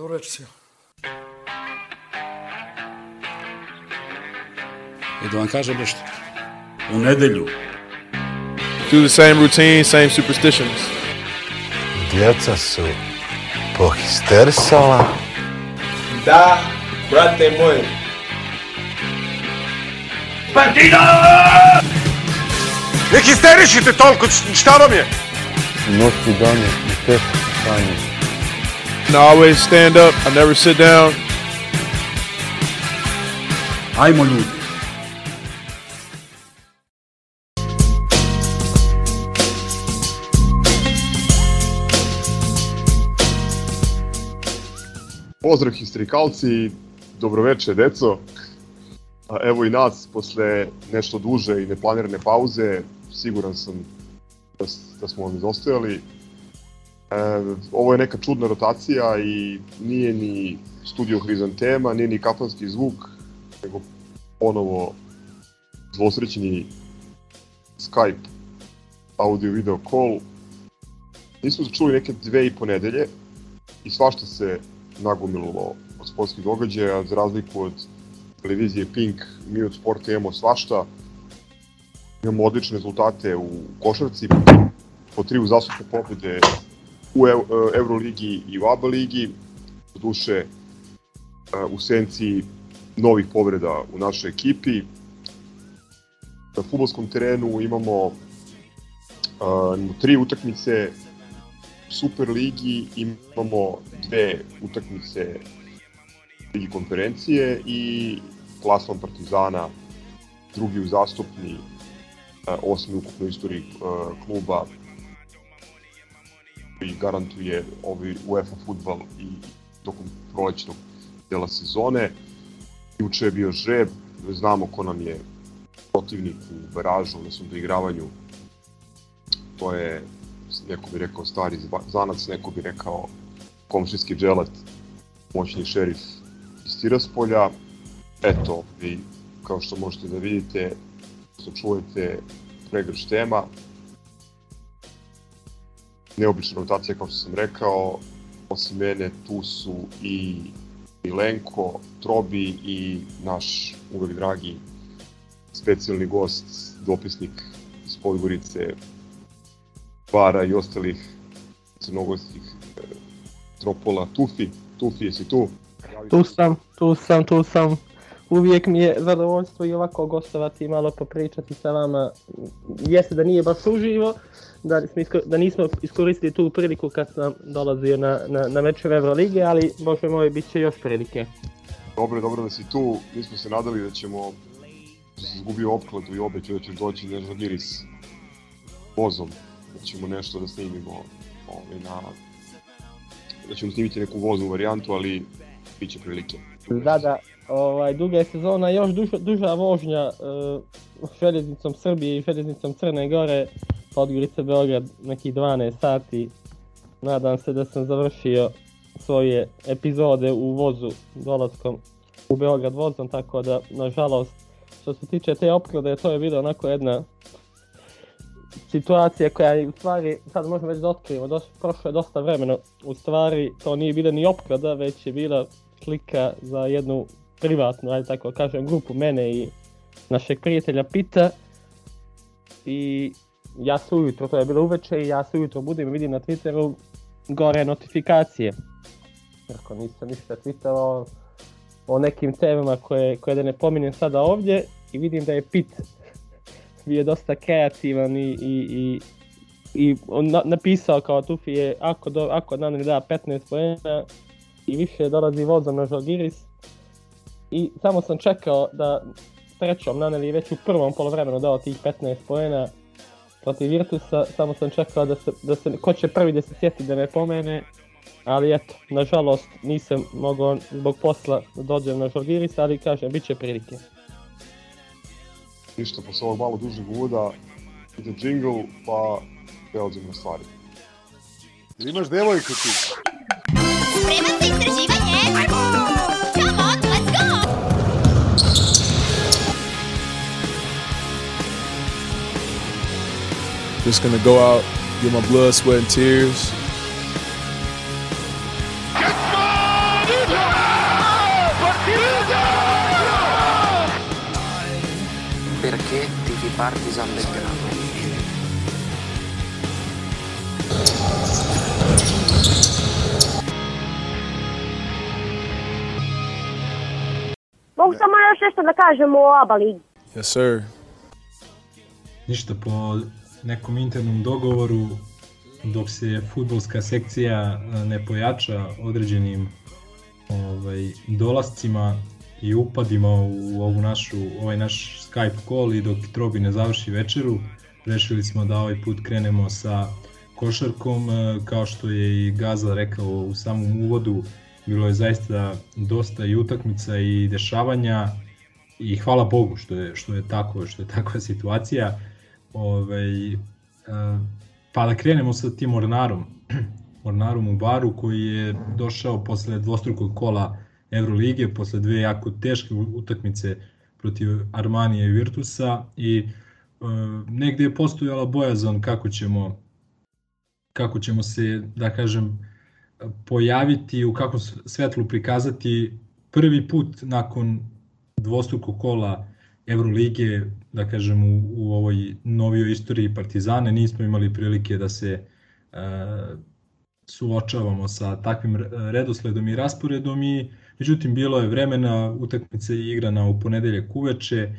До речи. И да вам кажа нещо. У неделю. Do the same routine, same superstitions. Djeca su pohistersala. Da, brate moj. Партида! Не хистеришите толкова, че щаба ми е! Нощ и данни, естествено, And I always stand up. I never sit down. Ajmo ljudi. Pozdrav histerikalci, dobroveče deco. A Evo i nas posle nešto duže i neplanirane pauze, siguran sam da, da smo vam izostajali. E, ovo je neka čudna rotacija i nije ni studio Hrizantema, nije ni kafanski zvuk, nego ponovo dvosrećni Skype audio video call. Nismo čuli neke dve i po nedelje i svašta se nagomililo od sportskih događaja, za razliku od televizije Pink, mi od sporta imamo svašta. Imamo odlične rezultate u košarci, po tri uzastopne pobjede u e, Euroligi i u ABA ligi. Duše, e, u senci novih povreda u našoj ekipi. Na futbolskom terenu imamo e, imamo tri utakmice Super ligi imamo dve utakmice Ligi konferencije i plasman Partizana drugi uzastopni osmi ukupno istoriji kluba koji garantuje ovaj UEFA futbal i tokom prolećnog dela sezone. Juče je bio žreb, znamo ko nam je protivnik u baražu, odnosno doigravanju. To je neko bi rekao stari zanac, neko bi rekao komšinski dželat, moćni šerif iz Tiraspolja. Eto, vi kao što možete da vidite, što čujete pregrš tema. Neobična rotacija, kao što sam rekao, osim mene tu su i Milenko, Trobi i naš uvek dragi specijalni gost, dopisnik iz Podgorice, Bara i ostalih crnogorskih e, tropola. Tufi, Tufi, jesi tu? Tu sam, tu sam, tu sam. Uvijek mi je zadovoljstvo i ovako gostovati i malo popričati sa vama. Jeste da nije baš uživo, da, smo da nismo iskoristili tu priliku kad sam dolazio na, na, na mečeve Evrolige, ali bože moj, bit će još prilike. Dobro, dobro da si tu. Mi smo se nadali da ćemo se izgubio opkladu i obećao da će doći na Žalgiris vozom. Da ćemo nešto da snimimo ovaj, na da ćemo snimiti neku voznu varijantu, ali bit će prilike. Da, da, ovaj, duga je sezona, još duža, duža vožnja uh, željeznicom Srbije i željeznicom Crne Gore, Podgorica Beograd, nekih 12 sati. Nadam se da sam završio svoje epizode u vozu dolaskom u Beograd vozom, tako da, nažalost, što se tiče te opklade, to je bilo onako jedna situacija koja je u stvari, sad možemo već da otkrijemo, dos, prošlo je dosta vremena, u stvari to nije bila ni opklada, već je bila slika za jednu privatnu, ajde tako kažem, grupu mene i našeg prijatelja Pita. I ja se ujutro, to je bilo uveče i ja se ujutro budim i vidim na Twitteru gore notifikacije. Ako nisam ništa tweetao o nekim temama koje, koje da ne pominjem sada ovdje i vidim da je Pit bio dosta kreativan i, i, i, i on na, napisao kao Tufi je ako, do, ako Naneli da 15 poena i više dolazi vozom na Žalgiris i samo sam čekao da trećom Naneli je već u prvom polovremenu dao tih 15 poena protiv Virtusa, samo sam čekao da se, da se, ko će prvi da se sjeti da me pomene, ali eto, nažalost nisam mogao zbog posla da dođem na Žalgiris, ali kažem, bit će prilike. Ništa, posle ovog malo dužeg uvoda ide jingle, pa prelazimo na stvari. Imaš devojku ti. Spreman za istraživanje? Come Just gonna go out, get my blood, sweat, and tears. Perché ti Partisan Belgrado? Mogu da kažem o Aba Ligi? Yes, sir. Ništa, Paul. Nekom internom dogovoru dok se futbolska sekcija ne pojača određenim ovaj, dolascima i upadima u ovu našu, ovaj naš Skype call i dok Trobi ne završi večeru, rešili smo da ovaj put krenemo sa košarkom, kao što je i Gaza rekao u samom uvodu, bilo je zaista dosta i utakmica i dešavanja i hvala Bogu što je, što je tako, što je takva situacija. Ovaj, pa da krenemo sa tim Ornarom, Ornarom u baru koji je došao posle dvostrukog kola Evrolige, posle dve jako teške utakmice protiv Armanije i Virtusa i e, negde je postojala bojazan kako ćemo kako ćemo se, da kažem, pojaviti, u kakvom svetlu prikazati prvi put nakon dvostrukog kola Evrolige, da kažem, u, u ovoj novijoj istoriji Partizane. Nismo imali prilike da se e, suočavamo sa takvim redosledom i rasporedom i međutim bilo je vremena, utakmica je igrana u ponedeljak uveče, e,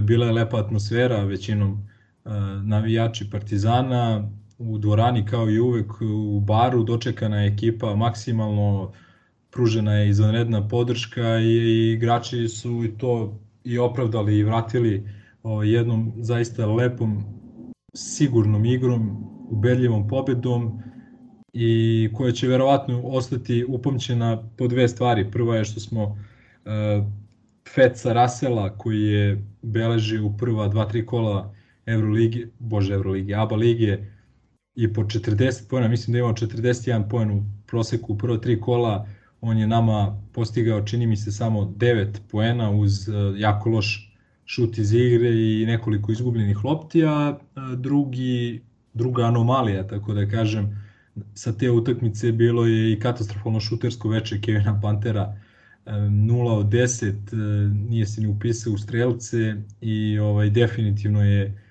bila je lepa atmosfera, većinom e, navijači Partizana, u dvorani kao i uvek u baru dočekana je ekipa maksimalno pružena je izvanredna podrška i igrači su i to i opravdali i vratili o, jednom zaista lepom sigurnom igrom, ubedljivom pobedom i koja će verovatno ostati upamćena po dve stvari. Prva je što smo uh, Feca Rasela koji je beleži u prva dva, tri kola Euroligi, bože Euroligi, ABA lige i po 40 pojena, mislim da imao 41 poen u proseku u prva tri kola, on je nama postigao, čini mi se, samo 9 poena uz uh, jako loš šut iz igre i nekoliko izgubljenih lopti, a drugi, druga anomalija, tako da kažem, sa te utakmice bilo je i katastrofalno šutersko veče Kevina Pantera, 0 od 10, nije se ni upisao u strelce i ovaj definitivno je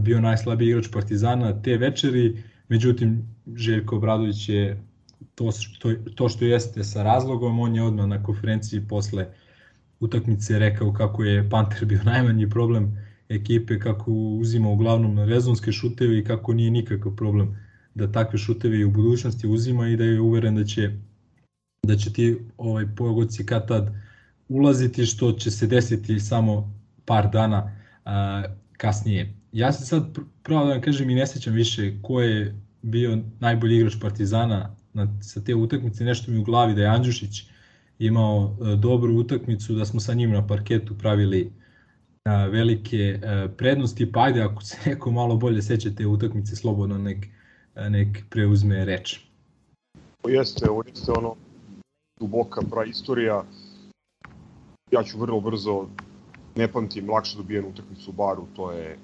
bio najslabiji igrač Partizana te večeri, međutim Željko Obradović je to što, to što jeste sa razlogom, on je odmah na konferenciji posle utakmice rekao kako je Panter bio najmanji problem ekipe, kako uzima uglavnom rezonske šuteve i kako nije nikakav problem da takve šuteve u budućnosti uzima i da je uveren da će da će ti ovaj pogodci kad tad ulaziti što će se desiti samo par dana a, kasnije. Ja se sad pravo da vam kažem i ne sećam više ko je bio najbolji igrač Partizana na, sa te utakmice, nešto mi u glavi da je Andžušić imao a, dobru utakmicu, da smo sa njim na parketu pravili a, velike a, prednosti, pa ajde ako se neko malo bolje seća te utakmice, slobodno nek, nek preuzme reč. Ovo jeste, ovo jeste ono duboka praistorija. Ja ću vrlo brzo, ne pamtim, lakše dobijen utakmicu u baru, to je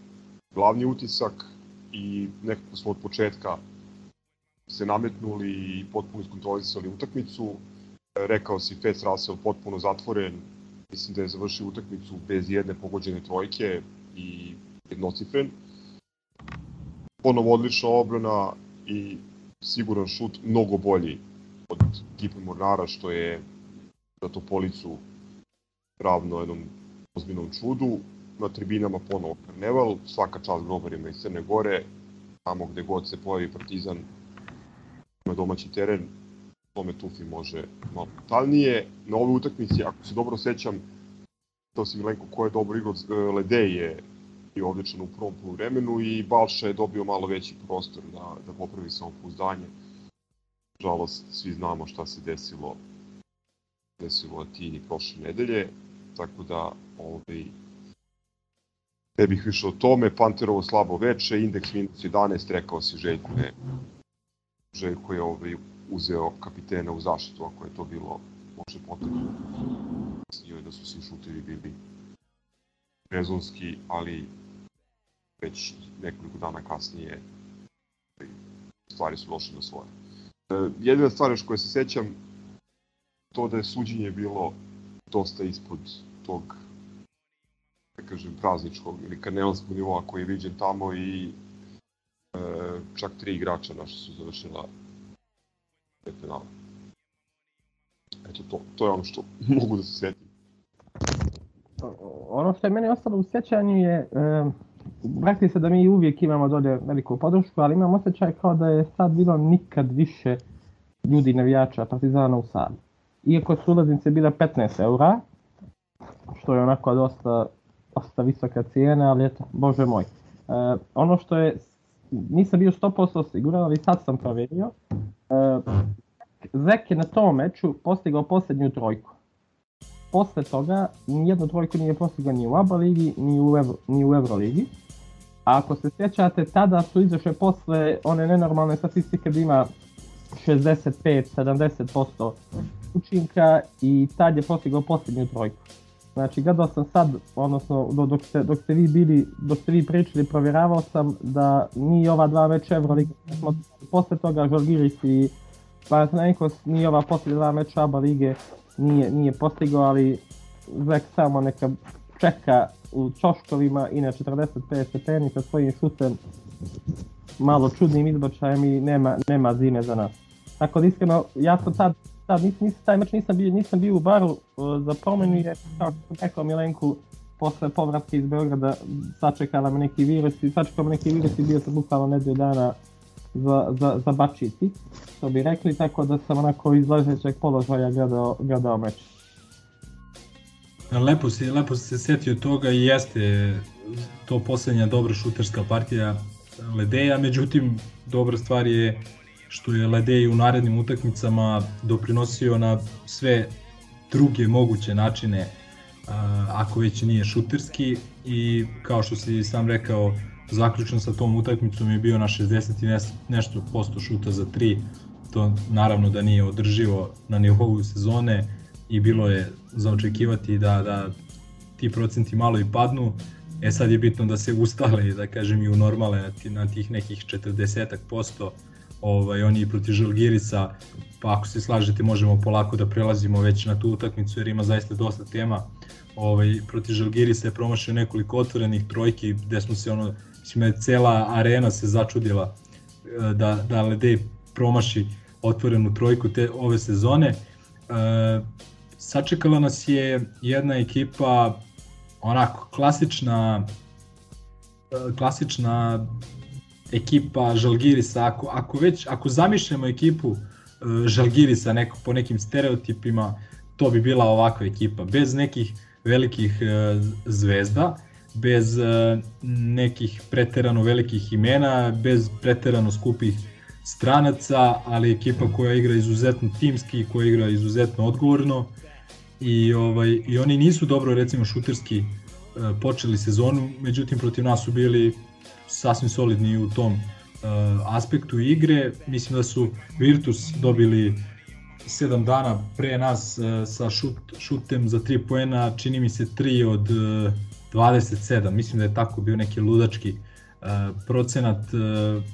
glavni utisak i nekako smo od početka se nametnuli i potpuno iskontrolisali utakmicu. Rekao si Fetz Russell potpuno zatvoren, mislim da je završio utakmicu bez jedne pogođene trojke i jednocifren. Ponovo odlična obrana i siguran šut, mnogo bolji od Kipe Mornara, što je za policu ravno jednom ozbiljnom čudu. Na tribinama ponovo karneval, svaka čast grobarima iz Crne Gore, tamo gde god se pojavi Partizan ima domaći teren, tome Tufi može malo brutalnije. Na ovoj utakmici, ako se dobro sećam, to si Milenko ko je dobro igrao, Ledej je i odličan u prvom vremenu i Balša je dobio malo veći prostor da, da popravi samopouzdanje žalost, svi znamo šta se desilo desilo Atini prošle nedelje, tako da ovaj, ne bih više o tome, Panterovo slabo veče, indeks minus 11, rekao si Željko je, Željko je ovaj, uzeo kapitena u zaštitu, ako je to bilo može potrebno. Snio je da su svi šutevi bili rezonski, ali već nekoliko dana kasnije stvari su došle na svoje. E, jedina stvar još koja se sećam, to da je suđenje bilo dosta ispod tog da kažem, prazničkog ili karnevalskog nivoa koji je viđen tamo i e, čak tri igrača naša su završila penale. Eto, to, to je ono što mogu da se sjetim. Ono što je meni ostalo u sjećanju je, e, rekli se da mi uvijek imamo dolje veliku podršku, ali imam osjećaj kao da je sad bilo nikad više ljudi navijača Partizana u sali. Iako su ulaznice bile 15 eura, što je onako dosta, dosta visoka cijena, ali eto, bože moj. E, ono što je, nisam bio 100% siguran, ali sad sam provjerio, e, Zek je na tom meču postigao posljednju trojku. Posle toga nijednu trojku nije postigao ni u ABA ligi, ni u, Euro, ni u Euroligi. A ako se sjećate, tada su izašle posle one nenormalne statistike da ima 65-70% učinka i tad je postigao posljednju trojku. Znači, gledao sam sad, odnosno dok ste, dok ste vi bili, dok ste vi pričali, provjeravao sam da ni ova dva meča Euroliga, posle toga Žalgiris i Panathinaikos, ni ova posljednja dva meča ABA lige nije, nije postigao, ali Zek samo neka čeka u čoškovima i na 45 stepeni sa svojim šutem malo čudnim izbačajem i nema, nema zime za nas. Tako da iskreno, ja sam tad, tad nis, nis, taj meč nisam bio, nisam bio u baru uh, za promenu jer kao što sam rekao Milenku posle povratka iz Beograda sačekala me neki virus i sačekala me neki virus i bio sam bukvalno nedelju dana za, za, za bačiti, što bi rekli, tako da sam onako iz ležećeg položaja gledao, gledao meč. Lepo si, lepo si se setio toga i jeste to poslednja dobra šuterska partija Ledeja, međutim dobra stvar je što je Ledej u narednim utakmicama doprinosio na sve druge moguće načine ako već nije šuterski. I kao što si sam rekao zaključan sa tom utakmicom je bio na 60 i nešto posto šuta za 3 to naravno da nije održivo na nivou sezone i bilo je za očekivati da, da ti procenti malo i padnu. E sad je bitno da se ustale da kažem i u normale na, na tih nekih 40 ovaj, oni i protiv Žalgirisa, pa ako se slažete možemo polako da prelazimo već na tu utakmicu jer ima zaista dosta tema. Ovaj, protiv Žalgirisa je promašio nekoliko otvorenih trojki gde smo se ono, mislim je cela arena se začudila eh, da, da Ledej promaši otvorenu trojku te ove sezone. E, sačekala nas je jedna ekipa onako klasična klasična ekipa Žalgirisa, ako, ako već, ako zamišljamo ekipu uh, Žalgirisa neko, po nekim stereotipima, to bi bila ovakva ekipa, bez nekih velikih uh, zvezda, bez uh, nekih preterano velikih imena, bez preterano skupih stranaca, ali ekipa koja igra izuzetno timski, koja igra izuzetno odgovorno. I ovaj i oni nisu dobro recimo šuterski počeli sezonu, međutim protiv nas su bili sasvim solidni u tom uh, aspektu igre. Mislim da su Virtus dobili 7 dana pre nas uh, sa šut, šutem za 3 poena, čini mi se 3 od uh, 27, mislim da je tako bio neki ludački procenat,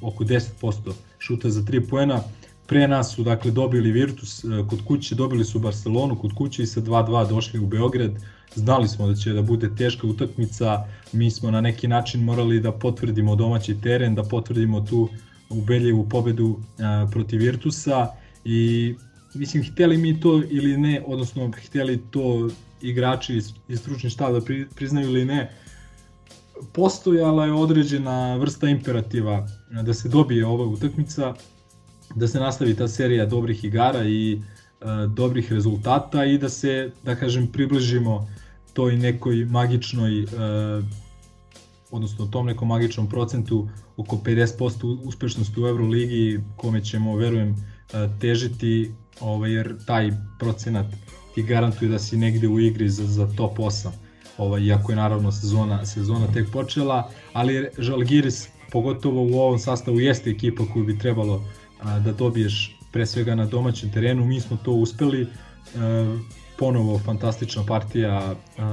oko 10% šuta za 3 poena. Pre nas su dakle dobili Virtus kod kuće, dobili su Barcelonu kod kuće i sa 2-2 došli u Beograd. Znali smo da će da bude teška utakmica, mi smo na neki način morali da potvrdimo domaći teren, da potvrdimo tu ubedljivu pobedu a, protiv Virtusa i mislim hteli mi to ili ne, odnosno hteli to igrači iz stručni štab da pri, priznaju ili ne, postojala je određena vrsta imperativa da se dobije ova utakmica, da se nastavi ta serija dobrih igara i e, dobrih rezultata i da se, da kažem, približimo toj nekoj magičnoj, uh, odnosno tom nekom magičnom procentu oko 50% uspešnosti u Euroligi kome ćemo, verujem, uh, težiti, ovaj, jer taj procenat ti garantuje da si negde u igri za, za top 8 ovaj, iako je naravno sezona, sezona tek počela, ali Žalgiris pogotovo u ovom sastavu jeste ekipa koju bi trebalo a, da dobiješ pre svega na domaćem terenu, mi smo to uspeli, a, ponovo fantastična partija uh,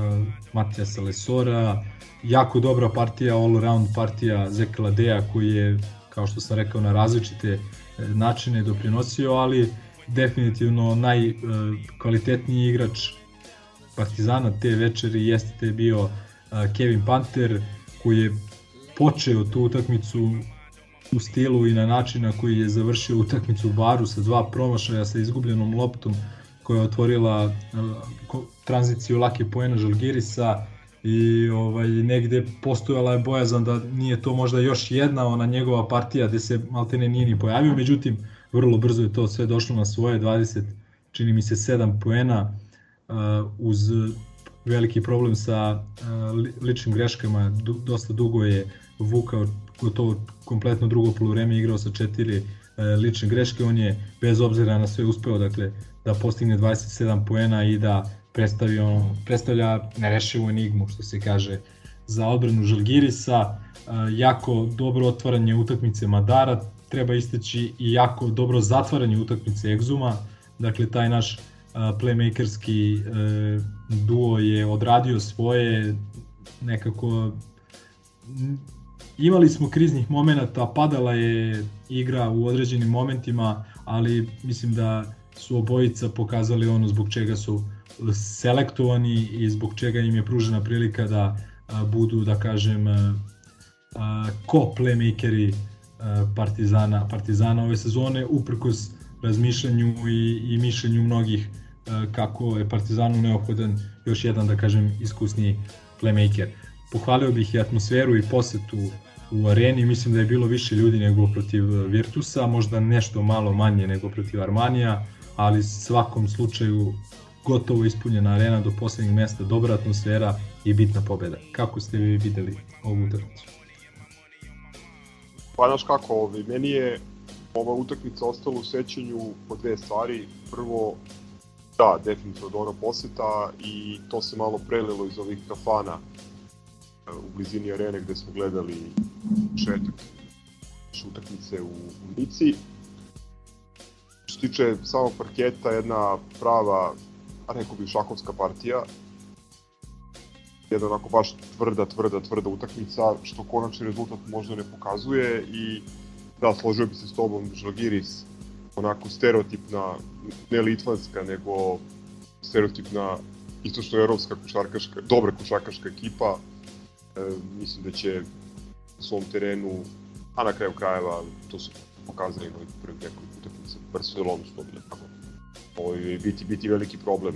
Matijasa Lesora, jako dobra partija, all around partija Zeka Ladeja koji je, kao što sam rekao, na različite e, načine doprinosio, ali definitivno najkvalitetniji igrač Partizana te večeri jeste bio Kevin Panter koji je počeo tu utakmicu u stilu i na način na koji je završio utakmicu u baru sa dva promašaja sa izgubljenom loptom koja je otvorila tranziciju lake poena Žalgirisa i ovaj, negde postojala je bojazan da nije to možda još jedna ona njegova partija gde se Maltene nije ni pojavio, međutim vrlo brzo je to sve došlo na svoje. 20, čini mi se 7 poena uh, uz veliki problem sa uh, ličnim greškama, dosta dugo je vukao gotovo kompletno drugo polovreme igrao sa četiri lične greške, on je bez obzira na sve uspeo dakle, da postigne 27 poena i da predstavi ono, predstavlja nerešivu enigmu što se kaže za odbranu Žalgirisa, jako dobro otvaranje utakmice Madara, treba isteći i jako dobro zatvaranje utakmice Exuma, dakle taj naš playmakerski e, duo je odradio svoje nekako imali smo kriznih momenata, padala je igra u određenim momentima, ali mislim da su obojica pokazali ono zbog čega su selektovani i zbog čega im je pružena prilika da budu, da kažem, ko playmakeri Partizana, Partizana ove sezone, uprkos razmišljanju i, i mišljenju mnogih kako je Partizanu neophodan još jedan, da kažem, iskusniji playmaker. Pohvalio bih i atmosferu i posetu u areni, mislim da je bilo više ljudi nego protiv Virtusa, možda nešto malo manje nego protiv Armanija, ali svakom slučaju gotovo ispunjena arena do poslednjeg mesta, dobra atmosfera i bitna pobeda. Kako ste vi videli ovu utakmicu? Pa znaš kako, ovaj, meni je ova utakmica ostala u sećanju po dve stvari. Prvo, da, definitivno dobra poseta i to se malo prelilo iz ovih kafana e, u blizini arene gde smo gledali šetak utakmice u, u Nici. Se tiče samog parketa, jedna prava rekao bih šahovska partija. Jedna onako baš tvrda, tvrda, tvrda utakmica, što konačni rezultat možda ne pokazuje i da, složio bi se s tobom, Žalgiris, onako stereotipna, ne litvanska, nego stereotipna istočno-evropska košarkaška, dobra košarkaška ekipa. E, mislim da će svom terenu, a na kraju krajeva, to su pokazali na prvih utakmica, Barcelonu su dobili tako ovaj, biti, biti veliki problem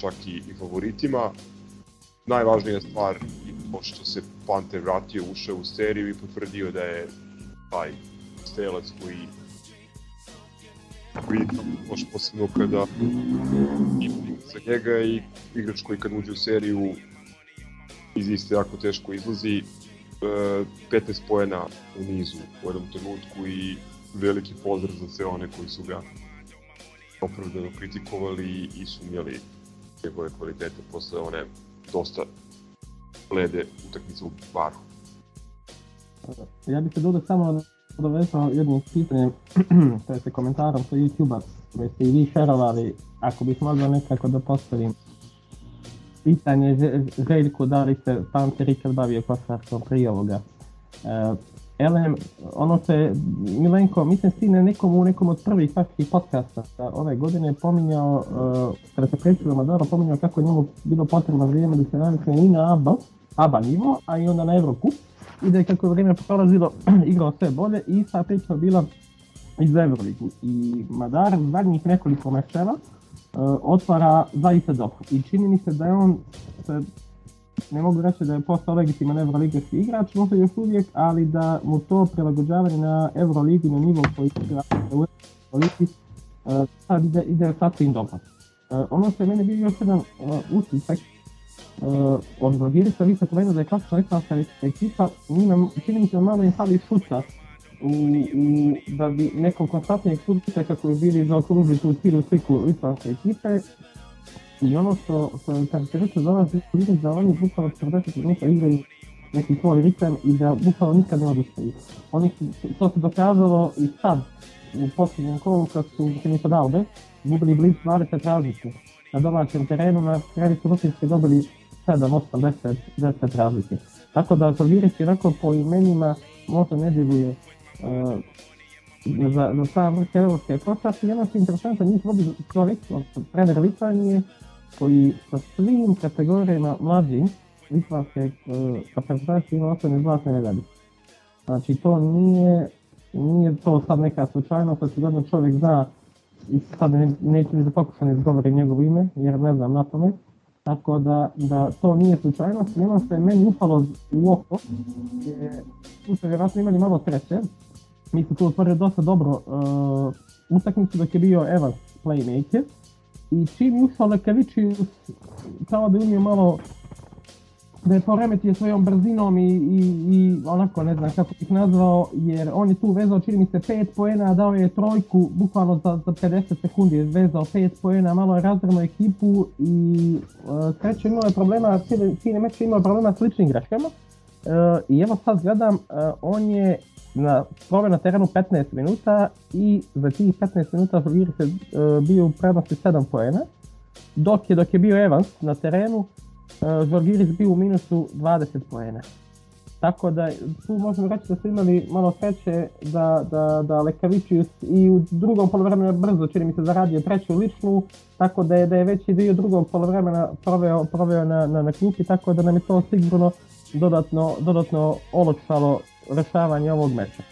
čak i, i favoritima. Najvažnija stvar je to što se Panter vratio, ušao u seriju i potvrdio da je taj strelac koji koji baš posebno kada za njega i igrač koji kad uđe u seriju iz iste jako teško izlazi 15 e, poena u nizu u jednom trenutku i veliki pozdrav za sve one koji su ga opravdano kritikovali i sumnjali njegove kvalitete posle one dosta lede utakmice u baru. Ja bih se dodao samo dovezao jedno pitanje, to je komentarom sa YouTube-a, koje ste i vi šerovali, ako bih mogao nekako da postavim pitanje Željku, da li se Pante Richard bavio košarkom prije ovoga. E, Elem, ono se, Milenko, mislim si na nekom, u nekom od prvih vaših podcasta ove godine pominjao, uh, kada se pričalo Maduro, pominjao kako je njemu bilo potrebno vrijeme da se navikne i na ABA, ABA nivo, a i onda na Evropu, i da je kako je vrijeme prolazilo igrao sve bolje i sa priča bila iz Evroligu. I Madar zadnjih nekoliko mečeva uh, otvara zaista dobro. I čini mi se da je on se ne mogu reći da je postao legitiman Euroligaški igrač, možda još uvijek, ali da mu to prilagođavanje na Euroligi na nivo koji igra u Euroligi uh, sad ide, ide sasvim dobro. Uh, ono što je mene bio još jedan uh, utisak uh, od Zagirisa, vi ste pomenuo da je klasična ekranska ekipa, njima, čini mi se da malo im fali šuta u, u, da bi nekom konstantnijeg šuta kako bi bili zaokružili tu cijelu sliku litvanske ekipe, I ono što, što je karakterično za vas, vidim da oni bukvalno 40 minuta igraju neki svoj ritem i da bukvalno nikad ne odustaju. Oni su, to se dokazalo i sad, u posljednjem kolu kad su Filipa Dalbe gubili bliz 20 razlike na domaćem terenu, na kraju su Rusinske dobili 7, 8, 10, 10 razlike. Tako da Zalgiris onako po imenima možda ne djeluje uh, za, za sam vrh evropske košarke. Jedno što je interesantno, njih vodi Čovjek, trener Litvanije, koji sa svim kategorijama mlađim litvanske reprezentacije ima osvojene zlatne medalje. Znači to nije, nije to sad neka slučajnost, očigledno čovjek zna i sad ne, neću ni da pokušam da izgovorim njegovo ime, jer ne znam na tome. Tako da, da to nije slučajnost. Ono što je meni upalo u oko, je, tu ste vjerojatno imali malo sreće. Mi smo tu otvorili dosta dobro uh, utakmicu dok je bio Evans playmaker. I čim je ušao Lekavičius, kao da je umio malo da je poremetio svojom brzinom i, i, i onako ne znam kako bih nazvao, jer on je tu vezao čini mi se 5 poena, dao je trojku bukvalno za, za 50 sekundi je vezao 5 poena, malo je razdrno ekipu i uh, sreće imao je problema, cijeli, meč je imao problema s ličnim greškama. Uh, I evo sad gledam, uh, on je na, proveo na terenu 15 minuta i za tih 15 minuta Žalgiris je uh, bio u prednosti 7 poena, dok je, dok je bio Evans na terenu, uh, Žalgiris bio u minusu 20 poena. Tako da tu možemo reći da su imali malo sreće da, da, da Lekavičius i u drugom polovremenu brzo čini mi se zaradio treću ličnu, tako da je, da je veći dio drugog polovremena proveo, proveo na, na, na klupi, tako da nam je to sigurno dodatno, dodatno olakšalo rešavanje ovog meča.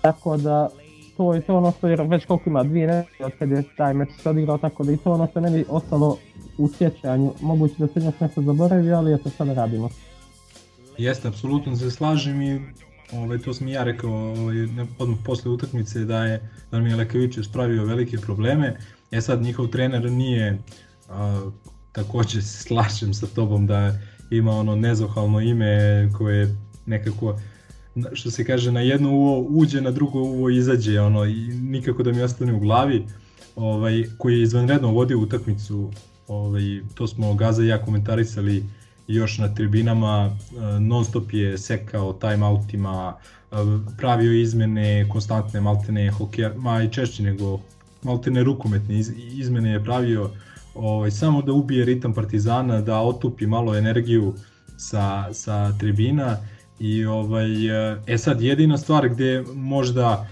Tako da to je to ono što je već koliko ima dvije nedelje od kad je taj meč se odigrao, tako da i to ono što meni ostalo u sjećanju. Moguće da se još nešto zaboravi, ali eto sada radimo. Jeste, apsolutno se slažem i ovaj, to sam ja rekao ovaj, odmah posle utakmice da je da mi je Lekavičius pravio velike probleme. E sad njihov trener nije a, takođe se slažem sa tobom da ima ono nezohalno ime koje nekako što se kaže na jedno uvo uđe, na drugo uvo izađe, ono i nikako da mi ostane u glavi. Ovaj koji je izvanredno vodio utakmicu, ovaj to smo Gaza i ja komentarisali još na tribinama, non stop je sekao timeoutima, pravio izmene, konstantne maltene hokeja, ma i češće nego maltene rukometne izmene je pravio ovaj, samo da ubije ritam Partizana, da otupi malo energiju sa, sa tribina i ovaj, e sad jedina stvar gde možda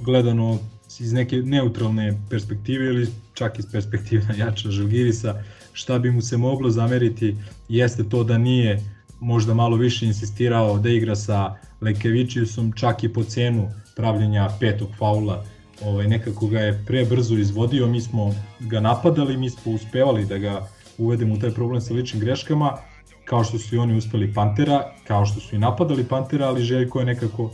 gledano iz neke neutralne perspektive ili čak iz perspektive jača Žalgirisa, šta bi mu se moglo zameriti jeste to da nije možda malo više insistirao da igra sa Lekevičiusom čak i po cenu pravljenja petog faula. Ovaj, nekako ga je pre brzo izvodio, mi smo ga napadali, mi smo uspevali da ga uvedemo u taj problem sa ličnim greškama, kao što su i oni uspeli Pantera, kao što su i napadali Pantera, ali Željko je nekako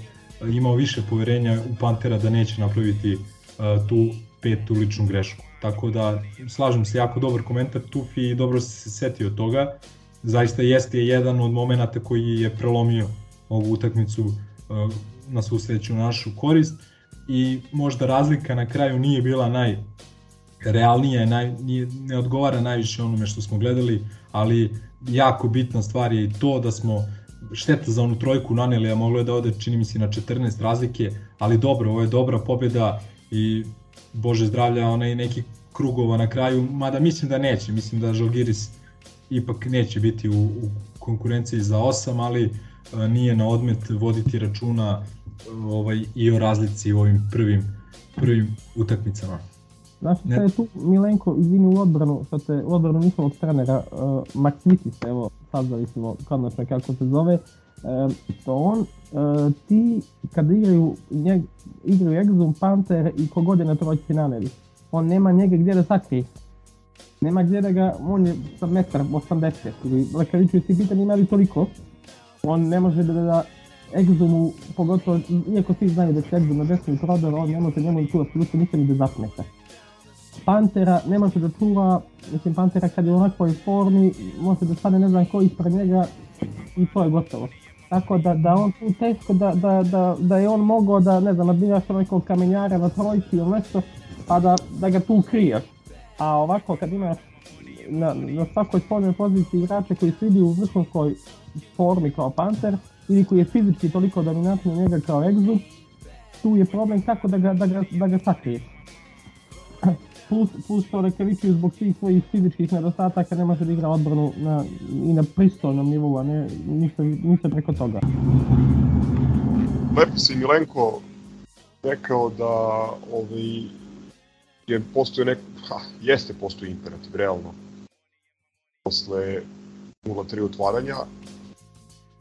imao više poverenja u Pantera da neće napraviti uh, tu petu ličnu grešku. Tako da slažem se, jako dobar komentar Tufi i dobro se setio toga. Zaista jeste jedan od momenata koji je prelomio ovu utakmicu uh, na svu našu korist i možda razlika na kraju nije bila naj realnija, naj, ne odgovara najviše onome što smo gledali, ali jako bitna stvar je i to da smo šteta za onu trojku naneli, a moglo je da ode čini mi se na 14 razlike, ali dobro, ovo je dobra pobjeda i Bože zdravlja, onaj neki krugova na kraju, mada mislim da neće, mislim da Žalgiris ipak neće biti u, u konkurenciji za 8, ali a, nije na odmet voditi računa ovaj, i o razlici u ovim prvim, prvim utakmicama. Znaš šta je tu Milenko, izvini u odbranu, što te u odbranu njihovog trenera, uh, Maksitis, evo, saznali smo konačno kako se zove, uh, to on, uh, ti kada igraju, njeg, igraju Exum, Panther i kogod je na trojci naneli, on nema njega gdje da sakrije. Nema gdje da ga, on je sa metar 80, ili Lekaviću si bitan ima li toliko, on ne može da, da Exumu, pogotovo, iako svi znaju da će Exum na desni prodor, on ne može njemu tu apsolutno ništa ni da zapnete. Pantera ne može da čuva, mislim Pantera kad je u onakvoj formi, može da stane ne znam ko ispred njega i to je gotovo. Tako da, da on tu teško da, da, da, da je on mogao da, ne znam, nabiraš nekog kamenjara na trojci ili nešto, pa da, da ga tu kriješ. A ovako kad imaš na, na svakoj spornoj poziciji igrače koji su ili u vrhunskoj formi kao Panter, ili koji je fizički toliko dominantni njega kao Exu, tu je problem kako da ga, da ga, da ga sakriješ plus, plus što Rekaviću zbog svih svojih fizičkih nedostataka ne može da igra odbranu na, i na pristojnom nivou, a ne ništa, ništa preko toga. Lepo si Milenko rekao da ovaj, je postoje nek... Ha, jeste postoji imperativ, realno. Posle 0-3 otvaranja,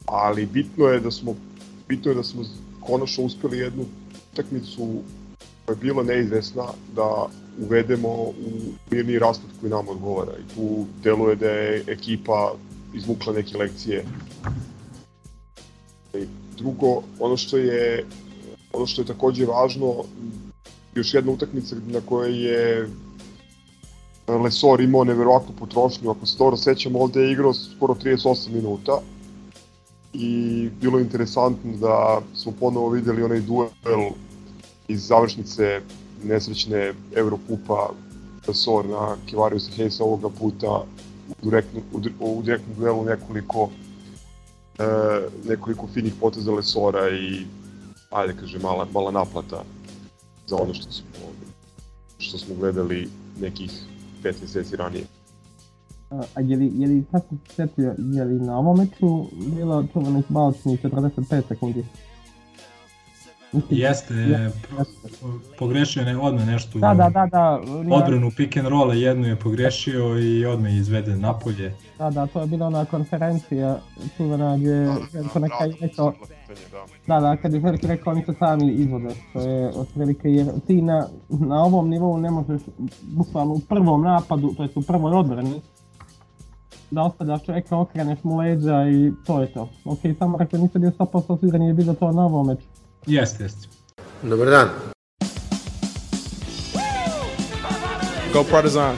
ali bitno je da smo bitno je da smo konačno uspeli jednu utakmicu koja je bila neizvesna da uvedemo u mirni raspad koji nam odgovara i tu deluje da je ekipa izvukla neke lekcije. Drugo, ono što je ono što je takođe važno, još jedna utakmica na kojoj je Lesor imao neverovatnu potrošnju, ako se dobro sećam, ovde je igrao skoro 38 minuta i bilo je interesantno da smo ponovo videli onaj duel iz završnice nesrećne Eurokupa Lesor na Kivariusa Hayesa ovoga puta u direktnom, u, direktnom duelu nekoliko e, nekoliko finih poteza Lesora i ajde kaže mala, mala naplata za ono što smo, što smo gledali nekih pet meseci ranije. A je li, je li sad se setio, je li na ovom meču bilo čuvanih balčnih 45 sekundi? Jeste, je, pogrešio je odmah nešto da, da, da, da, odbranu pick and rolla jednu je pogrešio i odmah je izveden napolje. Da, da, to je bila ona konferencija čuvana gdje je Željko na kraju rekao da, da, kad je Željko rekao oni se sami izvode, što je otprilike jer ti na, na ovom nivou ne možeš bukvalno u prvom napadu, to je u prvoj odbrani, da ostavljaš čovjeka, okreneš mu leđa i to je to. Ok, samo rekao nisam bio 100% siguran je bilo to na ovom meču. Jeste, jeste. Dobar dan. Go Partizan.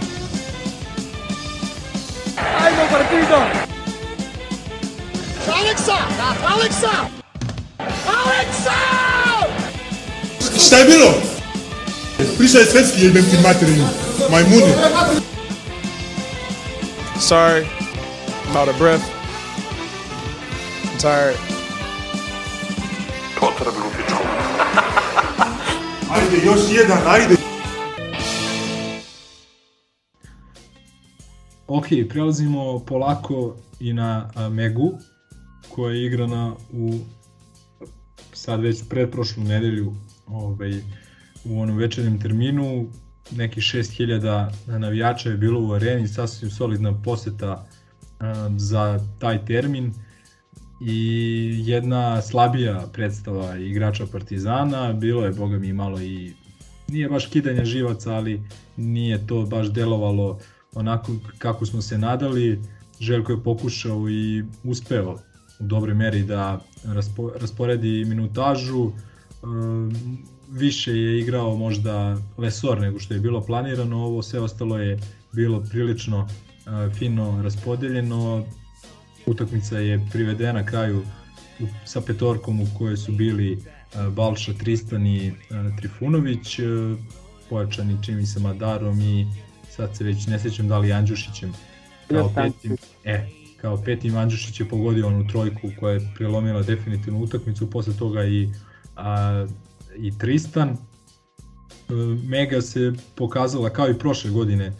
Ajmo partido! Aleksa! Aleksa! Aleksa! Šta je bilo? Priča je svetski jebem ti materinu. Majmuni. Sorry. I'm out of breath. I'm tired. Potrebno pičku. Ajde, još jedan, ajde. Ok, prelazimo polako i na Megu, koja je igrana u sad već predprošlu nedelju ovaj, u onom večernjem terminu. Neki 6000 navijača je bilo u areni, sasvim solidna poseta za taj termin i jedna slabija predstava igrača Partizana, bilo je boga mi malo i nije baš kidanja živaca, ali nije to baš delovalo onako kako smo se nadali. Željko je pokušao i uspeo u dobroj meri da raspo, rasporedi minutažu. E, više je igrao možda Lesor nego što je bilo planirano, ovo sve ostalo je bilo prilično e, fino raspodeljeno. Utakmica je privedena kraju sa petorkom u kojoj su bili e, Balša Tristan i Trifunović, pojačani čimi sa Madarom i sad se već ne sjećam da li Andžušićem kao petim, e, kao petim Andžušić je pogodio onu trojku koja je prelomila definitivnu utakmicu, posle toga i, a, i Tristan. E, Mega se pokazala kao i prošle godine e,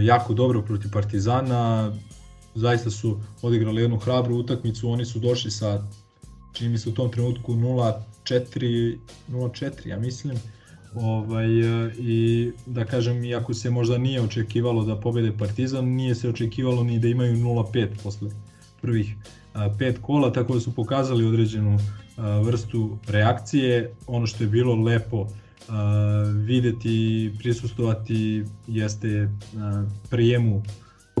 jako dobro protiv Partizana, zaista su odigrali jednu hrabru utakmicu, oni su došli sa čini mi se u tom trenutku 0-4, 0-4 ja mislim, Ovaj, I da kažem, iako se možda nije očekivalo da pobede Partizan, nije se očekivalo ni da imaju 0-5 posle prvih pet kola, tako da su pokazali određenu vrstu reakcije. Ono što je bilo lepo videti, prisustovati jeste prijemu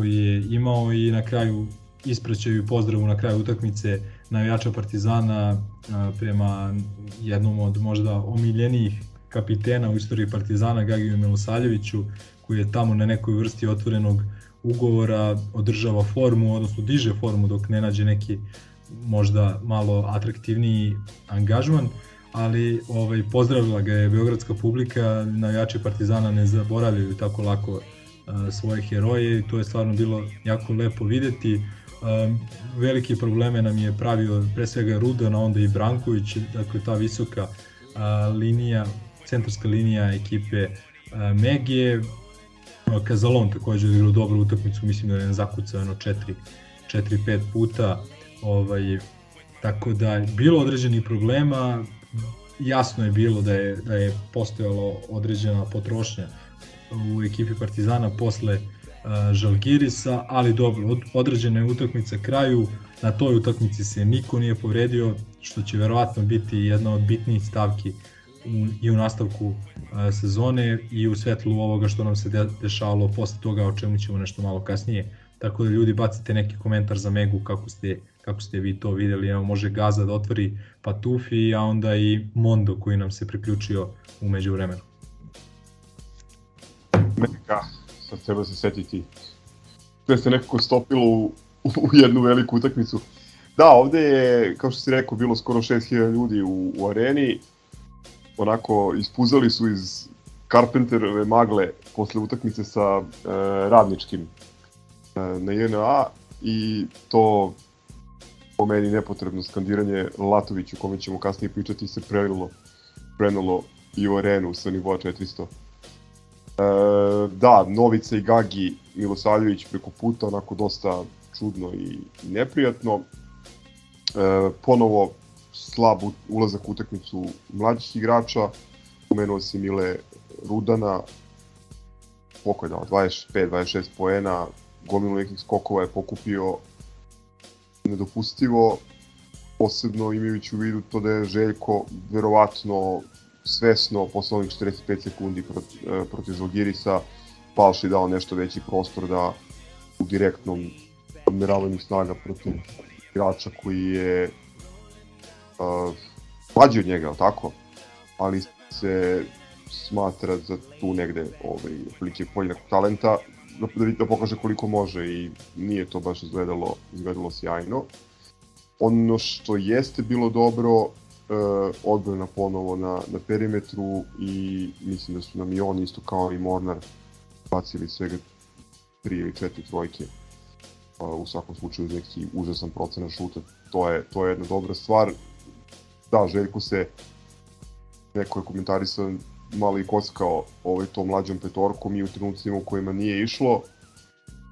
koji je imao i na kraju ispraćaju pozdravu na kraju utakmice navijača Partizana prema jednom od možda omiljenijih kapitena u istoriji Partizana Gagiju Milosavljeviću koji je tamo na nekoj vrsti otvorenog ugovora održava formu, odnosno diže formu dok ne nađe neki možda malo atraktivniji angažman, ali ovaj, pozdravila ga je beogradska publika, navijači Partizana ne zaboravljaju tako lako svoje heroje i to je stvarno bilo jako lepo videti. Velike probleme nam je pravio pre svega Rudan, a onda i Branković, dakle ta visoka linija centarska linija ekipe Megije, Kazalon takođe je igrao dobru utakmicu, mislim da je zakucao jedno 4-5 puta, ovaj, tako da je bilo određenih problema, jasno je bilo da je, da je postojalo određena potrošnja u ekipi Partizana posle Žalgirisa, ali dobro, od, određena je utakmica kraju, na toj utakmici se niko nije povredio, što će verovatno biti jedna od bitnijih stavki u, i u nastavku a, sezone i u svetlu ovoga što nam se de, dešavalo posle toga, o čemu ćemo nešto malo kasnije. Tako da ljudi bacite neki komentar za Megu kako ste, kako ste vi to videli. Evo može Gaza da otvori Patufi, a onda i Mondo koji nam se priključio umeđu vremenu. Mega, sad treba se setiti. Sve se nekako stopilo u, u jednu veliku utakmicu. Da, ovde je, kao što si rekao, bilo skoro 6000 ljudi u, u areni. Onako, ispuzali su iz Carpenterove magle posle utakmice sa e, radničkim e, na JNA i to po meni nepotrebno skandiranje Latoviću, kome ćemo kasnije pričati, se prelilo, prenulo i u arenu sa nivoa 400. E, da, Novica i Gagi Milosavljević preko puta, onako dosta čudno i neprijatno. E, ponovo slab ulazak u utakmicu mlađih igrača, pomenuo si Mile Rudana, koliko je dao, 25-26 poena, gomilu nekih skokova je pokupio. Nedopustivo, posebno imajući u vidu to da je Željko verovatno svesno posle onih 45 sekundi protiv, e, protiv Žalgirisa Palši dao nešto veći prostor da u direktnom odmeravanju snaga protiv igrača koji je uh, mlađi od njega, tako? Ali se smatra za tu negde ovaj, otprilike poljnog talenta da, da, da pokaže koliko može i nije to baš izgledalo, izgledalo sjajno. Ono što jeste bilo dobro, uh, odbrana ponovo na, na perimetru i mislim da su nam i oni isto kao i Mornar bacili svega tri ili četiri trojke uh, u svakom slučaju neki užasan procenat šuta. To je, to je jedna dobra stvar. Da Željko se neko je komentarisao malo i kockao ovaj to mlađom petorkom i u trenucima u kojima nije išlo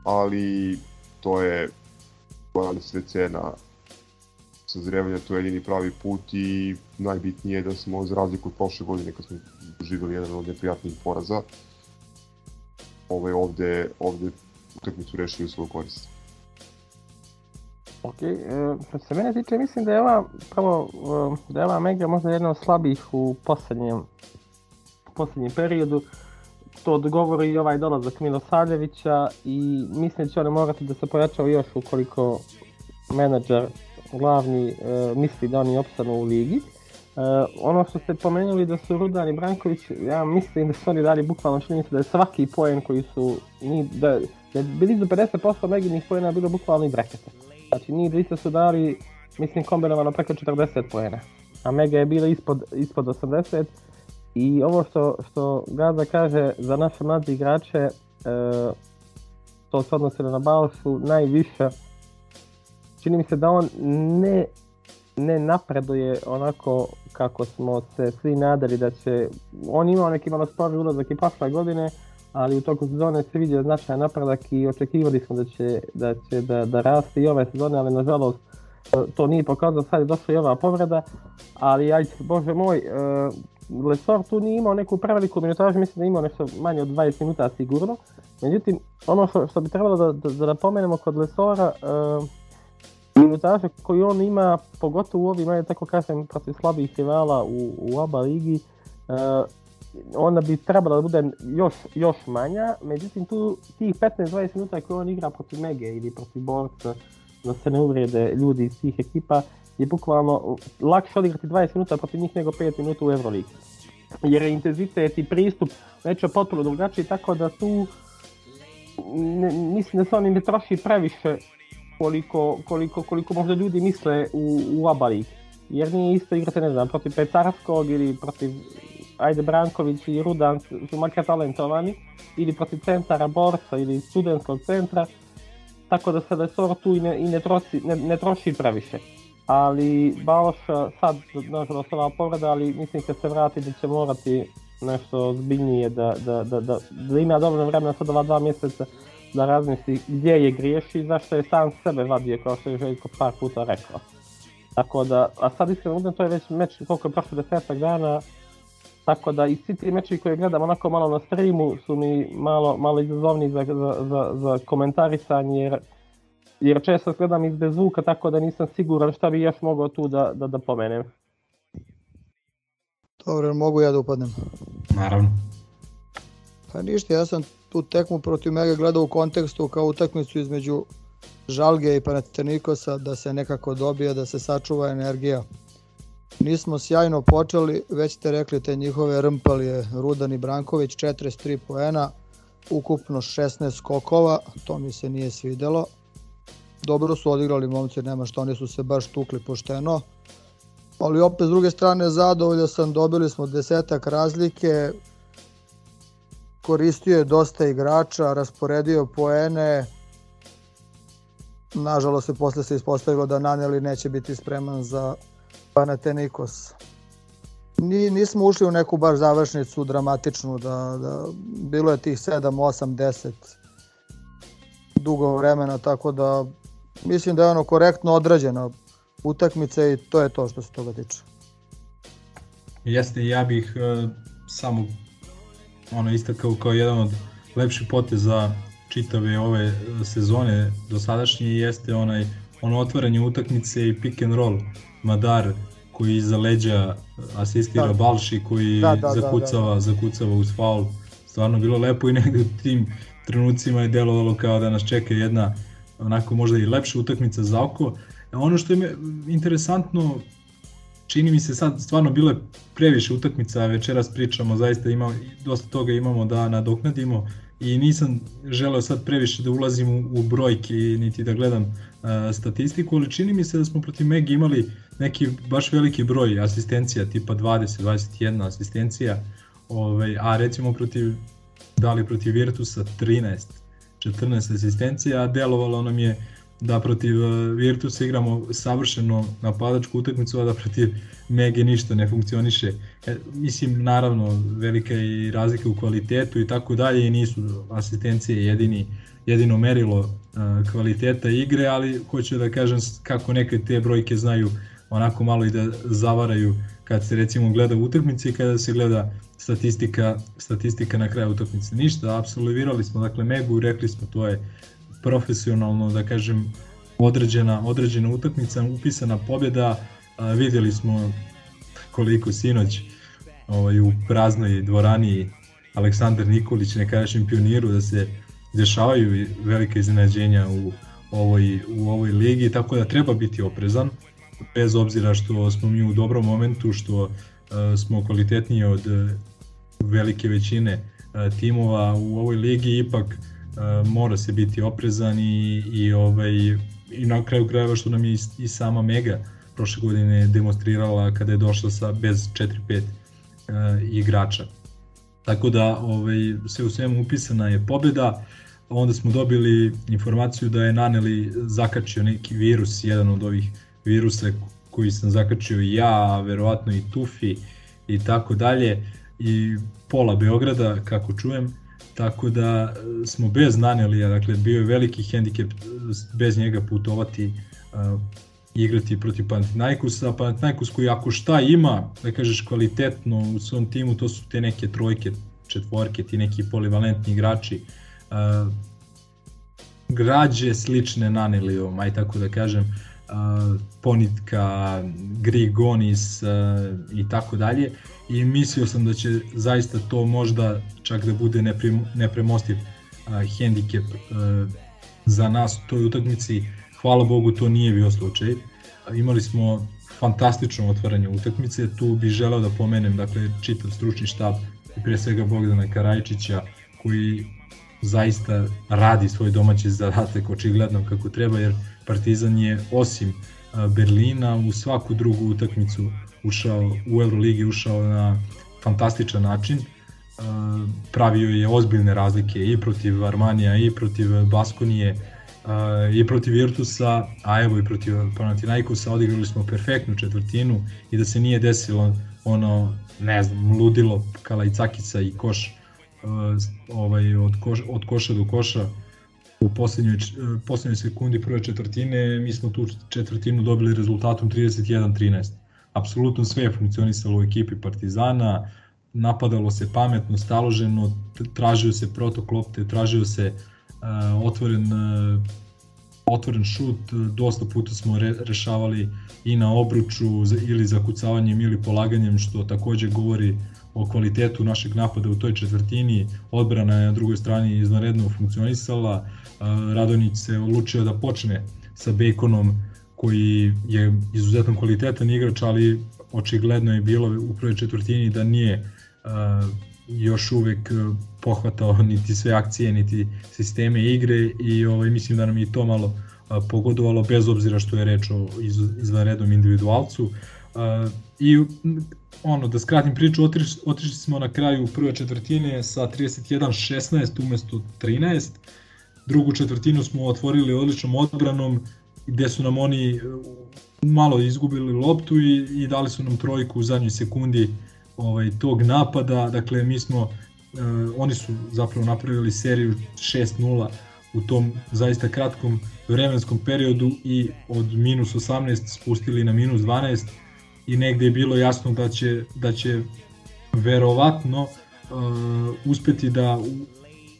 ali to je to je sve cena sazrevanja, to je jedini pravi put i najbitnije je da smo za razliku od prošle godine kad smo doživjeli jedan od neprijatnih poraza ovaj, ovde, ovde utakmicu rešili u svoju korist. Ok, e, što se mene tiče, mislim da je ova, prvo, e, da je ova Mega možda jedna od slabijih u poslednjem, poslednjem periodu. To odgovori i ovaj dolazak Milosavljevića i mislim da će oni morati da se pojačaju još ukoliko menadžer glavni e, misli da oni opstanu u ligi. E, ono što ste pomenuli da su Rudan i Branković, ja mislim da su oni dali bukvalno čini se da je svaki poen koji su, ni, da, da je blizu 50% Meginih poena bilo bukvalno i brekete. Znači ni blizu su dali, mislim kombinovano preko 40 poena. A Mega je bila ispod, ispod 80 i ovo što, što Gaza kaže za naše mlade igrače, e, to se odnosi na Balšu, najviše čini mi se da on ne, ne napreduje onako kako smo se svi nadali da će, on imao neki malo spori ulazak i prošle godine, ali u toku sezone se vidio značajan napredak i očekivali smo da će da, će da, da raste i ove sezone, ali nažalost to nije pokazao, sad je došla i ova povreda, ali ajde, bože moj, uh, Lesor tu nije imao neku preveliku minutažu, mislim da je imao nešto manje od 20 minuta sigurno, međutim, ono što, što bi trebalo da, da, da napomenemo kod Lesora, uh, minutaža koju on ima, pogotovo u ovim, ajde tako kažem, protiv slabih rivala u, u ABA ligi, uh, ona bi trebala da bude još, još manja, međutim tu tih 15-20 minuta koje on igra protiv Mege ili protiv Borca, da se ne uvrede ljudi iz tih ekipa, je bukvalno lakše odigrati 20 minuta protiv njih nego 5 minuta u Euroligi. Jer je intenzitet i pristup već potpuno drugačiji, tako da tu ne, mislim da se oni ne troši previše koliko, koliko, koliko možda ljudi misle u, u ABA ligi. Jer nije isto igrati, ne znam, protiv Pecarskog ili protiv Ajde Branković i Rudan su makar talentovani, ili protiv centara Borca ili studentskog centra, tako da se Lesor tu i ne, i ne, troši, ne, ne troši previše. Ali Baloša sad, nažalost, ova povreda, ali mislim kad se vrati da će morati nešto zbiljnije da, da, da, da, da ima dovoljno vremena sad ova dva mjeseca da razmisli gdje je griješi i zašto je sam sebe vadio kao što je Željko par puta rekao. Tako da, a sad iskreno budem, to je već meč koliko je prošlo desetak dana, Tako da i svi ti meči koje gledam onako malo na streamu su mi malo, malo izazovni za, za, za, za komentarisanje jer, jer često gledam iz bez zvuka tako da nisam siguran šta bi još mogao tu da, da, da pomenem. Dobro, mogu ja da upadnem? Naravno. Pa ništa, ja sam tu tekmu protiv Mega gledao u kontekstu kao utakmicu između Žalge i Panatenikosa da se nekako dobije, da se sačuva energija. Nismo sjajno počeli, već ste rekli te njihove rmpalije Rudan i Branković, 43 poena, ukupno 16 skokova, to mi se nije svidelo. Dobro su odigrali momci, nema što, oni su se baš tukli pošteno. Ali opet s druge strane zadovoljan sam, dobili smo desetak razlike, koristio je dosta igrača, rasporedio poene, nažalost se posle se ispostavilo da Naneli neće biti spreman za Panathinaikos. Ni, nismo ušli u neku baš završnicu dramatičnu, da, da bilo je tih 7, 8, 10 dugo vremena, tako da mislim da je ono korektno odrađena utakmica i to je to što se toga tiče. Jeste, ja bih uh, samo ono istakao kao jedan od lepših poteza čitave ove e, sezone do sadašnje jeste onaj ono otvaranje utakmice i pick and roll Madar koji iza leđa asistira da. Balši koji da, da, zakucava, da, da. zakucava uz faul. Stvarno bilo lepo i negde u tim trenucima je delovalo kao da nas čeka jedna onako možda i lepša utakmica za oko. Ono što je interesantno čini mi se sad stvarno bile previše utakmica, večeras pričamo, zaista ima, dosta toga imamo da nadoknadimo i nisam želeo sad previše da ulazim u, u brojke niti da gledam uh, statistiku, ali čini mi se da smo protiv Megi imali neki baš veliki broj asistencija, tipa 20, 21 asistencija, ovaj, a recimo protiv, da li protiv Virtusa 13, 14 asistencija, a delovalo nam je da protiv uh, Virtusa igramo savršeno napadačku utakmicu, a da protiv Mege ništa ne funkcioniše. E, mislim, naravno, velika je i razlika u kvalitetu i tako dalje i nisu asistencije jedini, jedino merilo uh, kvaliteta igre, ali hoću da kažem kako neke te brojke znaju onako malo i da zavaraju kad se recimo gleda utakmice i kada se gleda statistika, statistika na kraju utakmice. Ništa, absolvirali smo dakle Megu, rekli smo to je profesionalno, da kažem, određena, određena utakmica, upisana pobjeda, a, vidjeli smo koliko sinoć ovaj, u praznoj dvorani Aleksandar Nikolić, nekadašnjem pioniru, da se dešavaju velike iznenađenja u ovoj, u ovoj ligi, tako da treba biti oprezan, bez obzira što smo mi u dobrom momentu, što uh, smo kvalitetniji od velike većine uh, timova u ovoj ligi, ipak mora se biti oprezan i, i, ovaj, i na kraju krajeva što nam je i, i sama Mega prošle godine demonstrirala kada je došla sa bez 4-5 uh, igrača. Tako da ovaj, sve u svemu upisana je pobjeda, onda smo dobili informaciju da je Naneli zakačio neki virus, jedan od ovih virusa koji sam zakačio ja, verovatno i Tufi i tako dalje i pola Beograda kako čujem tako da e, smo bez Nanelija, dakle bio je veliki hendikep e, bez njega putovati uh, igrati protiv Panathinaikosa, Panathinaikos koji ako šta ima, da kažeš kvalitetno u svom timu, to su te neke trojke, četvorke, ti neki polivalentni igrači, uh, građe slične Nanelijom, aj tako da kažem, uh, Ponitka, Grigonis uh, i tako dalje i mislio sam da će zaista to možda čak da bude nepre, nepremostiv uh, hendikep uh, za nas u toj utakmici. Hvala Bogu to nije bio slučaj. Imali smo fantastično otvaranje utakmice, tu bih želeo da pomenem dakle, čitav stručni štab i pre svega Bogdana Karajčića koji zaista radi svoj domaći zadatak očigledno kako treba jer Partizan je osim Berlina u svaku drugu utakmicu ušao u Euroligi ušao na fantastičan način. Pravio je ozbiljne razlike i protiv Armanija i protiv Baskonije i protiv Virtusa, a evo i protiv Panathinaikosa odigrali smo perfektnu četvrtinu i da se nije desilo ono, ne znam, ludilo Kalajcakica i koš ovaj, od, koš, od koša do koša u poslednjoj, poslednjoj sekundi prve četvrtine, mi smo tu četvrtinu dobili rezultatom 31-13. Apsolutno sve je funkcionisalo u ekipi Partizana, napadalo se pametno, staloženo, tražio se protok lopte, tražio se uh, otvoren uh, otvoren šut, dosta puta smo re, rešavali i na obruču ili zakucavanjem ili polaganjem, što takođe govori o kvalitetu našeg napada u toj četvrtini. Odbrana je na drugoj strani izvanredno funkcionisala. Radonić se odlučio da počne sa Bekonom koji je izuzetno kvalitetan igrač, ali očigledno je bilo u prvoj četvrtini da nije još uvek pohvatao niti sve akcije, niti sisteme igre i ovaj, mislim da nam je to malo pogodovalo bez obzira što je reč o izvanrednom individualcu. I ono, da skratim priču, otišli, otišli smo na kraju prve četvrtine sa 31-16 umesto 13. Drugu četvrtinu smo otvorili odličnom odbranom gde su nam oni malo izgubili loptu i, i dali su nam trojku u zadnjoj sekundi ovaj, tog napada. Dakle, mi smo, uh, oni su zapravo napravili seriju 6-0 u tom zaista kratkom vremenskom periodu i od minus 18 spustili na minus 12 i negde je bilo jasno da će, da će verovatno uh, uspeti da,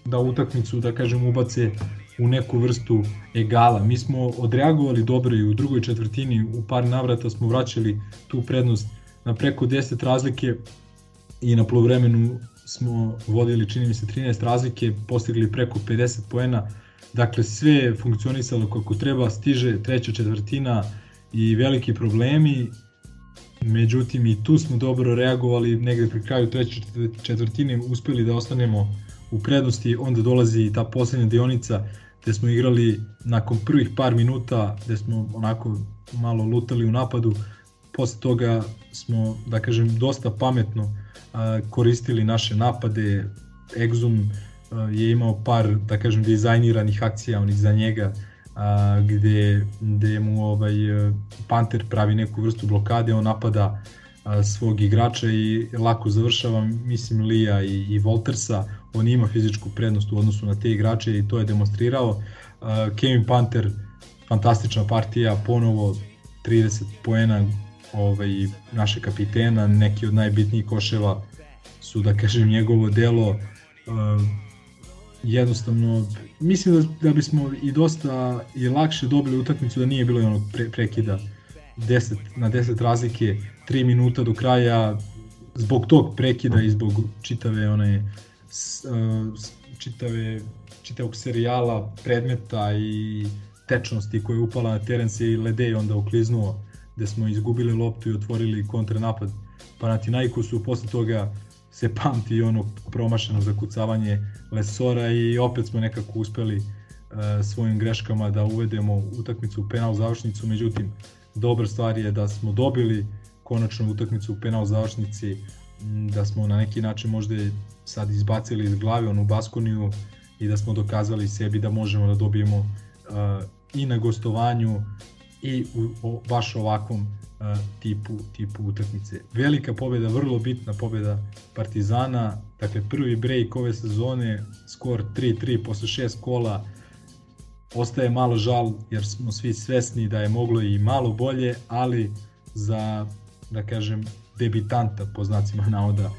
da utakmicu, da kažem, ubace u neku vrstu egala. Mi smo odreagovali dobro i u drugoj četvrtini, u par navrata smo vraćali tu prednost na preko 10 razlike i na polovremenu smo vodili, čini mi se, 13 razlike, postigli preko 50 poena, dakle sve je funkcionisalo kako treba, stiže treća četvrtina i veliki problemi, međutim i tu smo dobro reagovali, negde pri kraju treće četvrtine uspeli da ostanemo u prednosti, onda dolazi ta poslednja dionica gde smo igrali nakon prvih par minuta, gde smo onako malo lutali u napadu, posle toga smo, da kažem, dosta pametno koristili naše napade, Exum je imao par, da kažem, dizajniranih akcija onih za njega, a, gde, gde mu ovaj, Panter pravi neku vrstu blokade, on napada a, svog igrača i lako završava, mislim, Lija i, i Voltersa, on ima fizičku prednost u odnosu na te igrače i to je demonstrirao. A, Kevin Panter, fantastična partija, ponovo 30 poena ovaj, naše kapitena, neki od najbitnijih koševa su, da kažem, njegovo delo, uh, jednostavno, mislim da, da bismo i dosta i lakše dobili utakmicu da nije bilo onog pre, prekida 10, na 10 razlike, 3 minuta do kraja, zbog tog prekida i zbog čitave one čitave čitavog serijala predmeta i tečnosti koje je upala na teren se i Ledej onda ukliznuo gde smo izgubili loptu i otvorili kontranapad. Panathinaikosu, posle toga se pamti ono promašeno zakucavanje Lesora i opet smo nekako uspeli uh, svojim greškama da uvedemo utakmicu u penal završnicu, međutim dobra stvar je da smo dobili konačno utakmicu u penal završnici, da smo na neki način možda sad izbacili iz glave onu Baskoniju i da smo dokazali sebi da možemo da dobijemo uh, i na gostovanju i u, o, baš ovakvom uh, tipu, tipu utakmice. Velika pobeda, vrlo bitna pobeda Partizana, dakle prvi break ove sezone, skor 3-3 posle šest kola, ostaje malo žal jer smo svi svesni da je moglo i malo bolje, ali za, da kažem, debitanta po znacima navoda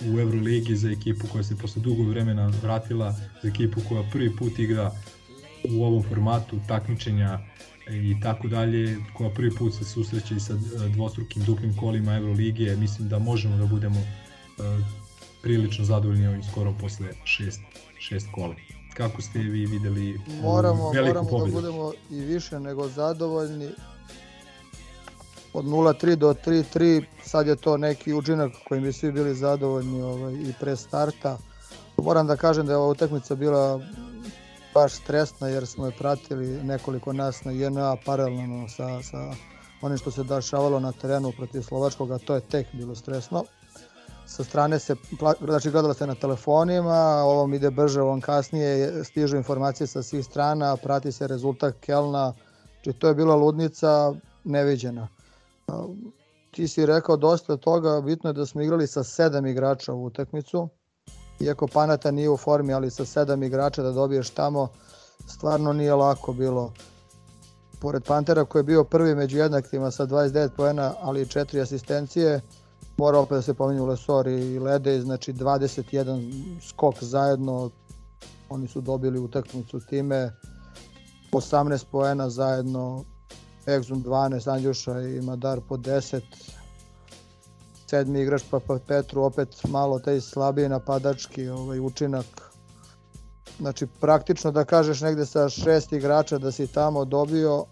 u Euroligi za ekipu koja se posle dugo vremena vratila, za ekipu koja prvi put igra u ovom formatu takmičenja i tako dalje, koja prvi put se susreće i sa e, dvostrukim duplim kolima Euroligije, mislim da možemo da budemo uh, prilično zadovoljni ovim skorom posle šest, šest kola. Kako ste vi videli moramo, veliku moramo pobedu? da budemo i više nego zadovoljni. Od 0-3 do 3-3, sad je to neki učinak kojim bi svi bili zadovoljni ovaj, i pre starta. Moram da kažem da je ova utakmica bila baš stresna jer smo je pratili nekoliko nas na JNA paralelno sa, sa onim što se dešavalo na terenu protiv Slovačkog, a to je tek bilo stresno. Sa strane se, znači gledalo se na telefonima, ovom ide brže, ovom kasnije, stižu informacije sa svih strana, prati se rezultat Kelna, znači to je bila ludnica neviđena. Ti si rekao dosta toga, bitno je da smo igrali sa sedam igrača u utakmicu, iako Panata nije u formi, ali sa sedam igrača da dobiješ tamo, stvarno nije lako bilo. Pored Pantera koji je bio prvi među jednakima sa 29 poena, ali i četiri asistencije, Mora opet da se pominju Lesor i Lede, znači 21 skok zajedno, oni su dobili utakmicu time, 18 poena zajedno, Exum 12, Andjuša i Madar po 10, sedmi igrač pa, pa Petru opet malo taj slabiji napadački ovaj, učinak. Znači praktično da kažeš negde sa šest igrača da si tamo dobio,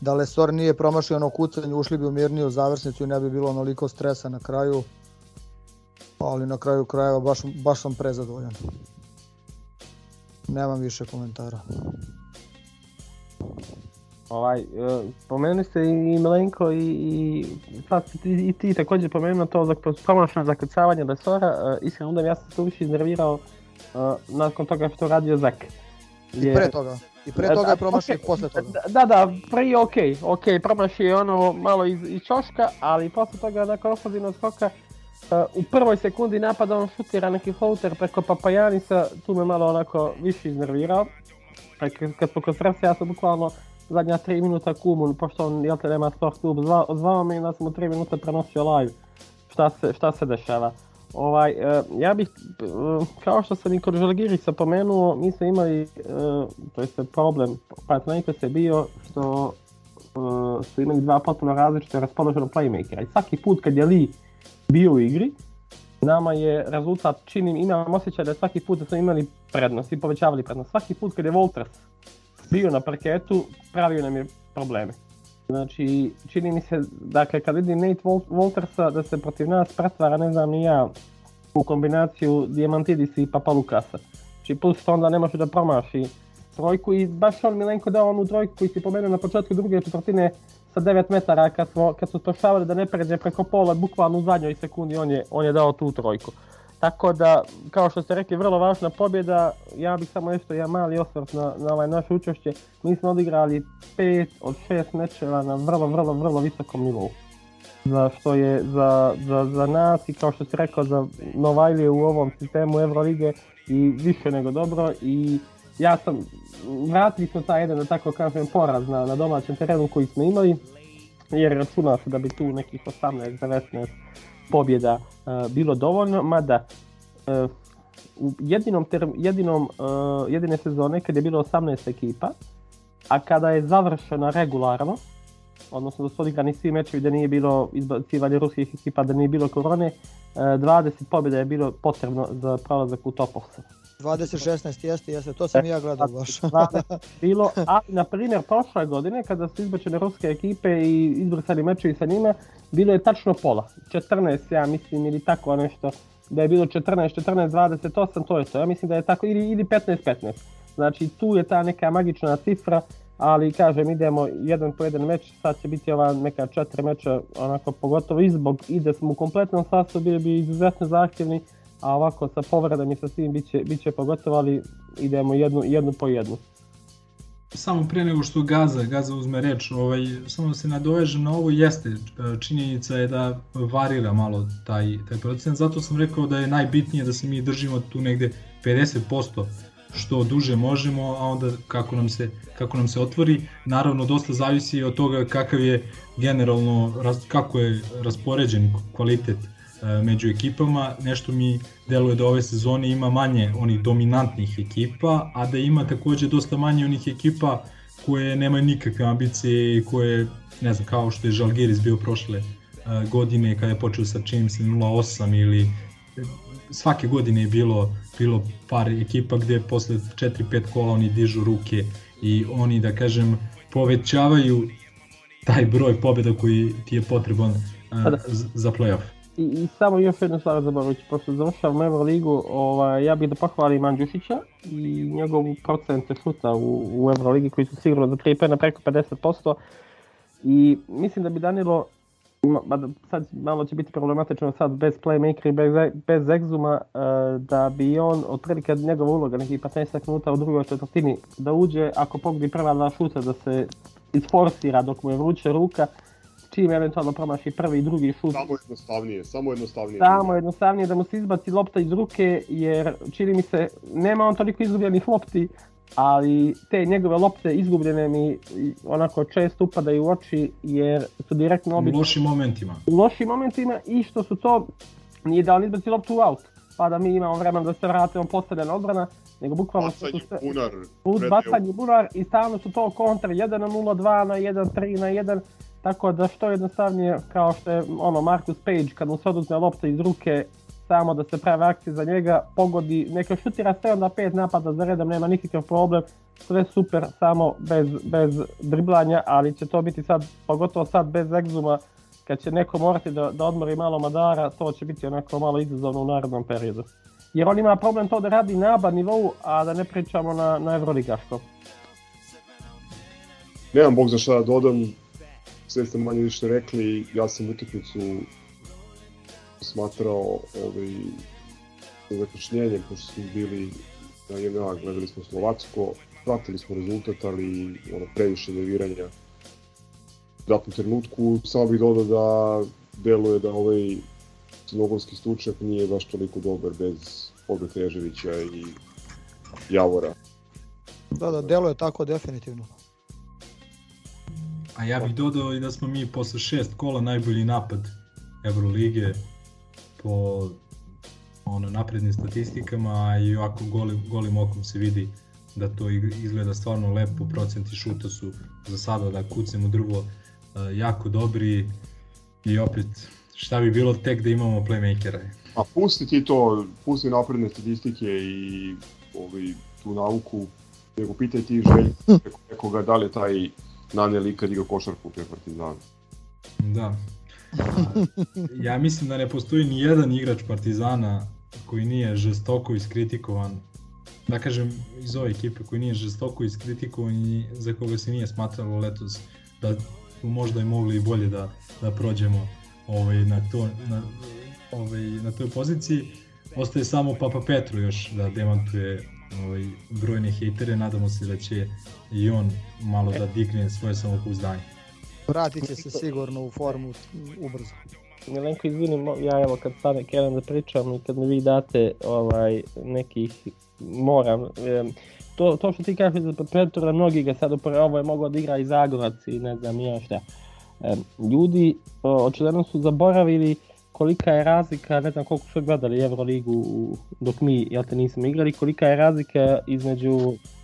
da Lesor nije promašio ono kucanje, ušli bi u mirniju završnicu i ne bi bilo onoliko stresa na kraju. Ali na kraju krajeva baš, baš sam prezadovoljan. Nemam više komentara. Ovaj, uh, pomenuli ste i Milenko i, i, sad ti, i ti takođe pomenuo to za promašno zakrcavanje Lesora, uh, iskreno da ja sam se više iznervirao uh, nakon toga što radio Zek. I pre toga. I pre toga je promašio okay, i posle toga. Da, da, prije ok, ok, promašio je ono malo iz, iz čoška, ali posle toga nakon ofenzivnog skoka uh, u prvoj sekundi napada on šutira neki floater preko Papajanisa, tu me malo onako više iznervirao. Kad smo kod stresa, ja sam bukvalno zadnja 3 minuta kumun, pošto on jel te nema sport klub, zvao, zvao me i da sam u 3 minuta prenosio live šta se, šta se dešava. Ovaj, uh, ja bih, uh, kao što sam i kod Žalgirisa pomenuo, mi smo imali, uh, to je problem, Panathinaikos je bio što uh, su imali dva potpuno različite raspoložene playmakera i svaki put kad je Lee bio u igri, nama je rezultat, činim, imam osjećaj da svaki put da smo imali prednost i povećavali prednost. Svaki put kad je Walters bio na parketu, pravio nam je probleme. Znači, čini mi se, dakle, kad vidim Nate Waltersa da se protiv nas pretvara, ne znam ni ja, u kombinaciju Diamantidis i Papa Lukasa. Znači, plus onda ne može da promaši trojku i baš on Milenko dao onu trojku koji si pomenuo na početku druge četvrtine sa 9 metara kad, smo, kad su spašavali da ne pređe preko pola, bukvalno u zadnjoj sekundi on je, on je dao tu trojku. Tako da, kao što ste rekli, vrlo važna pobjeda. Ja bih samo nešto jedan mali osvrt na, na ovaj naše učešće. Mi smo odigrali 5 od 6 mečeva na vrlo, vrlo, vrlo visokom nivou. Za što je za, za, za nas i kao što ste rekao za Novajlije u ovom sistemu Eurolige i više nego dobro i ja sam, vratili smo taj jedan, da tako kažem, poraz na, na domaćem terenu koji smo imali, jer računa se da bi tu nekih 18-19 pobjeda uh, bilo dovoljno, mada uh, u jedinom, term, jedinom uh, jedine sezone kad je bilo 18 ekipa, a kada je završena regularno, odnosno da su odigrani svi mečevi da nije bilo izbacivanje ruskih ekipa, da nije bilo korone, 20 pobjeda je bilo potrebno za prolazak u top 8. 2016 jeste, jeste, to sam i ja gledao baš. bilo, a na primjer prošle godine kada su izbačene ruske ekipe i izbrisani mečevi sa njima, bilo je tačno pola, 14 ja mislim ili tako nešto, da je bilo 14, 14, 28, to je to, ja mislim da je tako, ili, ili 15, 15. Znači tu je ta neka magična cifra, ali kažem idemo jedan po jedan meč, sad će biti ova neka četiri meča, onako pogotovo izbog i da smo u kompletnom sastavu bili bi izuzetno zahtjevni, a ovako sa povredom i sa svim biće, biće pogotovo, ali idemo jednu, jednu po jednu. Samo pre nego što Gaza, Gaza uzme reč, ovaj, samo da se nadovežem na ovo, jeste, činjenica je da varira malo taj, taj procent, zato sam rekao da je najbitnije da se mi držimo tu negde 50% što duže možemo, a onda kako nam se kako nam se otvori. Naravno dosta zavisi od toga kakav je generalno kako je raspoređen kvalitet E, među ekipama, nešto mi deluje da ove sezone ima manje onih dominantnih ekipa, a da ima takođe dosta manje onih ekipa koje nemaju nikakve ambicije i koje, ne znam, kao što je Žalgiris bio prošle uh, godine kada je počeo sa čim se 0-8 ili svake godine je bilo, bilo par ekipa gde posle 4-5 kola oni dižu ruke i oni, da kažem, povećavaju taj broj pobjeda koji ti je potreban uh, za playoff. I, I samo još jednu stvar zaboravit pošto završavam Euroligu, ovaj, ja bih da pohvalim Andjušića i njegovu procente šuta u, u Euroligi koji su sigurno za 3 pena preko 50%. I mislim da bi Danilo, ma, sad malo će biti problematično sad bez playmakera i bez, bez egzuma, uh, da bi on otprilike njegova uloga nekih 15 minuta u drugoj četvrtini da uđe, ako pogodi prva dva šuta da se isforsira dok mu je vruće ruka, čim eventualno promaši prvi i drugi šut. Samo jednostavnije, samo jednostavnije. Samo jednostavnije da mu se izbaci lopta iz ruke, jer čini mi se, nema on toliko izgubljenih lopti ali te njegove lopte izgubljene mi i onako često upadaju u oči jer su direktno U obično lošim momentima. u lošim momentima i što su to, nije da on izbaci loptu u aut, pa da mi imamo vremena da se vratimo postavljena odbrana, nego bukvalno su Bacanje sve- bunar. pred- bacanje bunar i stalno su to kontra 1 na 0, 2 na 1, 3 na 1, tako da što jednostavnije kao što je ono Marcus Page kad mu se oduzme lopta iz ruke samo da se prave akcije za njega, pogodi, neka šutira 7 na 5 napada za redom, nema nikakav problem, sve super, samo bez, bez driblanja, ali će to biti sad, pogotovo sad bez egzuma, kad će neko morati da, da odmori malo Madara, to će biti onako malo izazovno u narednom periodu. Jer on ima problem to da radi na ABA nivou, a da ne pričamo na, na Evroligaškom. Nemam bog za šta da dodam, sve ste manje više rekli, ja sam utakmicu smatrao ovaj, zakašnjenjem, pošto smo bili na JNA, gledali smo Slovacko, pratili smo rezultat, ali ono, previše nerviranja u datnom trenutku. Samo bih dodao da deluje da ovaj crnogorski stručnjak nije baš toliko dobar bez Olga Kneževića i Javora. Da, da, delo je tako definitivno. A ja bih dodao i da smo mi posle šest kola najbolji napad Evrolige po ono naprednim statistikama, a i ovako golim, golim okom se vidi da to izgleda stvarno lepo, procenti šuta su za sada da kucemo drvo e, jako dobri. I opet šta bi bilo tek da imamo playmakera. A pusti ti to, pusti napredne statistike i ovaj, tu nauku, nego pitaj ti želj neko, nekoga da li taj Nane Lika igra košarku pre Partizana. Da. Ja mislim da ne postoji ni jedan igrač Partizana koji nije žestoko iskritikovan da kažem iz ove ekipe koji nije žestoko iskritikovan i za koga se nije smatralo letos da možda i mogli i bolje da, da prođemo ovaj, na, to, na, ovaj, na toj poziciji. Ostaje samo Papa Petru još da demantuje ovaj, brojne hejtere, nadamo se da će i on malo da digne svoje samopouzdanje. Vratit će se sigurno u formu ubrzo. Milenko, izvini, mo- ja evo kad stane krenem da pričam i kad mi vi date ovaj, nekih, moram, to, to što ti kažeš za Petra, mnogi ga sad upre, ovo je mogao da igra i Zagorac i ne znam ja šta. Em, ljudi očigledno su zaboravili kolika je razlika, ne znam koliko su gledali Euroligu dok mi, jel te, nismo igrali, kolika je razlika između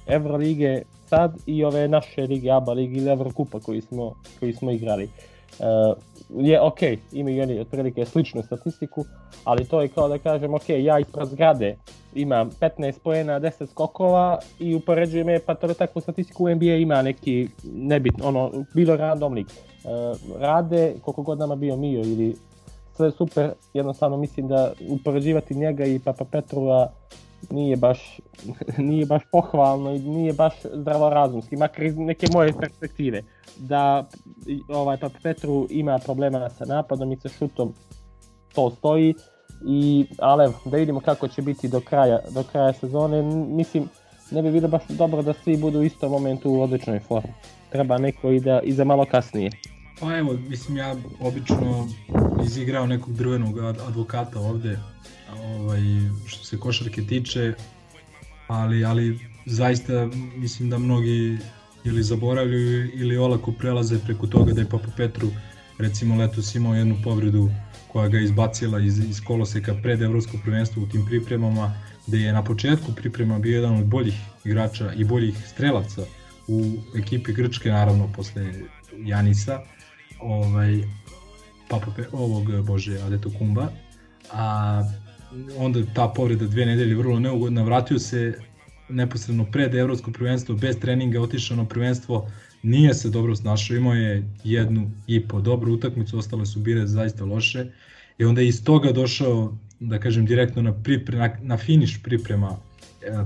Eurolige sad i ove naše lige, ABA lige ili Evrokupa koji smo, koji smo igrali. Uh, je ok, imaju oni otprilike sličnu statistiku, ali to je kao da kažem, ok, ja ispred zgrade imam 15 pojena, 10 skokova i upoređujem je, pa to takvu statistiku u NBA ima neki nebitno, ono, bilo random lig. Uh, rade, koliko god nama bio Mio ili sve super, jednostavno mislim da upoređivati njega i Papa Petrova nije baš, nije baš pohvalno i nije baš zdravorazumski, makar iz neke moje perspektive. Da ovaj Papa Petru ima problema sa napadom i sa šutom, to stoji. I, ali evo, da vidimo kako će biti do kraja, do kraja sezone. Mislim, ne bi bilo baš dobro da svi budu u istom momentu u odličnoj formi. Treba neko i da i za malo kasnije. Pa evo, mislim ja obično izigrao nekog drvenog ad- advokata ovde, ovaj, što se košarke tiče, ali, ali zaista mislim da mnogi ili zaboravljaju ili olako prelaze preko toga da je Papa Petru recimo letos imao jednu povredu koja ga izbacila iz, iz koloseka pred evropsko prvenstvo u tim pripremama, gde je na početku priprema bio jedan od boljih igrača i boljih strelaca u ekipi Grčke, naravno posle Janisa, ovaj, Papa Pe, ovog, bože, Adeto Kumba, a onda ta povreda dve nedelje vrlo neugodna, vratio se neposredno pred evropsko prvenstvo, bez treninga, otišao na prvenstvo, nije se dobro snašao, imao je jednu i po dobru utakmicu, ostale su bile zaista loše i onda je iz toga došao, da kažem, direktno na, pripre, na, na finiš priprema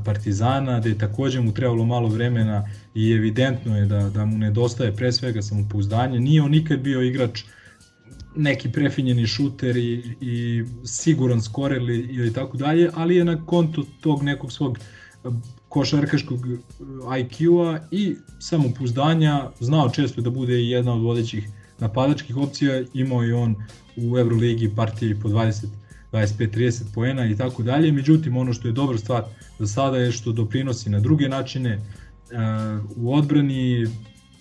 Partizana, da je takođe mu trebalo malo vremena i evidentno je da, da mu nedostaje pre svega samopouzdanje. Nije on nikad bio igrač neki prefinjeni šuter i, i siguran skorer ili, ili tako dalje, ali je na konto tog nekog svog e, košarkaškog e, IQ-a i samopouzdanja znao često da bude jedna od vodećih napadačkih opcija, imao je on u Euroligi partije po 20 25-30 poena i tako dalje. Međutim, ono što je dobra stvar za sada je što doprinosi na druge načine e, u odbrani,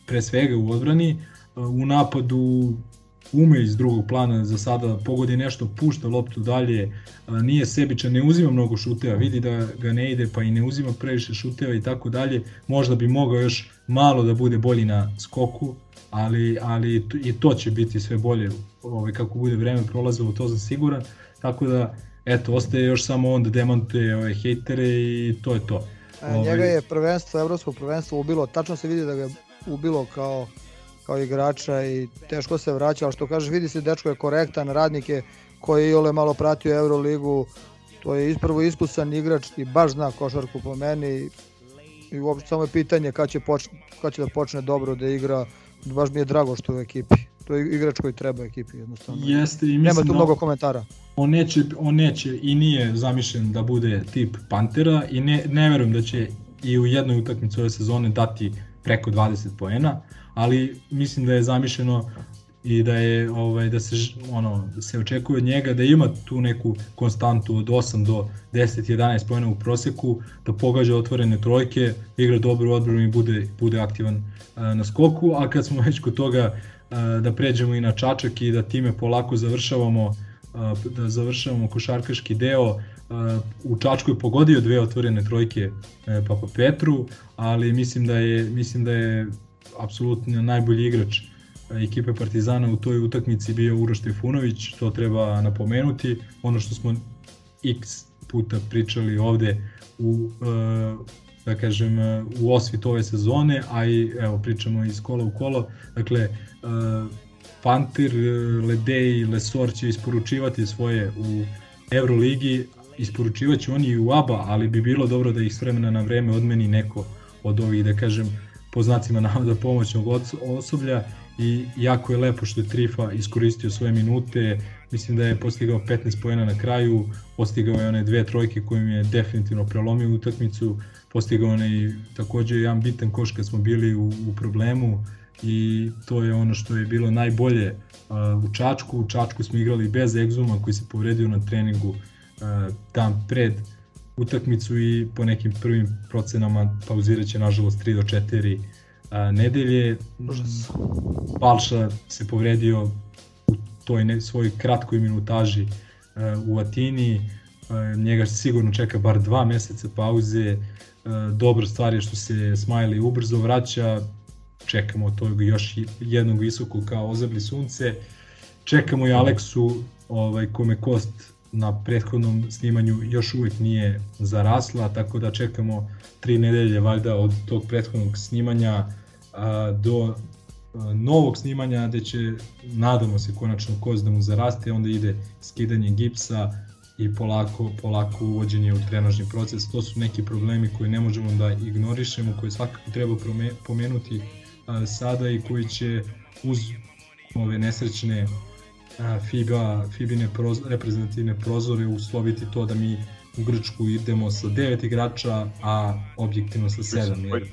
pre svega u odbrani, e, u napadu ume iz drugog plana za sada pogodi nešto, pušta loptu dalje, nije sebičan, ne uzima mnogo šuteva, vidi da ga ne ide pa i ne uzima previše šuteva i tako dalje, možda bi mogao još malo da bude bolji na skoku, ali, ali i to će biti sve bolje ovaj, kako bude vreme prolazilo, to sam siguran, tako da eto, ostaje još samo on da demantuje ove hejtere i to je to. E, njega ovaj- je prvenstvo, evropsko prvenstvo ubilo, tačno se vidi da ga je ubilo kao kao igrača i teško se vraća, ali što kažeš vidi se dečko je korektan, radnik je koji je ole malo pratio Euroligu, to je isprvo iskusan igrač i baš zna košarku po meni i uopšte samo je pitanje kad će, poč, kad će da počne dobro da igra, baš mi je drago što je u ekipi. To je igrač koji treba ekipi jednostavno. Jeste i mislim Nema tu da mnogo komentara. On neće, on neće i nije zamišljen da bude tip Pantera i ne, ne verujem da će i u jednoj utakmici ove sezone dati preko 20 poena, ali mislim da je zamišljeno i da je ovaj da se ono da se očekuje od njega da ima tu neku konstantu od 8 do 10 11 poena u proseku, da pogađa otvorene trojke, igra dobro u odbranu i bude bude aktivan a, na skoku, a kad smo već kod toga da pređemo i na Čačak i da time polako završavamo da završavamo košarkaški deo u Čačku je pogodio dve otvorene trojke e, Papa Petru, ali mislim da je mislim da je apsolutno najbolji igrač e, ekipe Partizana u toj utakmici bio Uroš Trifunović, to treba napomenuti. Ono što smo x puta pričali ovde u e, da kažem u osvit ove sezone, a i evo pričamo iz kola u kolo. Dakle Panter, Ledej, Lesor će isporučivati svoje u Euroligi, isporučivaće oni i u ABA, ali bi bilo dobro da ih s vremena na vreme odmeni neko od ovih, da kažem, po znacima navoda pomoćnog osoblja i jako je lepo što je Trifa iskoristio svoje minute, mislim da je postigao 15 pojena na kraju, postigao je one dve trojke kojim je definitivno prelomio utakmicu, postigao je i takođe jedan bitan koš kad smo bili u, u problemu i to je ono što je bilo najbolje u Čačku. U Čačku smo igrali bez Egzuma koji se povredio na treningu dan pred utakmicu i po nekim prvim procenama pauzirat će nažalost 3 do 4 a, nedelje. Balša se povredio toj ne, svojoj kratkoj minutaži a, u Atini, a, njega sigurno čeka bar dva meseca pauze, a, dobra stvar je što se Smiley ubrzo vraća, čekamo tog još jednog visokog kao ozebli sunce, čekamo i Aleksu ovaj, kome kost na prethodnom snimanju još uvek nije zarasla, tako da čekamo tri nedelje valjda od tog prethodnog snimanja a, do novog snimanja gde će, nadamo se konačno kost da mu zaraste, onda ide skidanje gipsa i polako, polako uvođenje u trenažni proces. To su neki problemi koje ne možemo da ignorišemo, koje svakako treba pomenuti a, sada i koji će uz ove nesrećne FIBA, FIBine proz, reprezentativne prozore usloviti to da mi u Grčku idemo sa devet igrača, a objektivno sa sedam. Jer...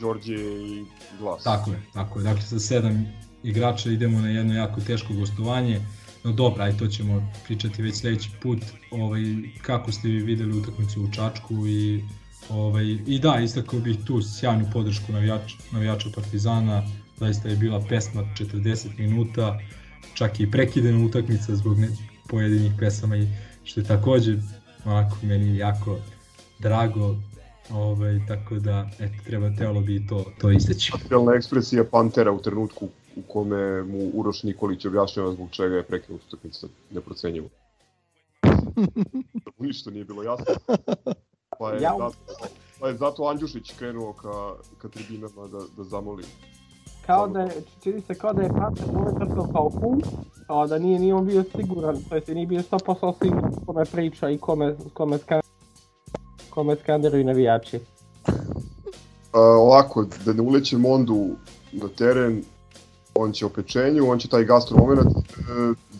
Đorđe i Glas. Tako je, tako je. Dakle, sa sedam igrača idemo na jedno jako teško gostovanje. No dobro, aj to ćemo pričati već sledeći put. Ovaj, kako ste vi videli utakmicu u Čačku i ovaj, i da, istakao bih tu sjajnu podršku navijača, navijača Partizana. Zaista je bila pesma 40 minuta čak i prekidena utakmica zbog ne, pojedinih pesama i što je takođe onako meni jako drago ovaj, tako da eto, treba telo bi to, to isteći. Facijalna ekspresija Pantera u trenutku u kome mu Uroš Nikolić objašnjava zbog čega je prekinut utakmica neprocenjivo. ništa nije bilo jasno. Pa je, ja. zato, pa je zato Andjušić krenuo ka, ka tribinama da, da zamoli kao da je, čini se kao da je Panter momentarno kao fun, kao da nije, nije on bio siguran, to jest nije bio 100% siguran kome priča i kome, kome, skan, kome skanderuju navijači. A, ovako, da ne ulećem Mondu na teren, on će o pečenju, on će taj gastro moment, e,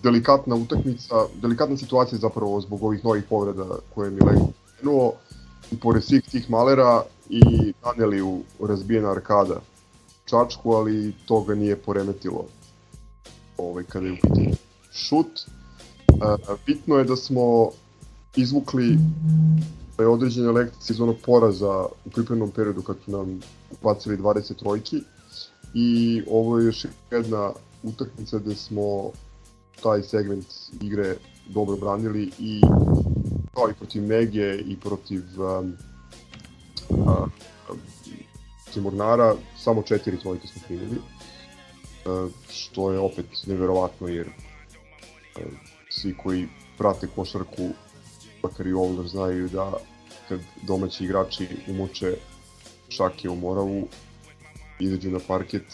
delikatna utakmica, delikatna situacija zapravo zbog ovih novih povreda koje je Milenko krenuo, i pored svih tih malera i naneli u razbijena arkada Čačku, ali to ga nije poremetilo ovaj, kada je u pitanju šut. bitno je da smo izvukli e, određene lekcije iz onog poraza u pripremnom periodu kad su nam bacili 20 trojki i ovo je još jedna utakmica gde smo taj segment igre dobro branili i kao i protiv Mege i protiv um, uh, Timurnara, samo četiri trojke smo primili, uh, što je opet neverovatno jer uh, svi koji prate košarku, makar i ovdje znaju da kad domaći igrači umoče šake u Moravu, izađu na parket,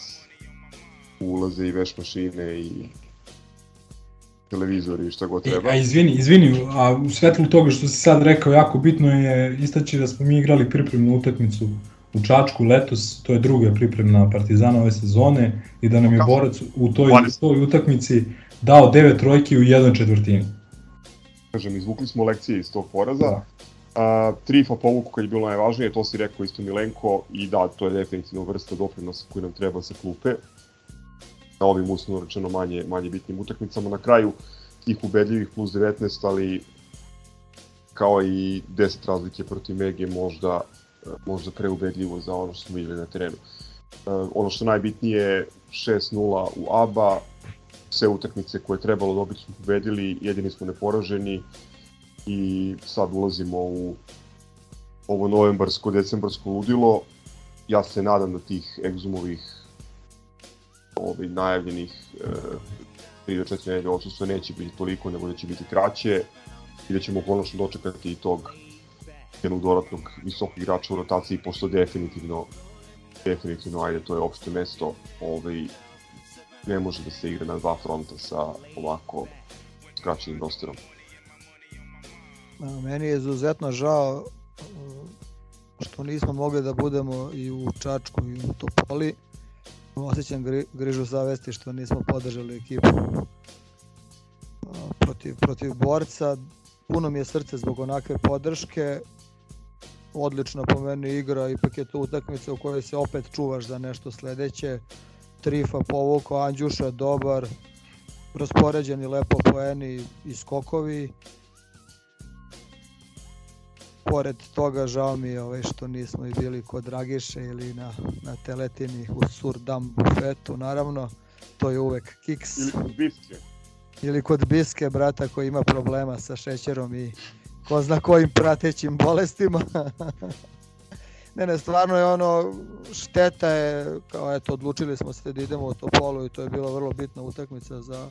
ulaze i veš mašine i televizori i šta god treba. E, a izvini, izvini, a u svetlu toga što si sad rekao, jako bitno je istaći da smo mi igrali pripremnu utakmicu u Čačku letos, to je druga pripremna Partizana ove sezone i da nam je borac u toj, u toj utakmici dao devet trojki u jednoj četvrtini. Kažem, izvukli smo lekcije iz tog poraza. Da. A, trifa povuku kad je bilo najvažnije, to si rekao isto Milenko i da, to je definitivno vrsta doprinosa koji nam treba sa klupe na ovim uslovno rečeno manje, manje bitnim utakmicama. Na kraju tih ubedljivih plus 19, ali kao i 10 razlike protiv Mege možda, možda preubedljivo za ono što smo videli na terenu. Ono što najbitnije 6-0 u ABA, sve utakmice koje je trebalo dobiti smo pobedili, jedini smo neporaženi i sad ulazimo u ovo novembarsko, decembarsko ludilo. Ja se nadam da tih egzumovih ovaj, najavljenih e, 3 do 4 nedelje odsustva neće biti toliko, nego da će biti kraće i da ćemo konačno dočekati i tog jednog dodatnog visokog igrača u rotaciji, pošto definitivno definitivno, ajde, to je opšte mesto, ovaj, ne može da se igra na dva fronta sa ovako skraćenim rosterom. Meni je izuzetno žao što nismo mogli da budemo i u Čačku i u Topoli osjećam gri, grižu zavesti što nismo podržali ekipu protiv, protiv borca. Puno mi je srce zbog onakve podrške. Odlična po meni igra, ipak je to utakmica u kojoj se opet čuvaš za nešto sledeće. Trifa povuko, Anđuša dobar, raspoređeni lepo poeni i skokovi pored toga žao mi je ovaj što nismo i bili kod Dragiše ili na, na teletini u Surdam bufetu, naravno, to je uvek kiks. Ili kod Biske. Ili kod Biske, brata koji ima problema sa šećerom i ko zna kojim pratećim bolestima. ne, ne, stvarno je ono, šteta je, kao eto, odlučili smo se da idemo u Topolu i to je bila vrlo bitna utakmica za,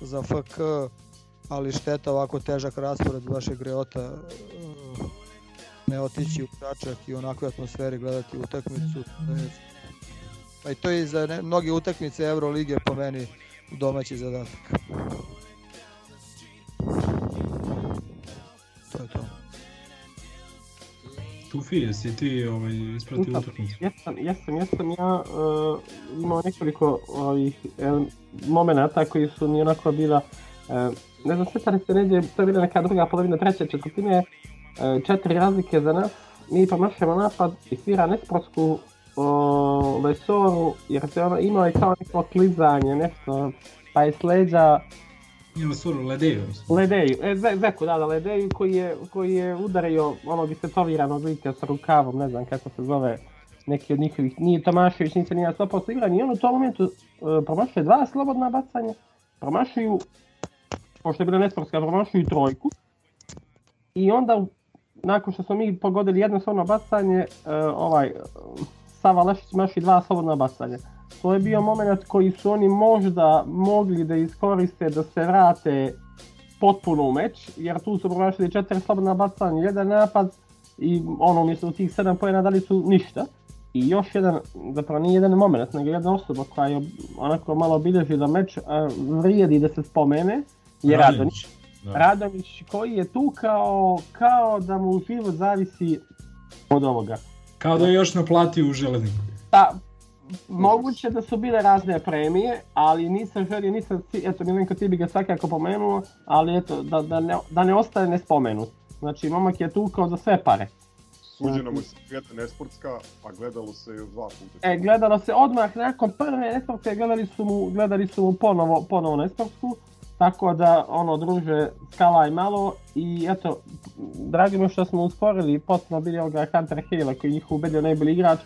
za FK, ali šteta ovako težak raspored vašeg greota ne otići u Čačak i onakve atmosferi gledati utakmicu. Pa i to je za ne, mnoge utakmice Euroligije po meni domaći zadatak. To je to. Tufi, jesi ti ovaj, ispratio utakmicu? Jesam, jesam, jesam. Ja uh, imao nekoliko ovih uh, momenata koji su mi onako bila uh, ne znam, sjećali se neđe, to je bila neka druga polovina treće četvrtine, E, četiri razlike za nas, mi promašujemo napad i svira nesportsku o, Lesoru, jer se ono imao je kao neko klizanje, nešto, pa je sleđa Nije Lesoru, Ledeju. Ledeju, e, Zeku, da, da, Ledeju koji je, koji je udario ono bi se tovirano lika sa rukavom, ne znam kako se zove, neki od njihovih, nije Tomašević, nije se nije 100% igran i on u tom momentu uh, promašuje dva slobodna bacanja, promašuju, pošto je bila nesportska, promašuju trojku, i onda nakon što smo mi pogodili jedno slobodno bacanje, uh, ovaj, Sava Lešić maši dva slobodna bacanja. To je bio moment koji su oni možda mogli da iskoriste da se vrate potpuno u meč, jer tu su promašili četiri slobodna bacanja, jedan napad i ono umjesto tih sedam pojena dali su ništa. I još jedan, zapravo nije jedan moment, nego jedna osoba koja je onako malo obilježila meč, vrijedi da se spomene, je Radonić. Da. Radović koji je tu kao, kao da mu život zavisi od ovoga. Kao da je još naplatio u železniku. Pa, moguće da su bile razne premije, ali nisam želio, nisam, eto Milenko ti bi ga svakako pomenuo, ali eto, da, da, ne, da ne ostaje nespomenut. Znači, momak je tu kao za sve pare. Suđena mu se svijeta nesportska, a gledalo se još dva puta. E, gledalo se odmah nakon prve nesportske, gledali su mu, gledali su mu ponovo, ponovo nesportsku, Tako da, ono, druže, skala i malo i eto, dragi mi što smo usporili potpuno bili ovoga Hunter Hale koji je njih ubedio najbolji igrač,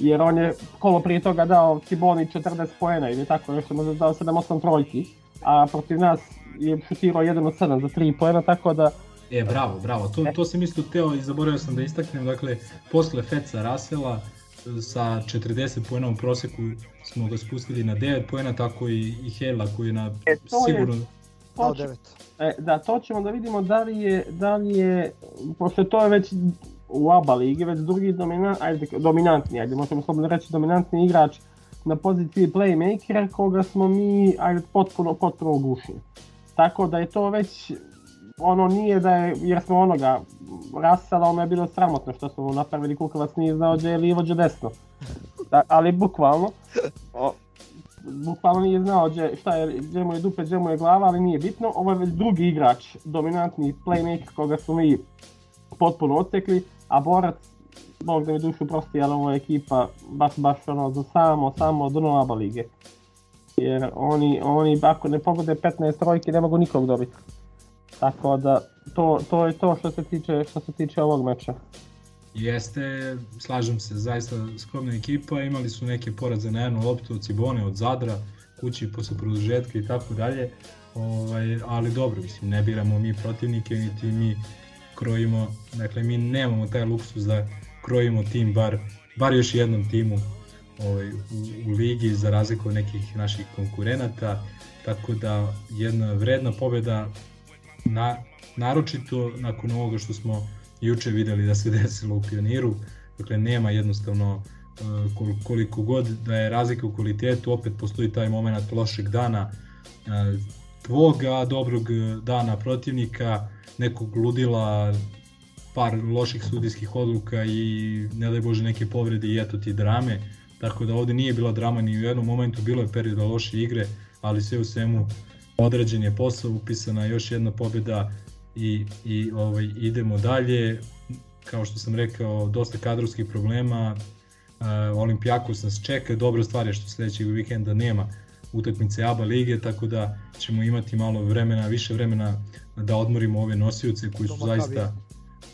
jer on je kolo prije toga dao Ciboni 40 poena ili tako nešto, možda dao 7-8 trojki, a protiv nas je šutirao 1 od 7 za 3 poena, tako da E, bravo, bravo. To, to sam isto teo i zaboravio sam da istaknem. Dakle, posle Feca Rasela sa 40 poena u proseku smo ga spustili na 9 poena, tako i, i Hela koji je na E, to je- sigurno... to će- E, da, to ćemo da vidimo da li je, da li je, pošto to je već u ABA ligi, već drugi domina, ajde, dominantni, ajde, možemo slobodno reći dominantni igrač na poziciji playmakera koga smo mi ajde, potpuno, potpuno ugušili. Tako da je to već, ono nije da je, jer smo onoga, Rasala, ono je bilo sramotno što smo napravili, Kukovac nije znao gdje je lijevo, gdje je desno. Da, ali bukvalno, o, bukvalno nije znao gdje, šta je, gdje mu je dupe, gdje mu je glava, ali nije bitno. Ovo je već drugi igrač, dominantni playmaker koga smo mi potpuno odsekli, a borac, bog da mi dušu prosti, ali ovo je ekipa baš, baš ono za samo, samo dno ABA lige. Jer oni, oni ako ne pogode 15 trojki ne mogu nikog dobiti. Tako da, to, to je to što se tiče, što se tiče ovog meča. Jeste, slažem se, zaista skromna ekipa, imali su neke poraze na jednu loptu od Cibone, od Zadra, kući posle produžetka i tako dalje, ovaj, ali dobro, mislim, ne biramo mi protivnike, niti mi krojimo, dakle mi nemamo taj luksus da krojimo tim bar, bar još jednom timu ovaj, u, u ligi za razliku od nekih naših konkurenata, tako da jedna vredna pobeda na, naročito nakon ovoga što smo juče videli da se desilo u Pioniru, dakle nema jednostavno e, kol- koliko god da je razlika u kvalitetu, opet postoji taj moment lošeg dana. E, tvoga, dobrog dana protivnika, nekog ludila, par loših sudijskih odluka i ne daj Bože neke povrede i eto ti drame, tako da ovde nije bila drama ni u jednom momentu, bilo je perioda loše igre, ali sve u svemu odrađen je posao, upisana još jedna pobjeda i, i ovaj, idemo dalje. Kao što sam rekao, dosta kadrovskih problema, uh, Olimpijakos nas čeka, dobra stvar je što sledećeg vikenda nema utakmice ABA lige, tako da ćemo imati malo vremena, više vremena da odmorimo ove nosioce koji su zaista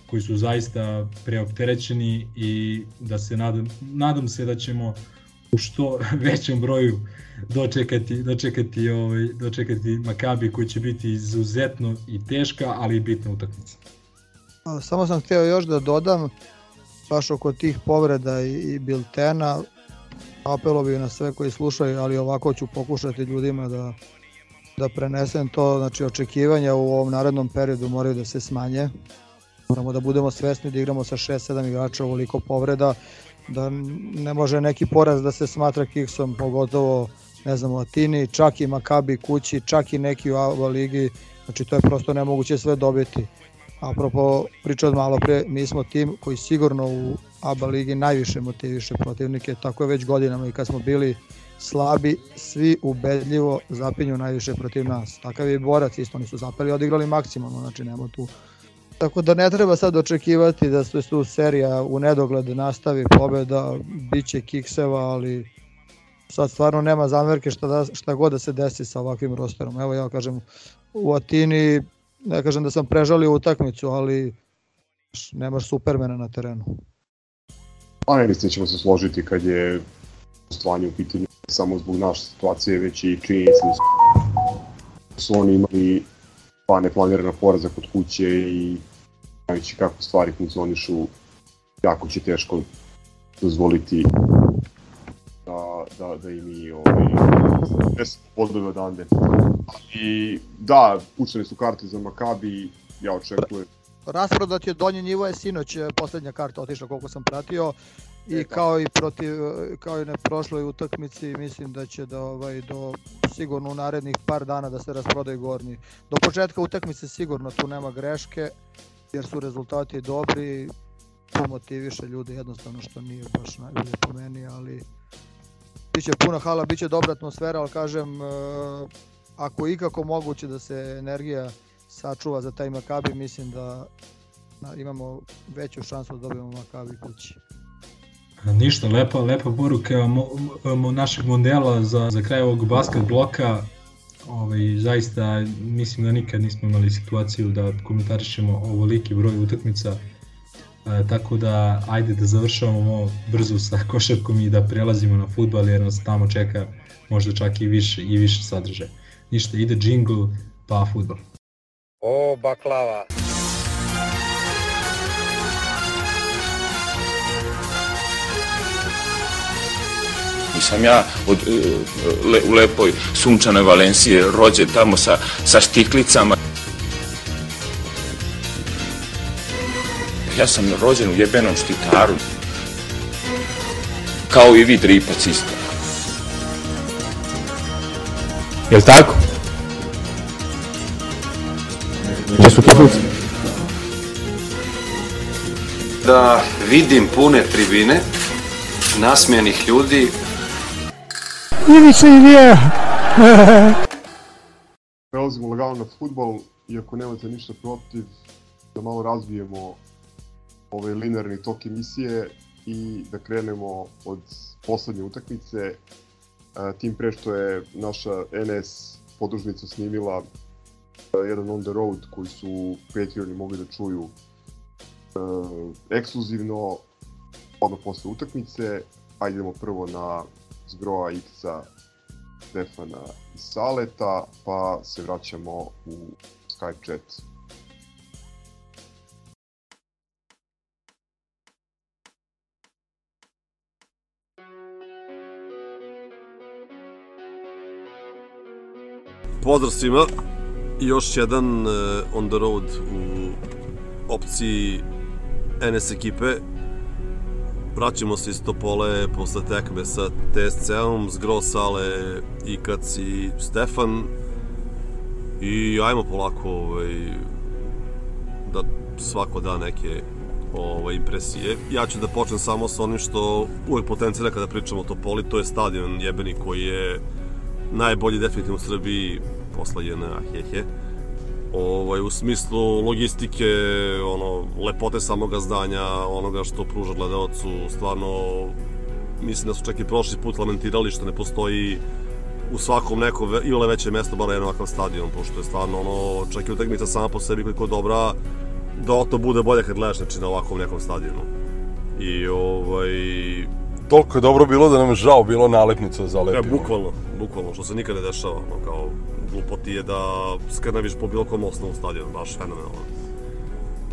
koji su zaista preopterećeni i da se nadam, nadam se da ćemo u što većem broju dočekati, dočekati, ovaj, dočekati Makabi koji će biti izuzetno i teška, ali i bitna utakmica. Samo sam htio još da dodam, baš oko tih povreda i, i biltena, apelo bih na sve koji slušaju, ali ovako ću pokušati ljudima da, da prenesem to, znači očekivanja u ovom narednom periodu moraju da se smanje. Moramo da budemo svesni da igramo sa 6-7 igrača ovoliko povreda, da ne može neki poraz da se smatra kiksom, pogotovo ne znam u Atini, čak i Makabi kući, čak i neki u ABA ligi, znači to je prosto nemoguće sve dobiti. Apropo priče od malo pre, mi smo tim koji sigurno u ABA ligi najviše motiviše protivnike, tako je već godinama i kad smo bili slabi, svi ubedljivo zapinju najviše protiv nas. Takav je borac, isto oni su zapeli odigrali maksimalno, znači nema tu Tako da ne treba sad očekivati da se tu serija u nedogled nastavi pobeda, bit će kikseva, ali sad stvarno nema zamerke šta, da, šta god da se desi sa ovakvim rosterom. Evo ja kažem, u Atini, ne kažem da sam prežalio utakmicu, ali nemaš supermena na terenu. A ne mislim ćemo se složiti kad je stvanje u pitanju samo zbog naše situacije, već i činjenica da su- oni imali dva neplanirana poraza kod kuće i znajući kako stvari funkcionišu, jako će teško dozvoliti da, da, da i mi ovaj, bodove odande. I da, pucane su karte za Makabi, ja očekujem Rasprodat je donji nivo je sinoć poslednja karta otišla koliko sam pratio i kao i protiv kao i na prošloj utakmici mislim da će da ovaj do sigurno u narednih par dana da se rasprodaju gornji. Do početka utakmice sigurno tu nema greške jer su rezultati dobri, to motiviše ljude jednostavno što nije baš najbolje po meni, ali biće puno hala, biće dobra atmosfera, ali kažem e, ako ikako moguće da se energija sačuva za taj Makabi, mislim da da imamo veću šansu da dobijemo Makabi kući. Ništa, lepa, lepa poruka mo, mo, našeg modela za, za kraj ovog basket bloka. Ovaj, zaista mislim da nikad nismo imali situaciju da komentarišemo ovoliki broj utakmica. E, tako da ajde da završavamo brzo sa košarkom i da prelazimo na futbal jer nas tamo čeka možda čak i više i više sadržaja. Ništa, ide jingle pa futbal. O, baklava. Nisam ja od, e, le, u lepoj sunčanoj Valencije rođen tamo sa, sa štiklicama. Ja sam rođen u jebenom štitaru. Kao i vi dripac isto. Jel tako? Gdje su posluci? Da vidim pune tribine, nasmijenih ljudi. Ivica Ilija! Prelazimo lagano na futbol, iako nemate ništa protiv, da malo razvijemo ovaj linearni tok emisije i da krenemo od poslednje utakmice, tim pre što je naša NS podružnica snimila jedan on the road koji su Patreoni mogli da čuju e, ekskluzivno odmah posle utakmice. Ajdemo prvo na Zgroa, Ikca, Stefana i Saleta, pa se vraćamo u Skype chat. Pozdrav svima, još jedan uh, on the road u opciji NS ekipe. Vraćamo se iz Topole posle tekme sa TSC-om, Zgro, Sale, Ikac i Stefan. I ajmo polako ovaj, da svako da neke ovaj, impresije. Ja ću da počnem samo sa onim što uvek potencira kada pričamo o Topoli, to je stadion jebeni koji je najbolji definitivno u Srbiji posle JNA Hehe. Ovaj, u smislu logistike, ono, lepote samoga zdanja, onoga što pruža gledalcu, stvarno mislim da su čak i prošli put lamentirali što ne postoji u svakom neko ili veće mesto bar jedan ovakav stadion, pošto je stvarno ono, čak i utakmica sama po sebi koliko dobra, da to bude bolje kad gledaš znači, na ovakvom nekom stadionu. I ovaj, toliko je dobro bilo da nam je žao bilo nalepnica za lepimo. Ja, bukvalno, bukvalno, što se nikad ne dešava, no, kao glupoti je da skrnaviš po bilo kom osnovu stadionu, baš fenomenalno.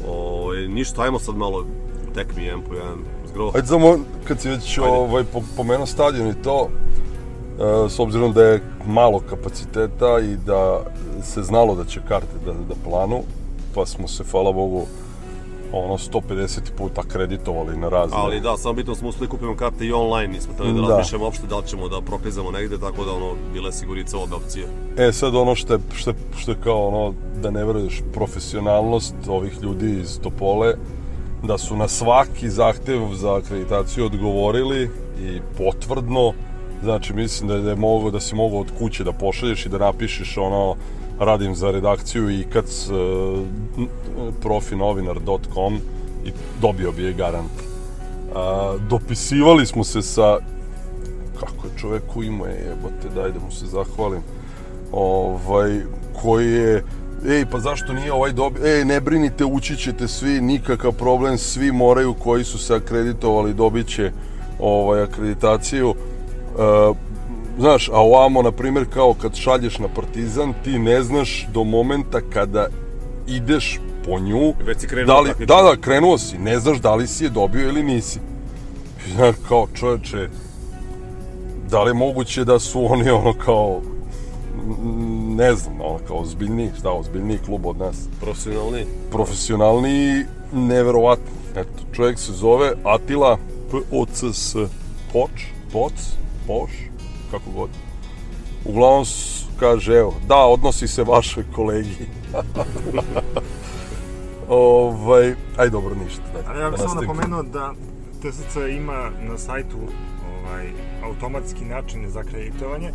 O, ništa, ajmo sad malo tekmi 1 po 1 zgro. Ajde samo, kad si već ovaj, pomenuo stadion i to, e, s obzirom da je malo kapaciteta i da se znalo da će karte da, da planu, pa smo se, hvala Bogu, ono 150 puta kreditovali na razne. Ali da, samo bitno smo uspeli kupimo karte i online, nismo trebali da, da razmišljamo uopšte da li ćemo da proklizamo negde, tako da ono, bile sigurice obe opcije. E sad ono što je, što je, što je kao ono, da ne veruješ profesionalnost ovih ljudi iz Topole, da su na svaki zahtev za akreditaciju odgovorili i potvrdno, znači mislim da je mogo, da si mogao od kuće da pošalješ i da napišeš ono radim za redakciju i kad uh, profinovinar.com i dobio bi je garant. Uh, dopisivali smo se sa kako je čoveku ime jebote, daj da mu se zahvalim. Ovaj, koji je ej, pa zašto nije ovaj dobio, ej, ne brinite, ući ćete svi, nikakav problem, svi moraju koji su se akreditovali dobit će ovaj, akreditaciju. Uh, znaš, a ovamo, na primjer, kao kad šalješ na Partizan, ti ne znaš do momenta kada ideš po nju, Već si krenuo da, li, da, da, krenuo si, ne znaš da li si je dobio ili nisi. Znaš, kao čoveče, da li je moguće da su oni ono kao, ne znam, ono kao ozbiljniji, šta, ozbiljniji klub od nas. Profesionalni. Profesionalni, neverovatno. Eto, čovjek se zove Atila P-O-C-S Poč, Poc, Poš, kako god. Uglavnom kaže, evo, da, odnosi se vašoj kolegi. ovaj, aj dobro, ništa. Da, A ja bih samo napomenuo da TSC ima na sajtu ovaj, automatski način za akreditovanje,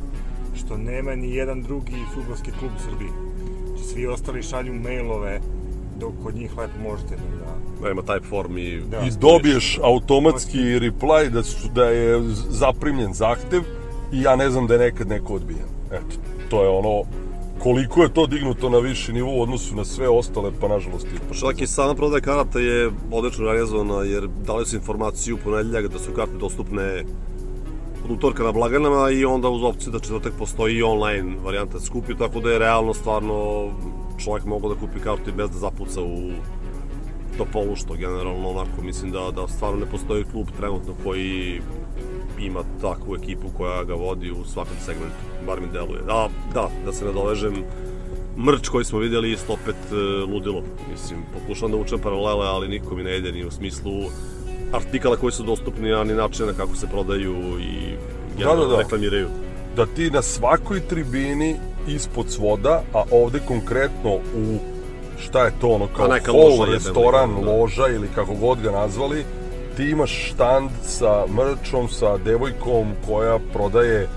što nema ni jedan drugi futbolski klub u Srbiji. Znači, svi ostali šalju mailove dok kod njih lepo možete da... Da ima type form i... Da, I dobiješ automatski reply da, su, da je zaprimljen zahtev i ja ne znam da je nekad neko odbijen. Eto, to je ono koliko je to dignuto na viši nivo u odnosu na sve ostale, pa nažalost i Čak i sama prodaja karata je odlično realizovana, jer dali su informaciju u ponedeljak da su karte dostupne od utorka na blagajnama i onda uz opciju da četvrtak postoji i online varijanta da tako da je realno stvarno čovjek mogao da kupi kartu i bez da zapuca u Topolu, što generalno onako mislim da, da stvarno ne postoji klub trenutno koji ima takvu ekipu koja ga vodi u svakom segmentu, bar mi deluje. A, da, da se nadovežem, mrč koji smo vidjeli isto opet e, ludilo. Mislim, pokušavam da učem paralele, ali niko mi ne ide ni u smislu artikala koji su dostupni, a ni načina kako se prodaju i Da, da, da. reklamiraju. da ti na svakoj tribini ispod svoda, a ovde konkretno u šta je to ono kao hall, jebem, restoran, da. loža ili kako god ga nazvali, ti imaš štand sa mrčom, sa devojkom koja prodaje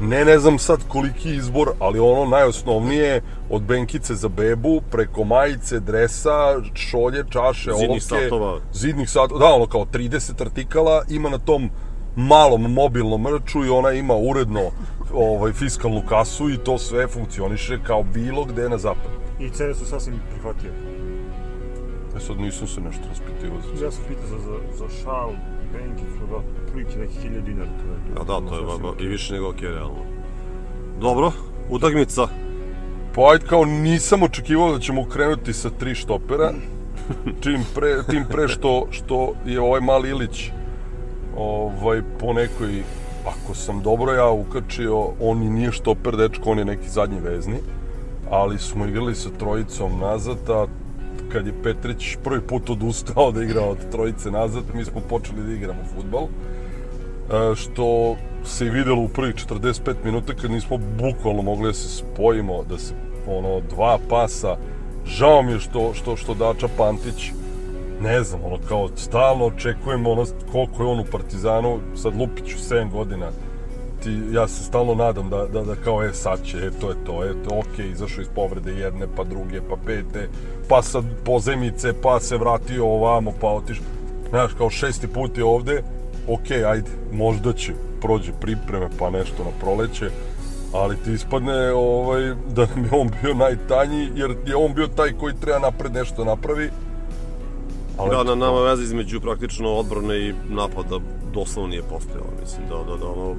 ne ne znam sad koliki izbor, ali ono najosnovnije od benkice za bebu, preko majice, dresa, šolje, čaše, Zidnih olovke, satova. zidnih satova, da ono kao 30 artikala ima na tom malom mobilnom mrču i ona ima uredno ovaj, fiskalnu kasu i to sve funkcioniše kao bilo gde na zapadu. I cene su sasvim prihvatljive. E sad nisam se nešto raspitivao za Ja sam pitao za, za, za šal, benkicu, da, prilike neki 1000 dinara. To je, A da, to je ba, ba, i više nego ok, realno. Dobro, utakmica. Pa ajde kao nisam očekivao da ćemo krenuti sa tri štopera, čim pre, tim pre što, što je ovaj mali Ilić ovaj, po nekoj, ako sam dobro ja ukačio, on i nije štoper dečko, on je neki zadnji vezni, ali smo igrali sa trojicom nazad, a kad je Petrić prvi put odustao da igra od trojice nazad, mi smo počeli da igramo futbal, e, što se i videlo u prvih 45 minuta kad nismo bukvalno mogli da se spojimo, da se ono dva pasa. Žao mi je što što što Dača Pantić ne znam, ono kao stalno očekujem ono koliko je on u Partizanu, sad Lupiću 7 godina. Ti, ja se stalno nadam da, da, da kao je sad će, e, to je to, e, to, ok, izašao iz povrede jedne, pa druge, pa pete, pa sad pozemice, pa se vratio ovamo, pa otišao. Znaš, kao šesti put je ovde, ok, ajde, možda će prođe pripreme, pa nešto na proleće, ali ti ispadne ovaj, da nam je on bio najtanji, jer je on bio taj koji treba napred nešto napravi. Ali da, na nama veze između praktično odbrane i napada doslovno nije postojalo. Mislim da, da, da ono,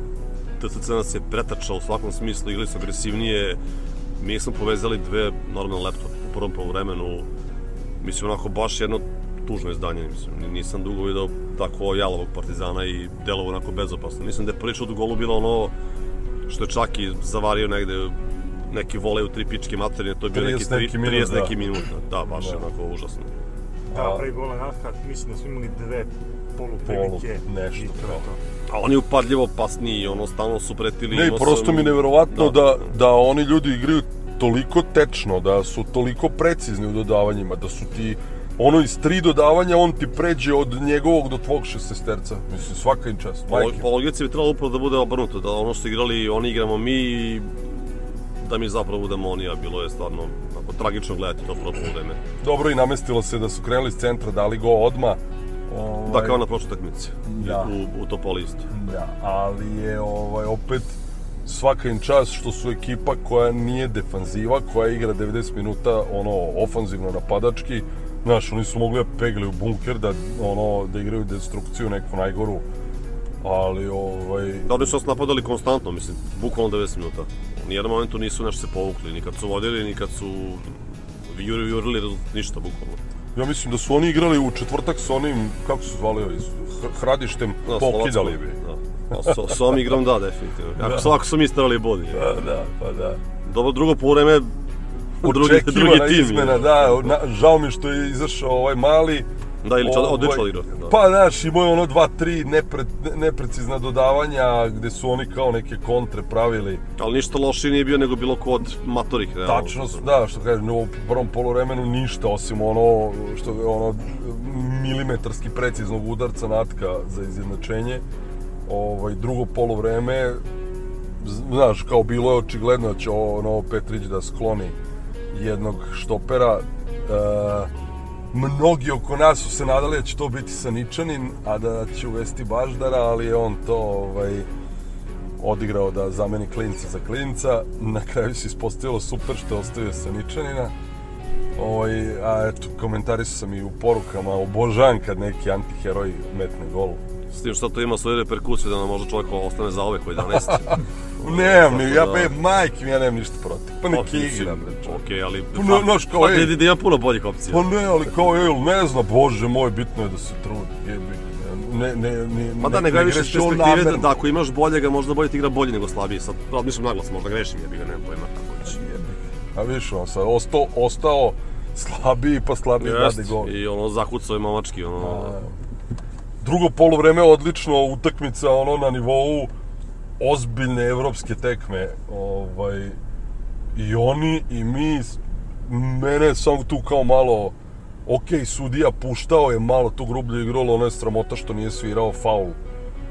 TSC nas je pretačao u svakom smislu, igli su agresivnije, mi smo povezali dve normalne laptop u prvom polovremenu, mislim onako baš jedno tužno izdanje, mislim, nisam dugo video tako jalovog partizana i delovo onako bezopasno. Mislim da je priča od golu bilo ono što je čak i zavario negde neki volej u tri pičke materine, to je bio 30 neki, tri, neki minut, 30 da. neki minut, da, baš je Da. onako užasno. Da, pre gola naska, mislim da smo imali dve poluprilike. Polu, nešto, i to je to. A oni upadljivo pasniji, ono, stalno su pretili. Ne, prosto sam- mi neverovatno Da. da, da oni ljudi igraju toliko tečno, da su toliko precizni u dodavanjima, da su ti ono iz tri dodavanja on ti pređe od njegovog do tvog šestesterca. Mislim, svaka im čast. Po, po logici bi trebalo upravo da bude obrnuto, da ono što igrali, oni igramo mi i da mi zapravo budemo oni, a bilo je stvarno ako, tragično gledati to prvo vreme. Dobro i namestilo se da su krenuli iz centra, dali go odma. Da, kao na prošloj takmici. Da. U, u Topoli isto. Da, ali je ovaj, opet svaka im čast što su ekipa koja nije defanziva, koja igra 90 minuta ono ofanzivno napadački. Znaš, oni su mogli da pegle u bunker, da, ono, da igraju destrukciju neku najgoru. Ali, ovaj... Da, oni su nas napadali konstantno, mislim, bukvalno 90 minuta. U nijednom momentu nisu nešto se povukli, ni kad su vodili, ni kad su jurili, jurili, ništa, bukvalno. Ja mislim da su oni igrali u četvrtak sa onim, kako su zvali ovi, H- Hradištem, Da, pokidali bi. Da. A s, s ovom igrom da, definitivno. Ako, Da. su, ako su mi stavili bod. je. Da, da, pa da. Dobro, drugo polovreme, drugi, drugi Očekivana tim. izmena, je. da, na, žao mi što je izašao ovaj mali. Da, Ilić Ovaj, odlično odigrao, da. Pa, znaš, imao je ono dva, tri nepre, neprecizna dodavanja gde su oni kao neke kontre pravili. Ali ništa lošije nije bio nego bilo ko od matorih. realno. Tačno, s- da, što kažem, u prvom polovremenu ništa, osim ono, što je ono, milimetarski preciznog udarca natka za izjednačenje. Ovaj, drugo polovreme, znaš, kao bilo je očigledno da će ono Petrić da skloni jednog štopera. E, mnogi oko nas su se nadali da će to biti Saničanin, a da će uvesti Baždara, ali je on to ovaj, odigrao da zameni klinca za klinca. Na kraju se ispostavilo super što je ostavio Saničanina. Ovaj, a eto, komentarisao sam i u porukama, obožavam kad neki antiheroj metne gol. S tim što to ima svoje reperkusije da nam možda čovjek ostane za ove koji 11. Nemam ni, ja be, majke mi, ja nemam ništa protiv. Pa neki Ok, mislim, igram. Okej, ali... Pa ne, znaš, kao, pa, ej. da, da ima puno boljih opcija. Pa ne, ali kao, ej, ne zna, bože moj, bitno je da se trudi, jebi. Ne, ne, ne, Ma da, ne gledaj više s greši on perspektive da, da ako imaš boljega, možda bolje ti igra bolje nego slabiji. Sad, razmišljam naglas, možda grešim, jebi ga, nemam pojma kako već. A viš, on sad ostao, ostao slabiji, pa slabiji Jest, dade gol. I ono, zakucao je mamački, ono... Drugo polovreme odlično, utakmica ono na nivou ozbiljne evropske tekme. Ovaj, I oni i mi, mene je samo tu kao malo, ok, sudija puštao je malo tu grublje igralo, ono je sramota što nije svirao faul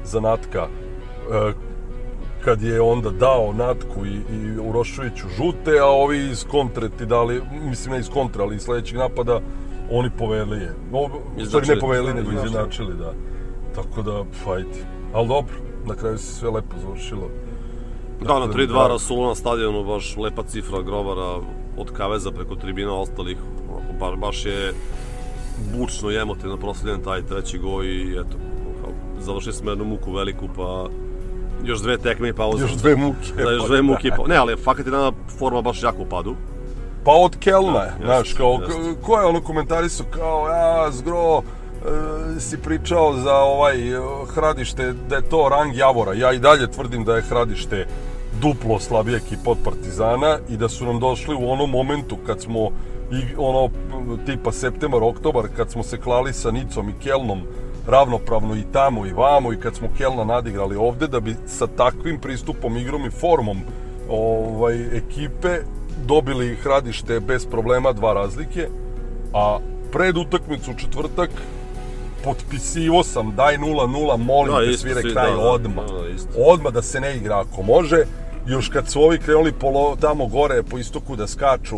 za Natka. E, kad je onda dao Natku i, i Urošoviću žute, a ovi iz kontre ti dali, mislim ne iz kontre, ali iz sledećeg napada, oni poveli je. No, stvari ne poveli, nego Izjednačili. da. Tako da, fajt. Ali dobro, na kraju se sve lepo završilo. Da, na Dakle, 3-2 Rasula na stadionu, baš lepa cifra grobara od Kaveza preko tribina ostalih. Onako, baš je bučno i emotivno proslavljen taj treći gol i eto, završili smo jednu muku veliku, pa još dve tekme i pauze. Još dve muke, Da, još pa dve da. muke. Pa, ne, ali fakat je dana forma baš jako u padu. Pa od Kelna, Da, znaš, kao, jest. ko je ono komentarisao, kao, ja, zgro, si pričao za ovaj e, Hradište, da je to rang Javora. Ja i dalje tvrdim da je Hradište duplo slabija ekipa od Partizana i da su nam došli u onom momentu kad smo i ono tipa septembar, oktobar kad smo se klali sa Nicom i Kelnom ravnopravno i tamo i vamo i kad smo Kelna nadigrali ovde da bi sa takvim pristupom, igrom i formom ovaj, ekipe dobili Hradište bez problema dva razlike, a pred utakmicu četvrtak potpisivo sam daj 0-0, molim Da, te svire svi, kraj da, da, odmah. da, da, isto. odmah da se ne igra ako može. Još kad su ovi krenuli polo, tamo gore po istoku da skaču,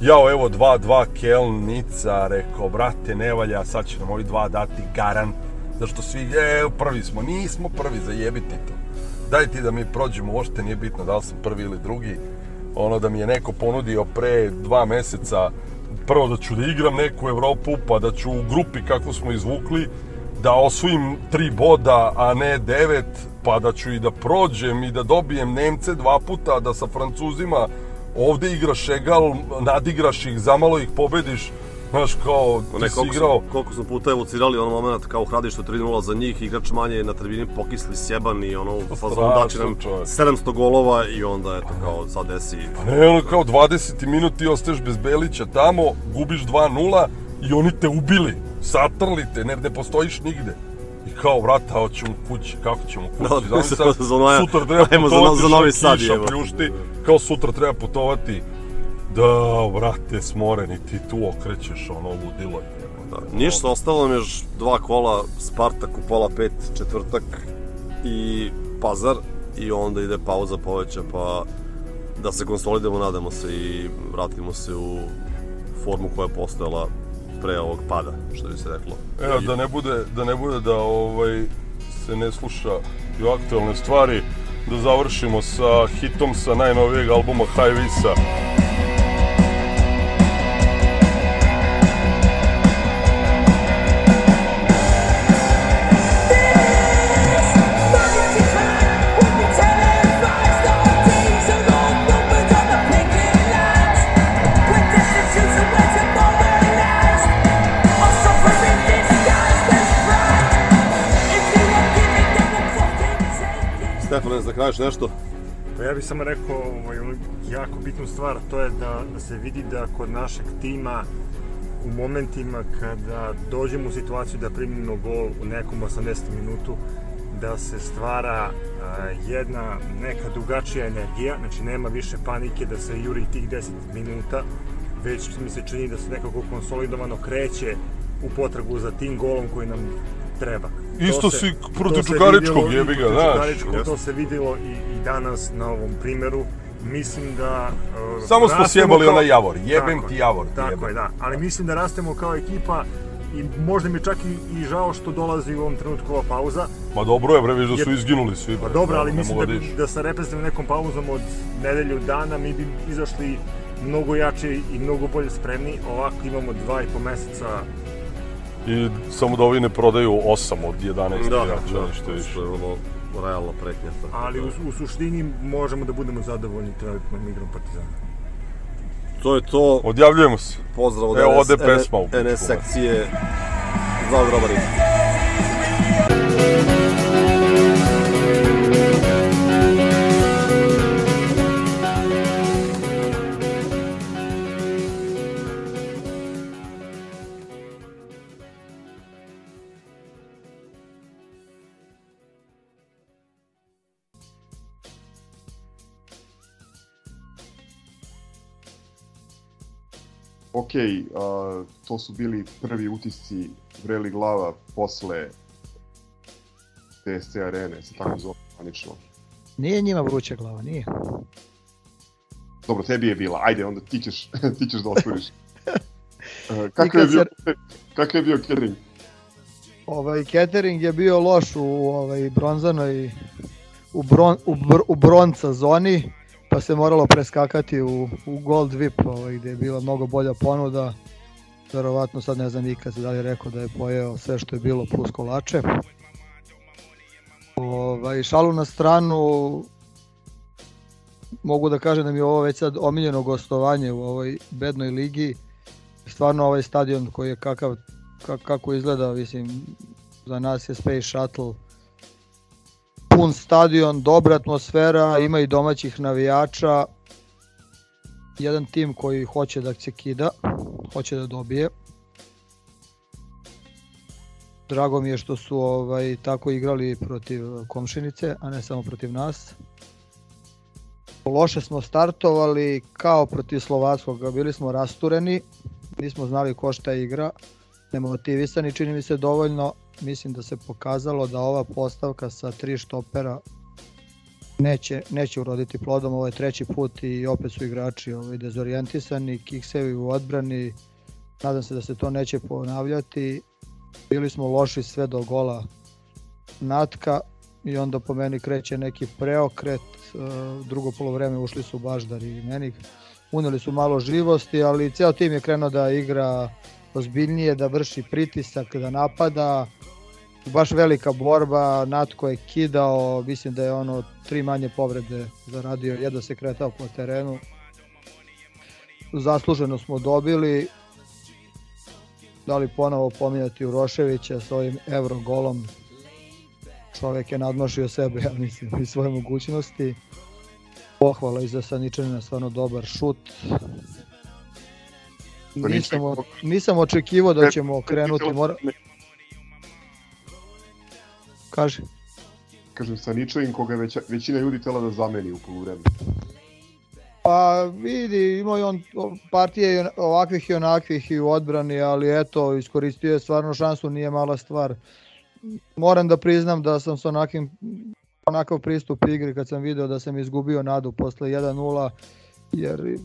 jao evo 2-2 Keln, Nica, rekao, brate, ne valja, sad će nam ovi dva dati garant. Zašto svi, e, prvi smo, nismo prvi, zajebiti to. Daj ti da mi prođemo, uopšte nije bitno da li sam prvi ili drugi. Ono da mi je neko ponudio pre dva meseca, prvo da ću da igram neku Evropu, pa da ću u grupi kako smo izvukli, da osvojim tri boda, a ne devet, pa da ću i da prođem i da dobijem Nemce dva puta, da sa Francuzima ovde igraš egal, nadigraš ih, zamalo ih pobediš, znaš kao, Pa ti Ne, si igrao, smo, koliko smo puta evocirali ono moment kao u Hradištu 3-0 za njih, igrač manje na tribini pokisli sjeban i ono u fazonu da će nam čovek. 700 golova i onda eto kao sad desi Ne, ono kao 20 minut ti ostaješ bez Belića tamo, gubiš 2-0 i oni te ubili, satrli te, ne, ne postojiš nigde. I kao, vrata, hoćemo kući, kako ćemo kući? Da, za- sad, za Noja- sutra treba ajmo za- putovati, za Novi Sad, kiša pljušti, kao sutra treba putovati. Da, vrate, smoreni, ti tu okrećeš ono ludilo. Da, ništa, ostalo nam još dva kola, Spartak u pola pet, četvrtak i Pazar i onda ide pauza poveća pa da se konsolidujemo, nadamo se i vratimo se u formu koja je postojala pre ovog pada, što bi se reklo. Evo, da ne bude, da ne bude da ovaj, se ne sluša i aktualne stvari, da završimo sa hitom sa najnovijeg albuma High Visa. Da kažeš nešto? Pa ja bih samo rekao ovaj, jako bitnu stvar, to je da, da se vidi da kod našeg tima u momentima kada dođemo u situaciju da primimo gol u nekom 80 minutu, da se stvara a, jedna neka drugačija energija, znači nema više panike da se juri tih 10 minuta, već mi se čini da se nekako konsolidovano kreće u potragu za tim golom koji nam treba. Isto To se- si protiv Čukaričkog, jebi ga, znaš. To se vidjelo i, i danas na ovom primeru. Mislim da... uh, Samo smo sjebali kao- onaj Javor. Jebem Tako ti Javor, Tako jebem. je, da. Ali mislim da rastemo kao ekipa I možda mi čak i, i žao što dolazi u ovom trenutku ova pauza. Ma dobro je, bre, viš da su izginuli svi. Pa dobro, ali mislim da, diš. da sa reprezentativnom nekom pauzom od nedelju dana mi bi izašli mnogo jače i mnogo bolje spremni. Ovako imamo dva i po meseca I samo da ovi ne prodaju 8 od 11 Da, igrača, da, više. što je vrlo realno pretnja. tako ali da. u, u suštini možemo da budemo zadovoljni trenutnom igrom Partizana. To je to. Odjavljujemo se. Pozdrav od Evo, NS, ode pesma u NS sekcije. Zdravo grobari. A, to su bili prvi utisci vreli glava posle TSC arene, se tako zove zvanično. Nije njima vruća glava, nije. Dobro, tebi je bila, ajde, onda ti ćeš, ti ćeš da otvoriš. E, I Kako je bio, se- kako je bio catering? Ovaj catering je bio loš u ovaj bronzanoj u, bron, u, br, u bronca zoni, pa se moralo preskakati u, u Gold VIP, ovaj, gde je bila mnogo bolja ponuda. Verovatno sad ne znam nikad da li rekao da je pojeo sve što je bilo plus kolače. Ovaj, šalu na stranu, mogu da kažem da mi je ovo već sad omiljeno gostovanje u ovoj bednoj ligi. Stvarno ovaj stadion koji je kakav ka- kako izgleda, mislim, za nas je Space Shuttle pun stadion, dobra atmosfera, ima i domaćih navijača, jedan tim koji hoće da se kida, hoće da dobije. Drago mi je što su ovaj tako igrali protiv komšinice, a ne samo protiv nas. Loše smo startovali kao protiv Slovackog, bili smo rastureni, nismo znali ko šta igra, nemotivisani čini mi se dovoljno, mislim da se pokazalo da ova postavka sa tri štopera neće, neće uroditi plodom, ovo je treći put i opet su igrači ovaj, dezorijentisani, kiksevi u odbrani, nadam se da se to neće ponavljati, bili smo loši sve do gola Natka i onda po meni kreće neki preokret, e, drugo polovreme ušli su Baždar i Menik, uneli su malo živosti, ali ceo tim je krenuo da igra ozbiljnije, da vrši pritisak, da napada, baš velika borba, Natko je kidao, mislim da je ono tri manje povrede zaradio, jedno se kretao po terenu. Zasluženo smo dobili, da li ponovo pominjati Uroševića s ovim euro golom, čovek je nadmašio sebe, ja mislim, i svoje mogućnosti. Pohvala i za Saničanina, stvarno dobar šut. Nisam, o- nisam očekivao da ćemo krenuti, mora... Kaže. Kažem, sa Ničevim koga već, većina ljudi tela da zameni u poluvreme. Pa vidi, ima i on partije ovakvih i onakvih i u odbrani, ali eto, iskoristio je stvarno šansu, nije mala stvar. Moram da priznam da sam sa onakim, onakav pristup igri kad sam video da sam izgubio nadu posle 1-0, jer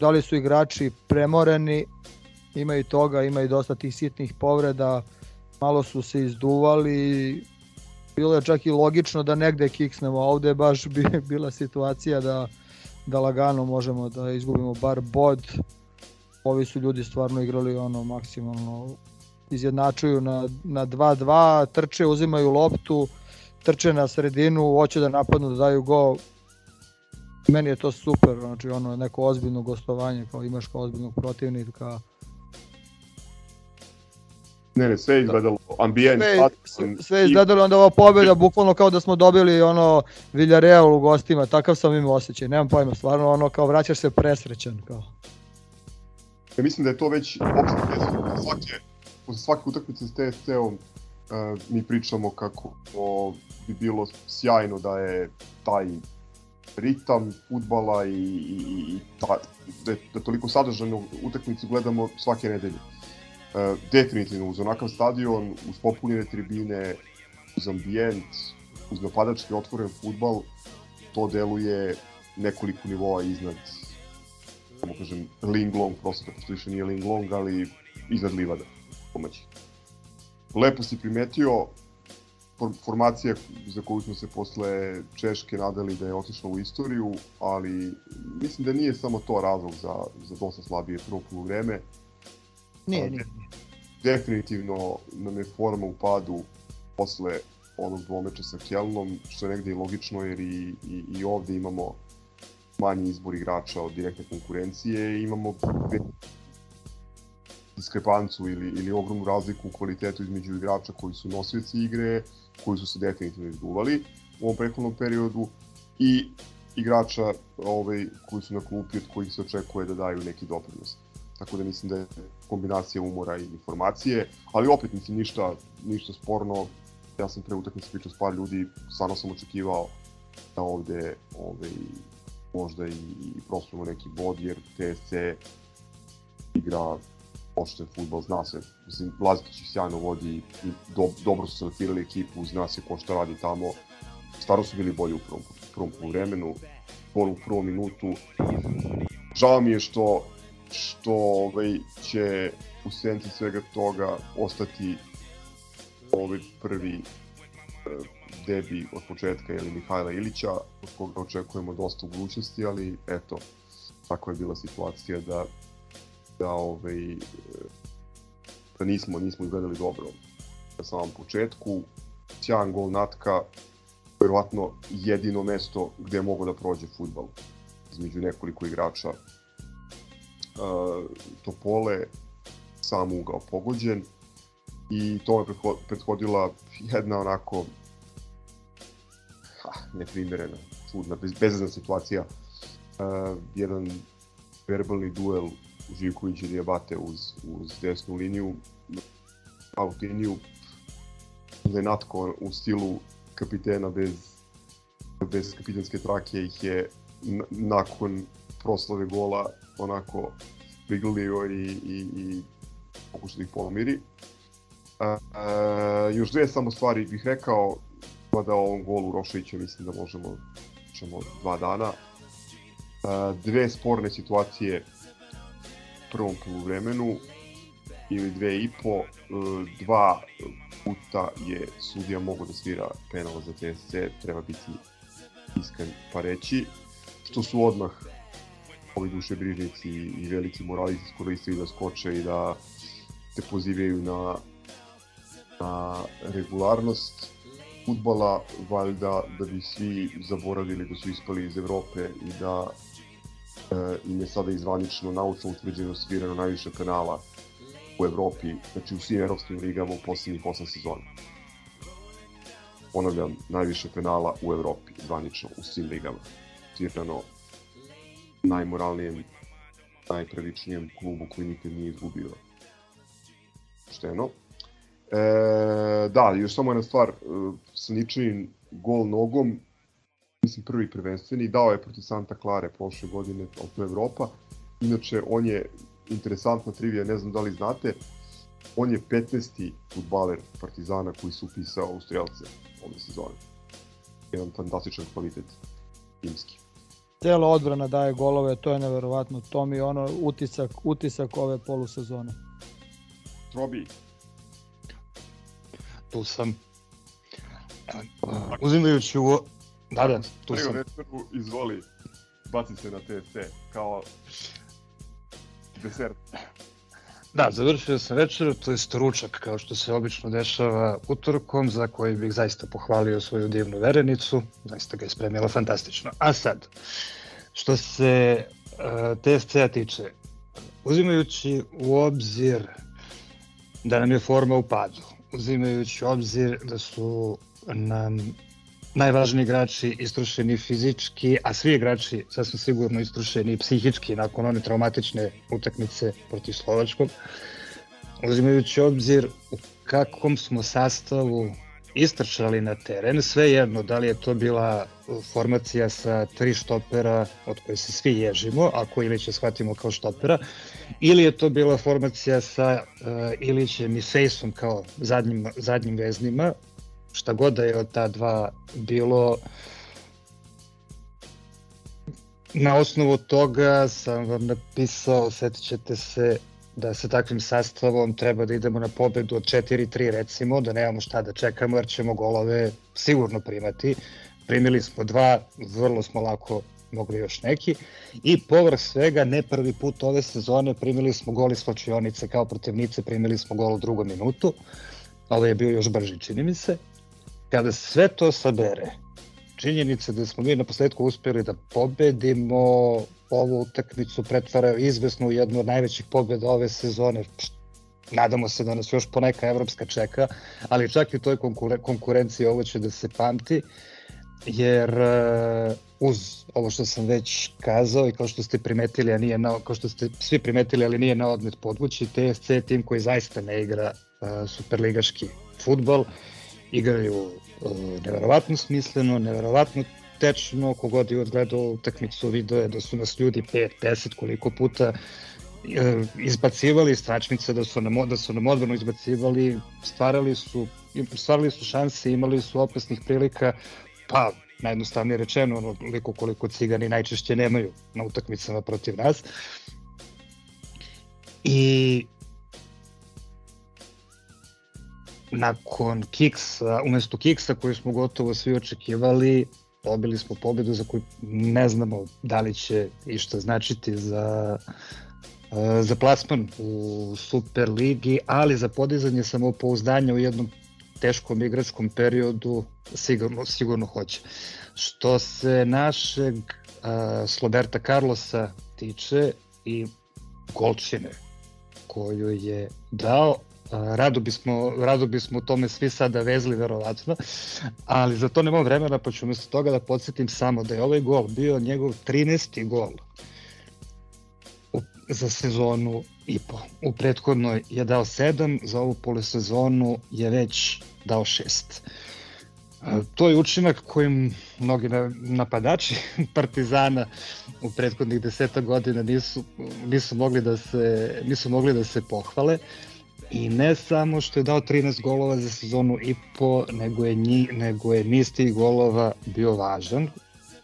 da li su igrači premoreni, ima i toga, ima i dosta tih sitnih povreda, malo su se izduvali, bilo je čak i logično da negde kiksnemo, ovde je baš bi- bila situacija da, da lagano možemo da izgubimo bar bod. Ovi su ljudi stvarno igrali ono maksimalno izjednačuju na, na 2-2, trče, uzimaju loptu, trče na sredinu, hoće da napadnu, da daju gol. Meni je to super, znači ono neko ozbiljno gostovanje, kao imaš kao ozbiljnog protivnika. Ne, ne, sve je izgledalo, ambijent, Sve, sve je izgledalo onda ova pobjeda, bukvalno kao da smo dobili ono Villarreal u gostima, takav sam imao osjećaj, nemam pojma, stvarno ono kao vraćaš se presrećan. Kao. Ja mislim da je to već opšte posle svake, posle svake utakmice s TSC-om uh, mi pričamo kako o, bi bilo sjajno da je taj ritam futbala i, i, i ta, da, da toliko sadržajnu utakmicu gledamo svake nedelje. Uh, definitivno uz onakav stadion, uz popunjene tribine, uz ambijent, uz napadački otvoren futbal, to deluje nekoliko nivoa iznad samo kažem Linglong prostora, pošto više nije Linglong, ali iznad Livada. Lepo si primetio, formacija za koju smo se posle Češke nadali da je otišla u istoriju, ali mislim da nije samo to razlog za, za dosta slabije prvo vreme. Nije, nije. Definitivno nam je forma u padu posle onog dvomeča sa Kelnom, što je negde i logično jer i, i, i ovde imamo manji izbor igrača od direktne konkurencije i imamo diskrepancu ili, ili ogromnu razliku u kvalitetu između igrača koji su nosioci igre, koji su se definitivno izduvali u ovom prethodnom periodu i igrača ovaj, koji su na klupi od kojih se očekuje da daju neki doprinos. Tako da mislim da je kombinacija umora i informacije, ali opet mislim ništa, ništa sporno. Ja sam pre utakmice pričao s par ljudi, stvarno sam očekivao da ovde ovaj, možda i, i neki bod, jer TSC igra pošten futbol, zna se, mislim, Lazetić ih sjajno vodi i do, dobro su selektirali ekipu, zna se ko šta radi tamo, stvarno su bili bolji u prvom, prvom vremenu, gol u prvom minutu. Žao mi je što, što ovaj, će u senci svega toga ostati ovaj prvi eh, debi od početka ili Mihajla Ilića, od koga očekujemo dosta u budućnosti, ali eto, tako je bila situacija da da ovaj da nismo nismo izgledali dobro na samom početku. Sjajan gol Natka, verovatno jedino mesto gde mogu da prođe futbal između nekoliko igrača. Uh, Topole, sam ugao pogođen i to je prethodila jedna onako ha, neprimerena, čudna, bez, bezazna situacija. Uh, jedan verbalni duel Živković i Diabate uz, uz desnu liniju, out liniju, da je Natko u stilu kapitena bez, bez kapitenske trake ih je nakon proslave gola onako priglio i, i, i pokušao da ih pomiri. A, još dve samo stvari bih rekao, da o ovom golu Roševića mislim da možemo ćemo dva dana. A, dve sporne situacije prvom poluvremenu ili dve i po, e, dva puta je sudija mogo da svira penal za TSC, treba biti iskren pa reći, što su odmah ovi dušebrižnici i veliki moralisti iskoristili da skoče i da se pozivaju na, na regularnost futbala, valjda da bi svi zaboravili da su ispali iz Evrope i da im je sada izvanično naučno utvrđeno svirano najviše penala u Evropi, znači u svim evropskim ligama u poslednjih 8 sezona. Ponavljam, najviše penala u Evropi, zvanično, u svim ligama. Svirano najmoralnijem, najpravičnijem klubu koji nikad nije izgubio. Šteno. E, da, još samo jedna stvar, e, sa ničim gol nogom, mislim prvi prvenstveni, dao je protiv Santa Clara prošle godine oko Evropa. Inače, on je interesantna trivija, ne znam da li znate, on je 15. futbaler Partizana koji se upisao u strelce ove sezone. Jedan fantastičan kvalitet timski. Cela odbrana daje golove, to je neverovatno. To mi je ono utisak, utisak ove polusezone. Trobi. Tu sam. Uzimajući u Da, da, tu sam. Večeru, izvoli, baci se na TSC, kao desert. Da, završio sam večeru, to je ručak, kao što se obično dešava utorkom, za koji bih zaista pohvalio svoju divnu verenicu, zaista ga je spremila fantastično. A sad, što se uh, TSC-a tiče, uzimajući u obzir da nam je forma u padu, uzimajući u obzir da su nam najvažniji igrači istrošeni fizički, a svi igrači sasvim sigurno istrošeni psihički nakon one traumatične utakmice protiv Slovačkog. Uzimajući obzir u kakvom smo sastavu istrčali na teren, sve jedno, da li je to bila formacija sa tri štopera od koje se svi ježimo, ako Ilića shvatimo kao štopera, ili je to bila formacija sa uh, Ilićem i Fejsom kao zadnjim, zadnjim veznima, šta god da je od ta dva bilo, na osnovu toga sam vam napisao, setit ćete se, da sa takvim sastavom treba da idemo na pobedu od 4-3 recimo, da nemamo šta da čekamo jer ćemo golove sigurno primati. Primili smo dva, vrlo smo lako mogli još neki. I povrh svega, ne prvi put ove sezone primili smo gol iz slačionice kao protivnice, primili smo gol u drugom minutu. Ovo je bio još brži, čini mi se. Kada sve to sabere, činjenica da smo mi na posledku uspeli da pobedimo ovu utakmicu pretvara izvesno u jednu od najvećih pobjeda ove sezone. Nadamo se da nas još poneka evropska čeka, ali čak i toj konkurenciji ovo će da se pamti, jer uh, uz ovo što sam već kazao i kao što ste primetili, a nije na, kao što ste svi primetili, ali nije na odmet podvući, TSC je tim koji zaista ne igra uh, superligaški futbol, igraju uh, neverovatno smisleno, neverovatno tečno, kogod je odgledao utakmicu video je da su nas ljudi 5, 10 koliko puta e, izbacivali iz tračnice, da su nam, da su nam odvrno izbacivali, stvarali su, stvarali su šanse, imali su opasnih prilika, pa najjednostavnije rečeno, onoliko koliko cigani najčešće nemaju na utakmicama protiv nas. I nakon kiksa, umesto kiksa koji smo gotovo svi očekivali, dobili smo pobedu za koju ne znamo da li će išta značiti za e, za plasman u Super ligi, ali za podizanje samopouzdanja u jednom teškom igračkom periodu sigurno, sigurno hoće. Što se našeg uh, Sloberta Carlosa tiče i golčine koju je dao, Rado bismo, rado bismo tome svi sada vezli verovatno, ali za to nemam vremena pa ću umesto toga da podsjetim samo da je ovaj gol bio njegov 13. gol za sezonu i po. U prethodnoj je dao 7, za ovu polosezonu je već dao 6. To je učinak kojim mnogi napadači Partizana u prethodnih deseta godina nisu, nisu mogli da se nisu mogli da se pohvale. I ne samo što je dao 13 golova za sezonu i po, nego je, nji, nego je niz tih golova bio važan.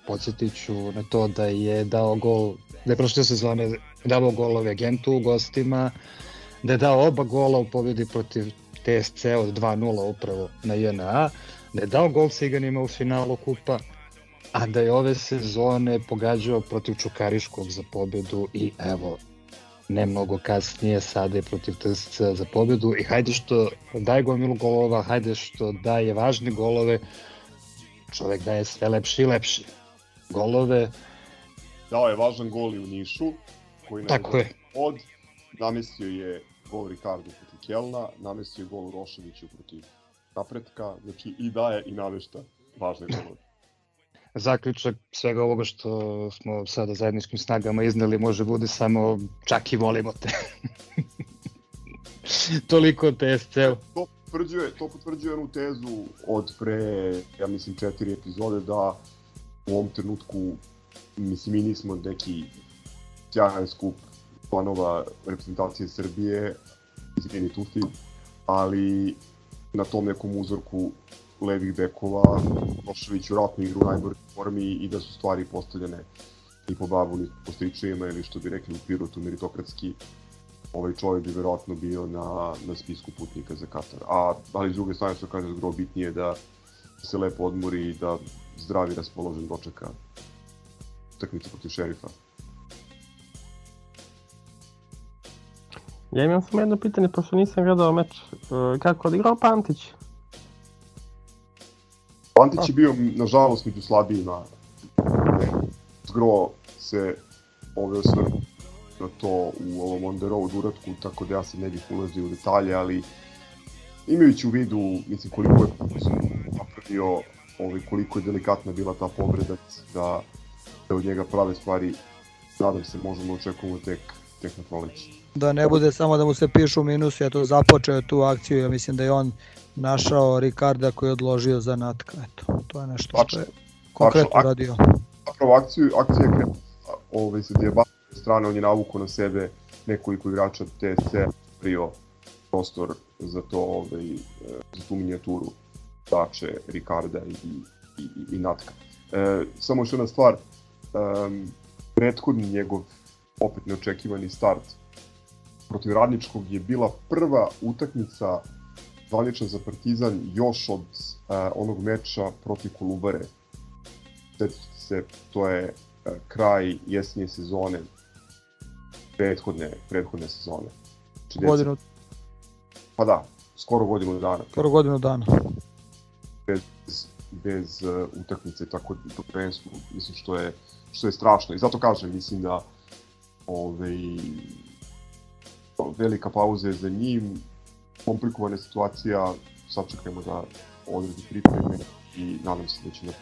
Podsjetit ću na to da je dao gol, da je prošle sezone dao golove agentu u gostima, da je dao oba gola u pobjedi protiv TSC od 2-0 upravo na JNA, da je dao gol Ciganima u finalu kupa, a da je ove sezone pogađao protiv Čukariškog za pobedu i evo, ne mnogo kasnije, sada je protiv TSC za pobedu i hajde što daje gomilu golova, hajde što daje važne golove, čovek daje sve lepše i lepše. Golove... Dao je važan gol i u Nišu, koji Tako je. od, namestio je gol Ricardo protiv Kelna, namestio je gol Roševiću protiv Napretka, znači i daje i navešta važne golove zaključak svega ovoga što smo sada zajedničkim snagama izneli može bude samo čak i volimo te. Toliko o TSC-u. To potvrđuje, to potvrđuje jednu tezu od pre, ja mislim, četiri epizode da u ovom trenutku, mislim, mi nismo neki sjajan skup planova reprezentacije Srbije, izvini Tufi, ali na tom nekom uzorku levih bekova, Nošević u ratnu igru u najboljoj formi i da su stvari postavljene i po babu ni po stričajima ili što bi rekli u Pirotu meritokratski ovaj čovjek bi verovatno bio na, na spisku putnika za Katar. A, ali s druge strane što kaže zgro bitnije da se lepo odmori i da zdravi raspoložen dočeka utakmicu protiv šerifa. Ja imam samo jedno pitanje, pošto nisam gledao meč. E, kako odigrao Pantić? Pantić je bio, nažalost, među slabijima. Zgro se ove osvrnu na to u ovom on the road uratku, tako da ja se ne bih ulazio u detalje, ali imajući u vidu, mislim, koliko je napravio, ovaj, koliko je delikatna bila ta povreda, da, da od njega prave stvari, nadam se, možemo očekujemo tek, tek na proleći. Da ne bude samo da mu se pišu minusi, ja to započeo tu akciju, ja mislim da je on našao Ricarda koji je odložio za natka. Eto, to je nešto što je konkretno Pačno, radio. Zapravo akciju, akcija je krenula ovaj, sa Diabate strane, on je navukao na sebe nekoliko igrača TSC prio prostor za to, ovaj, za tu minijaturu Dače, Ricarda i, i, i, i Natka. E, samo još jedna stvar, um, prethodni njegov opet neočekivani start protiv Radničkog je bila prva utakmica zvanična za Partizan još od uh, onog meča protiv Kolubare. Sjetite se, to je uh, kraj jesnije sezone, prethodne, prethodne sezone. Znači, Godinu, Pa da, skoro godinu dana. skoro godinu dana. bez, bez uh, utakmice tako to prvenstvo mislim što je što je strašno i zato kažem mislim da ovaj velika pauza je za njim komplikovana situacija sačekajmo da odredi pripreme i nadam se da će na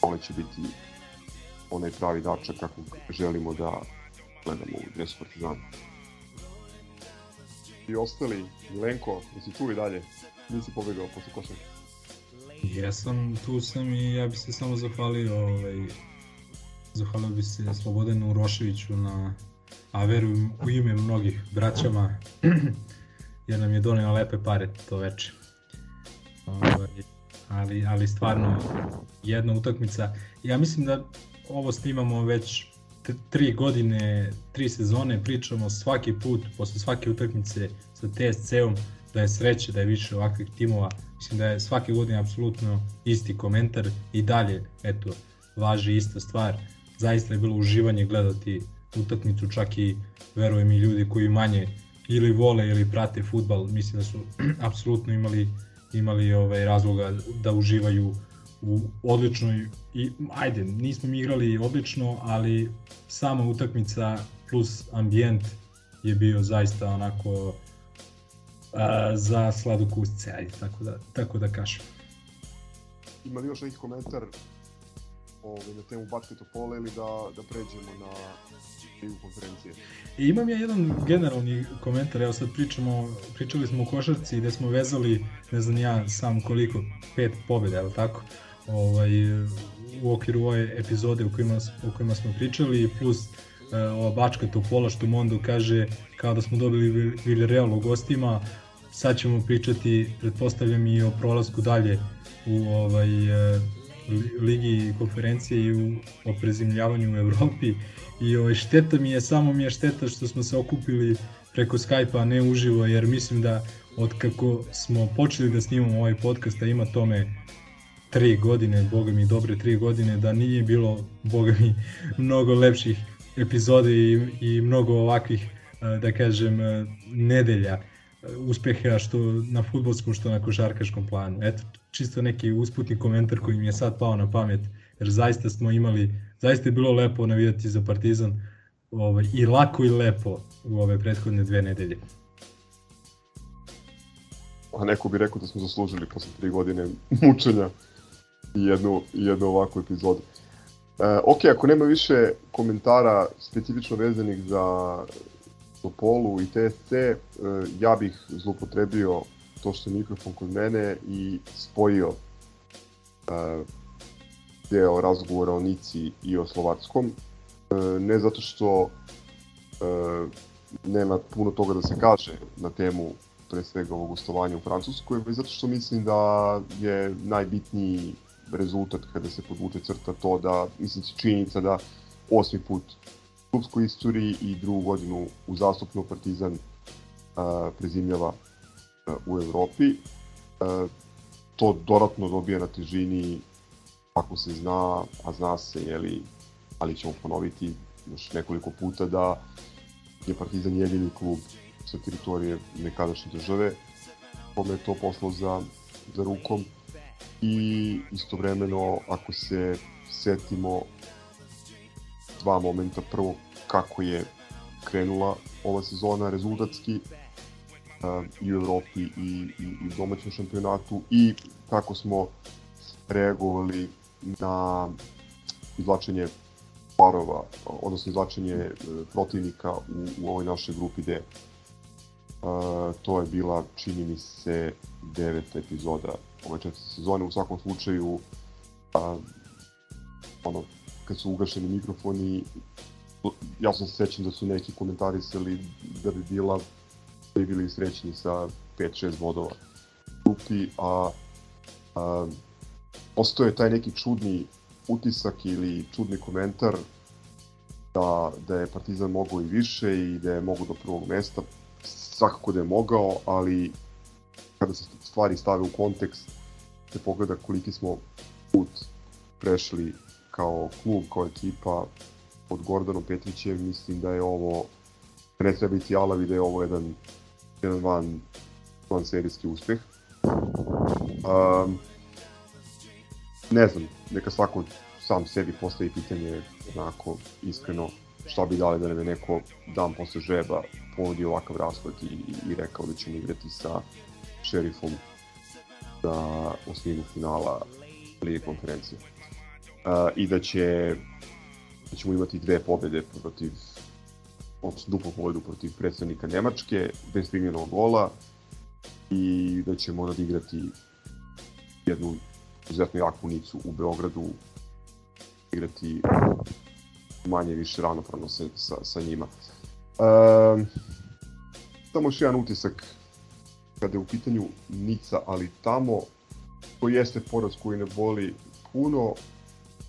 proleće biti onaj pravi dačak kako želimo da gledamo u dresu Partizana. I ostali, Milenko, jesi tu i dalje? Nisi pobegao posle košarke? Jesam, tu sam i ja bi se samo zahvalio, ovaj, zahvalio bi se Slobodanu Uroševiću na, a verujem u ime mnogih braćama, jer nam je donio lepe pare to veče. Ovaj, ali, ali stvarno jedna utakmica, ja mislim da ovo snimamo već tri godine, tri sezone, pričamo svaki put, posle svake utakmice sa TSC-om, da je sreće da je više ovakvih timova. Mislim da je svake godine apsolutno isti komentar i dalje, eto, važi ista stvar. Zaista je bilo uživanje gledati utakmicu, čak i verujem i ljudi koji manje ili vole ili prate futbal, mislim da su apsolutno imali imali ovaj razloga da uživaju u odličnoj i ajde, nismo mi igrali odlično, ali sama utakmica plus ambijent je bio zaista onako a, za sladokusce, ajde, tako da, tako da kažem. Ima li još neki komentar ovaj, na temu basketu pola ili da, da pređemo na ligu konferencije? I imam ja jedan generalni komentar, evo sad pričamo, pričali smo o košarci gde smo vezali, ne znam ja sam koliko, pet pobjeda, je tako? Ovaj, u okviru ove epizode u kojima, o kojima smo pričali, plus e, ova bačka Topola što Mondo kaže kao da smo dobili Villarreal u gostima, sad ćemo pričati, pretpostavljam i o prolasku dalje u ovaj, e, li- ligi i konferencije i u, o prezimljavanju u Evropi i ovaj, šteta mi je, samo mi je šteta što smo se okupili preko Skype-a, ne uživo, jer mislim da od kako smo počeli da snimamo ovaj podcast, a ima tome tri godine, boga mi dobre tri godine, da nije bilo, boga mi, mnogo lepših epizode i, i mnogo ovakvih, da kažem, nedelja eh, uspeha što na futbolskom, što na košarkaškom planu. Eto, čisto neki usputni komentar koji mi je sad pao na pamet, jer zaista smo imali, zaista je bilo lepo navijati za Partizan ovaj, i lako i lepo u ove prethodne dve nedelje. A neko bi rekao da smo zaslužili posle tri godine mučenja i jednu, jednu ovakvu epizodu. E, ok, ako nema više komentara specifično vezanih za Topolu i TSC, e, ja bih zlopotrebio to što je mikrofon kod mene i spojio e, deo razgovora o Nici i o Slovackom. E, ne zato što e, nema puno toga da se kaže na temu pre svega ovog gostovanja u Francuskoj, već zato što mislim da je najbitniji rezultat kada se podvuče crta to da, mislim, činjenica da osmi put u klubskoj istoriji i drugu godinu uzastopno Partizan a, prezimljava u Evropi. A, to dodatno dobija na težini ako se zna, a zna se, jeli, ali ćemo ponoviti još nekoliko puta da je Partizan jedini klub sa teritorije nekadašnje države, kome je to poslao za, za rukom i istovremeno ako se setimo dva momenta, prvo kako je krenula ova sezona rezultatski i u Evropi i, i, i u domaćem šampionatu i kako smo reagovali na izvlačenje parova, odnosno izvlačenje e, protivnika u, u ovoj našoj grupi D. Uh, to je bila, čini mi se, deveta epizoda ove četvrte sezone. U svakom slučaju, uh, ono, kad su ugašeni mikrofoni, ja sam se sećam da su neki komentarisali da bi bila da bi bili srećni sa 5-6 bodova grupi, a, a postoje taj neki čudni utisak ili čudni komentar da, da je Partizan mogao i više i da je mogao do prvog mesta. svakako da je mogao, ali kada se stvari stave u kontekst, se pogleda koliki smo put prešli kao klub, kao ekipa pod Gordanom Petrićem, mislim da je ovo, da ne treba biti alavi, da je ovo jedan, jedan van, van serijski uspeh. Um, ne znam, neka svako sam sebi postavi pitanje onako iskreno šta bi dali da nam je neko dan posle žeba ponudio ovakav raspad i, i, i rekao da ćemo igrati sa šerifom za osminu finala Lige konferencije. Uh, I da će da ćemo imati dve pobede protiv odnosno duplu pobedu protiv predstavnika Nemačke, bez primljenog gola i da ćemo nadigrati jednu izuzetno jaku nicu u Beogradu igrati manje više ravnopravno sa, sa, sa njima. Um, samo još jedan utisak kada je u pitanju Nica, ali tamo to jeste poraz koji ne boli puno,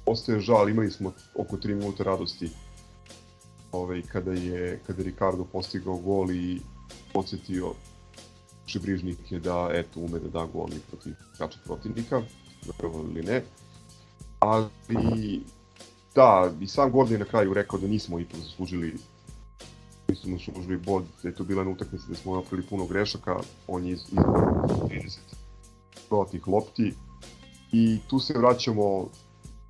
ostaje žal, imali smo oko 3 minuta radosti ovaj, kada je kada Ricardo postigao gol i podsjetio šibrižnike da eto ume da da gol i protiv kača protivnika, verovali ili ne. Ali da, i sam Gordon na kraju rekao da nismo ipak zaslužili nismo zaslužili bod, da je to bila na utakmici da smo napravili puno grešaka, on je iz, iz 30 protiv lopti. I tu se vraćamo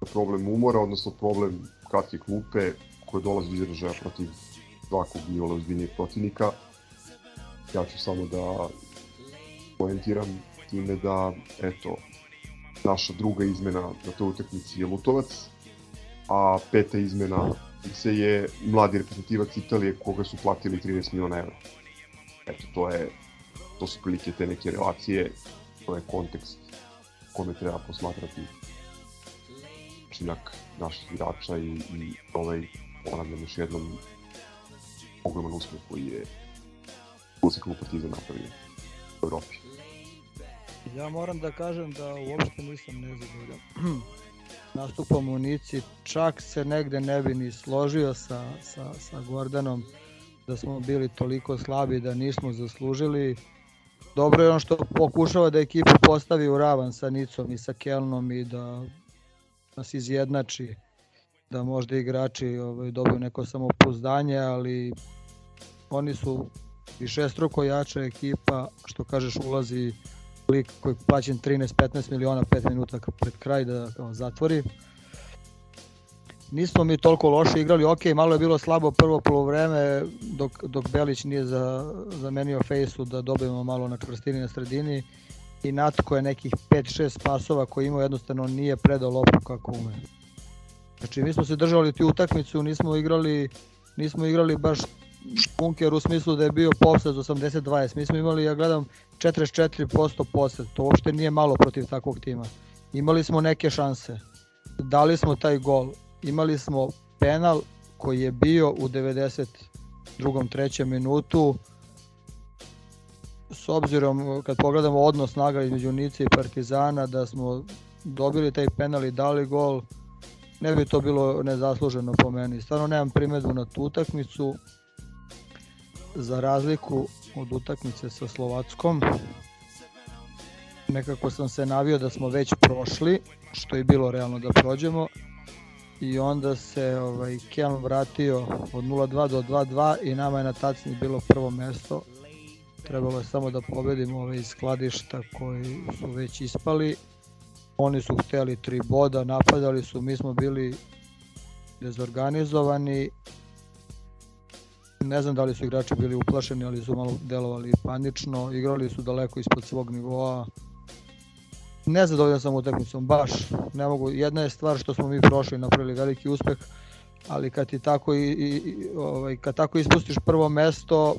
na problem umora, odnosno problem kratke klupe koje dolazi do izražaja protiv svakog nivola ozbiljnijeg protivnika. Ja ću samo da poentiram time da, eto, naša druga izmena na toj utakmici je Lutovac, a peta izmena se je mladi reprezentativac Italije koga su platili 13 miliona evra. Eto, to je to su prilike te neke relacije, to je kontekst kome treba posmatrati učinak naših igrača i, i ovaj, ponavljam još jednom, ogroman uspeh koji je Useknu Partizan napravio u Evropi. Ja moram da kažem da uopšte nisam nezadovoljan nastupom u Nici, čak se negde ne bi ni složio sa, sa, sa Gordanom da smo bili toliko slabi da nismo zaslužili. Dobro je on što pokušava da ekipu postavi u ravan sa Nicom i sa Kelnom i da nas izjednači da možda igrači ovaj, dobiju neko samopouzdanje, ali oni su više struko jača ekipa, što kažeš ulazi lik koji plaćen 13-15 miliona 5 minuta pred kraj da kao, zatvori. Nismo mi toliko loše igrali, ok, malo je bilo slabo prvo polovreme dok, dok Belić nije za, zamenio fejsu da dobijemo malo na čvrstini na sredini i Natko je nekih 5-6 pasova koji imao jednostavno nije predao loptu kako ume. Znači mi smo se držali ti utakmicu, nismo igrali nismo igrali baš bunker u smislu da je bio posed 80-20. Mi smo imali, ja gledam, 44% posed. To uopšte nije malo protiv takvog tima. Imali smo neke šanse. Dali smo taj gol. Imali smo penal koji je bio u 92. trećem minutu. S obzirom, kad pogledamo odnos snaga između Nice i Partizana, da smo dobili taj penal i dali gol, ne bi to bilo nezasluženo po meni. Stvarno nemam primedbu na tu utakmicu za razliku od utakmice sa Slovackom, nekako sam se navio da smo već prošli, što je bilo realno da prođemo, i onda se ovaj, Kelm vratio od 0-2 do 2-2 i nama je na tacni bilo prvo mesto. Trebalo je samo da pobedimo ove iz skladišta koji su već ispali. Oni su hteli tri boda, napadali su, mi smo bili dezorganizovani Ne znam da li su igrači bili uplašeni, ali su malo delovali panično, igrali su daleko ispod svog nivoa. Nezadovoljan sam utakmicom, baš. Ne mogu, jedna je stvar što smo mi prošli, napravili veliki uspeh, ali kad ti tako i, i ovaj kad tako ispustiš prvo mesto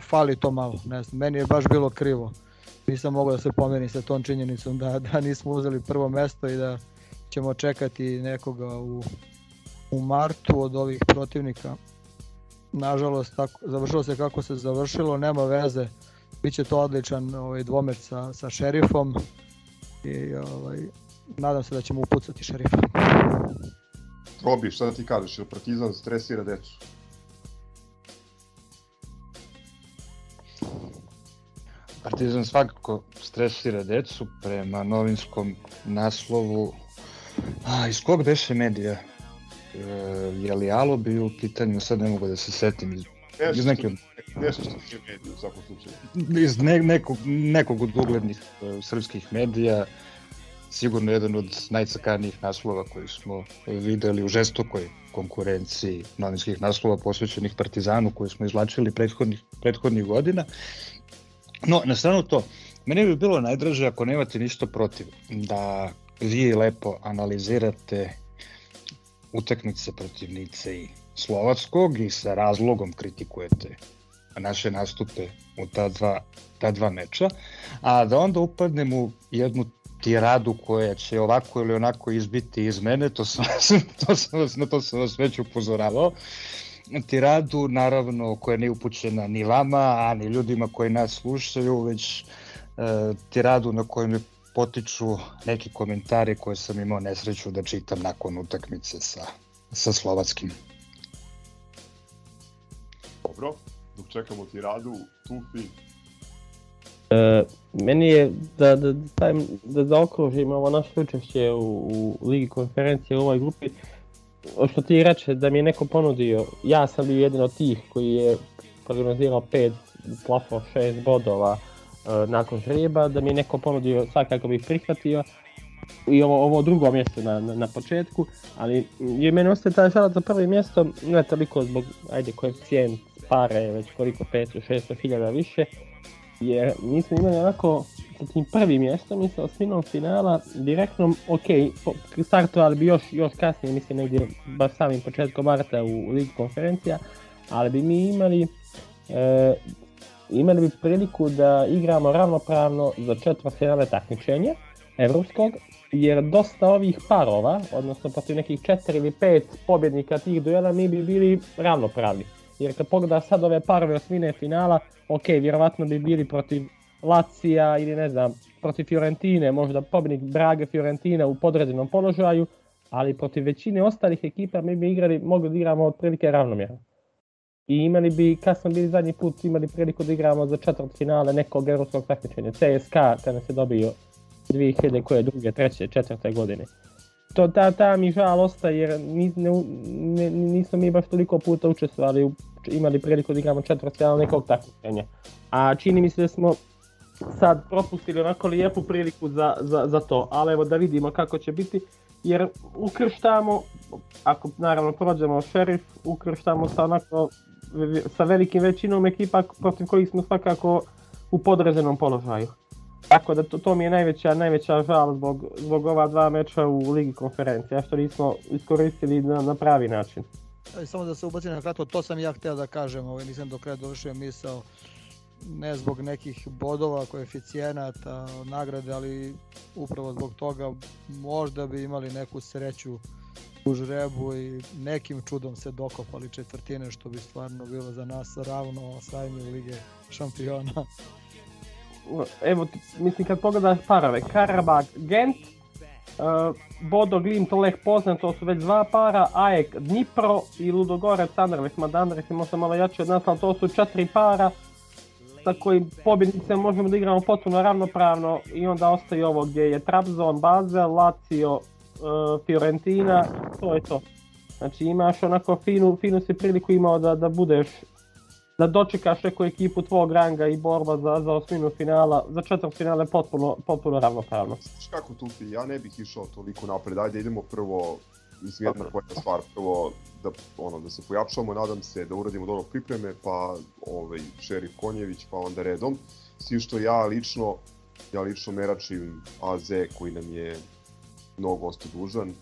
fali to malo, ne znam, meni je baš bilo krivo. Nisam mogao da se pomeni sa tom činjenicom da, da nismo uzeli prvo mesto i da ćemo čekati nekoga u, u martu od ovih protivnika nažalost tako, završilo se kako se završilo, nema veze, biće to odličan ovaj, dvomeč sa, sa šerifom i ovaj, nadam se da ćemo upucati šerifa. Robi, šta da ti kažeš, jer Partizan stresira decu? Partizan svakako stresira decu prema novinskom naslovu. A, iz kog beše medija? E, je li Alo bio u pitanju, sad ne mogu da se setim. Iz, Nešto iz neke, što- Nešto što je medij u svakom slučaju. iz ne, nekog, nekog od uglednih e, srpskih medija, sigurno jedan od najcakarnijih naslova koji smo videli u žestokoj konkurenciji novinskih naslova posvećenih Partizanu koje smo izlačili prethodnih, prethodnih godina. No, na stranu to, meni bi bilo najdraže ako nemate ništa protiv da vi lepo analizirate utakmice protiv Nice i Slovackog i sa razlogom kritikujete naše nastupe u ta dva, ta dva meča, a da onda upadnem u jednu tiradu koja će ovako ili onako izbiti iz mene, to sam, to sam vas, na to sam vas već upozoravao, tiradu naravno koja nije upućena ni vama, a ni ljudima koji nas slušaju, već e, tiradu na kojoj me potiču neki komentari koje sam imao nesreću da čitam nakon utakmice sa, sa Slovackim. Dobro, dok čekamo ti radu, Tufi, E, meni je da, da, da, stavim, da zaokružim ovo naše učešće u, u Ligi konferencije u ovoj grupi, o što ti reče da mi je neko ponudio, ja sam bio jedan od tih koji je prognozirao 5, plafo 6 bodova e, nakon žrijeba, da mi je neko ponudio svakako bih prihvatio i ovo, ovo drugo mjesto na, na, na početku, ali je meni ostaje taj žalac za prvo mjesto, ne toliko zbog, ajde, koeficijent pare, već koliko 500-600 hiljada više, jer mi smo imali onako sa tim prvim mjestom i sa osminom finala direktnom, ok, startovali bi još, još kasnije, mislim negdje baš samim početkom marta u Ligi konferencija, ali bi mi imali e, imali bi priliku da igramo ravnopravno za četvrtfinale takmičenja evropskog, jer dosta ovih parova, odnosno protiv nekih četiri ili pet pobjednika tih duela, mi bi bili ravnopravni. Jer kad pogledaš sad ove parove osmine finala, ok, vjerovatno bi bili protiv Lacija ili ne znam, protiv Fiorentine, možda pobjednik Brage Fiorentina u podređenom položaju, ali protiv većine ostalih ekipa mi bi igrali, mogli da igramo otprilike ravnomjerno. I imali bi, kad smo bili zadnji put, imali priliku da igramo za četvrt finale nekog europskog takmičenja. CSKA, kada se dobio 2000 koje druge, treće, četvrte godine. To, ta, ta mi žal ostaje jer ni, ne, ne, nismo mi baš toliko puta učestvovali, imali priliku da igramo četvrt finale nekog takmičenja. A čini mi se da smo sad propustili onako lijepu priliku za, za, za to, ali evo da vidimo kako će biti, jer ukrštamo, ako naravno prođemo šerif, ukrštamo sa onako sa velikim većinom ekipa protiv kojih smo svakako u podređenom položaju. Tako da to, to mi je najveća, najveća žal zbog, zbog ova dva meča u Ligi konferencija, što nismo iskoristili na, na pravi način. Samo da se ubacim na kratko, to sam ja hteo da kažem, ovaj, nisam do kraja dovršio misao, ne zbog nekih bodova, koeficijenata, nagrade, ali upravo zbog toga možda bi imali neku sreću u žrebu i nekim čudom se dokopali četvrtine, što bi stvarno bilo za nas ravno osvajanju Lige šampiona. Evo, mislim kad pogledaš parove, Karabag, Gent, uh, Bodo, Glimt, Lech Poznan, to su već dva para, Ajek, Dnipro i Ludogorec, Anderlecht, mada možda malo jači od nas, ali to su četiri para sa kojim pobjednicima možemo da igramo potpuno ravnopravno i onda ostaje ovo gdje je Trabzon, Basel, Lazio, uh, Fiorentina, to je to. Znači imaš onako finu, finu si priliku imao da, da budeš da dočekaš neku ekipu tvog ranga i borba za, za osminu finala, za četvrt finale potpuno, potpuno ravnopravno. Kako Tufi, ja ne bih išao toliko napred, ajde idemo prvo, mislim jedna koja stvar, prvo da, ono, da se pojačamo, nadam se da uradimo dobro pripreme, pa ovaj, šerif Konjević, pa onda redom. S tim što ja lično, ja lično meračim AZ koji nam je mnogo ostao dužan,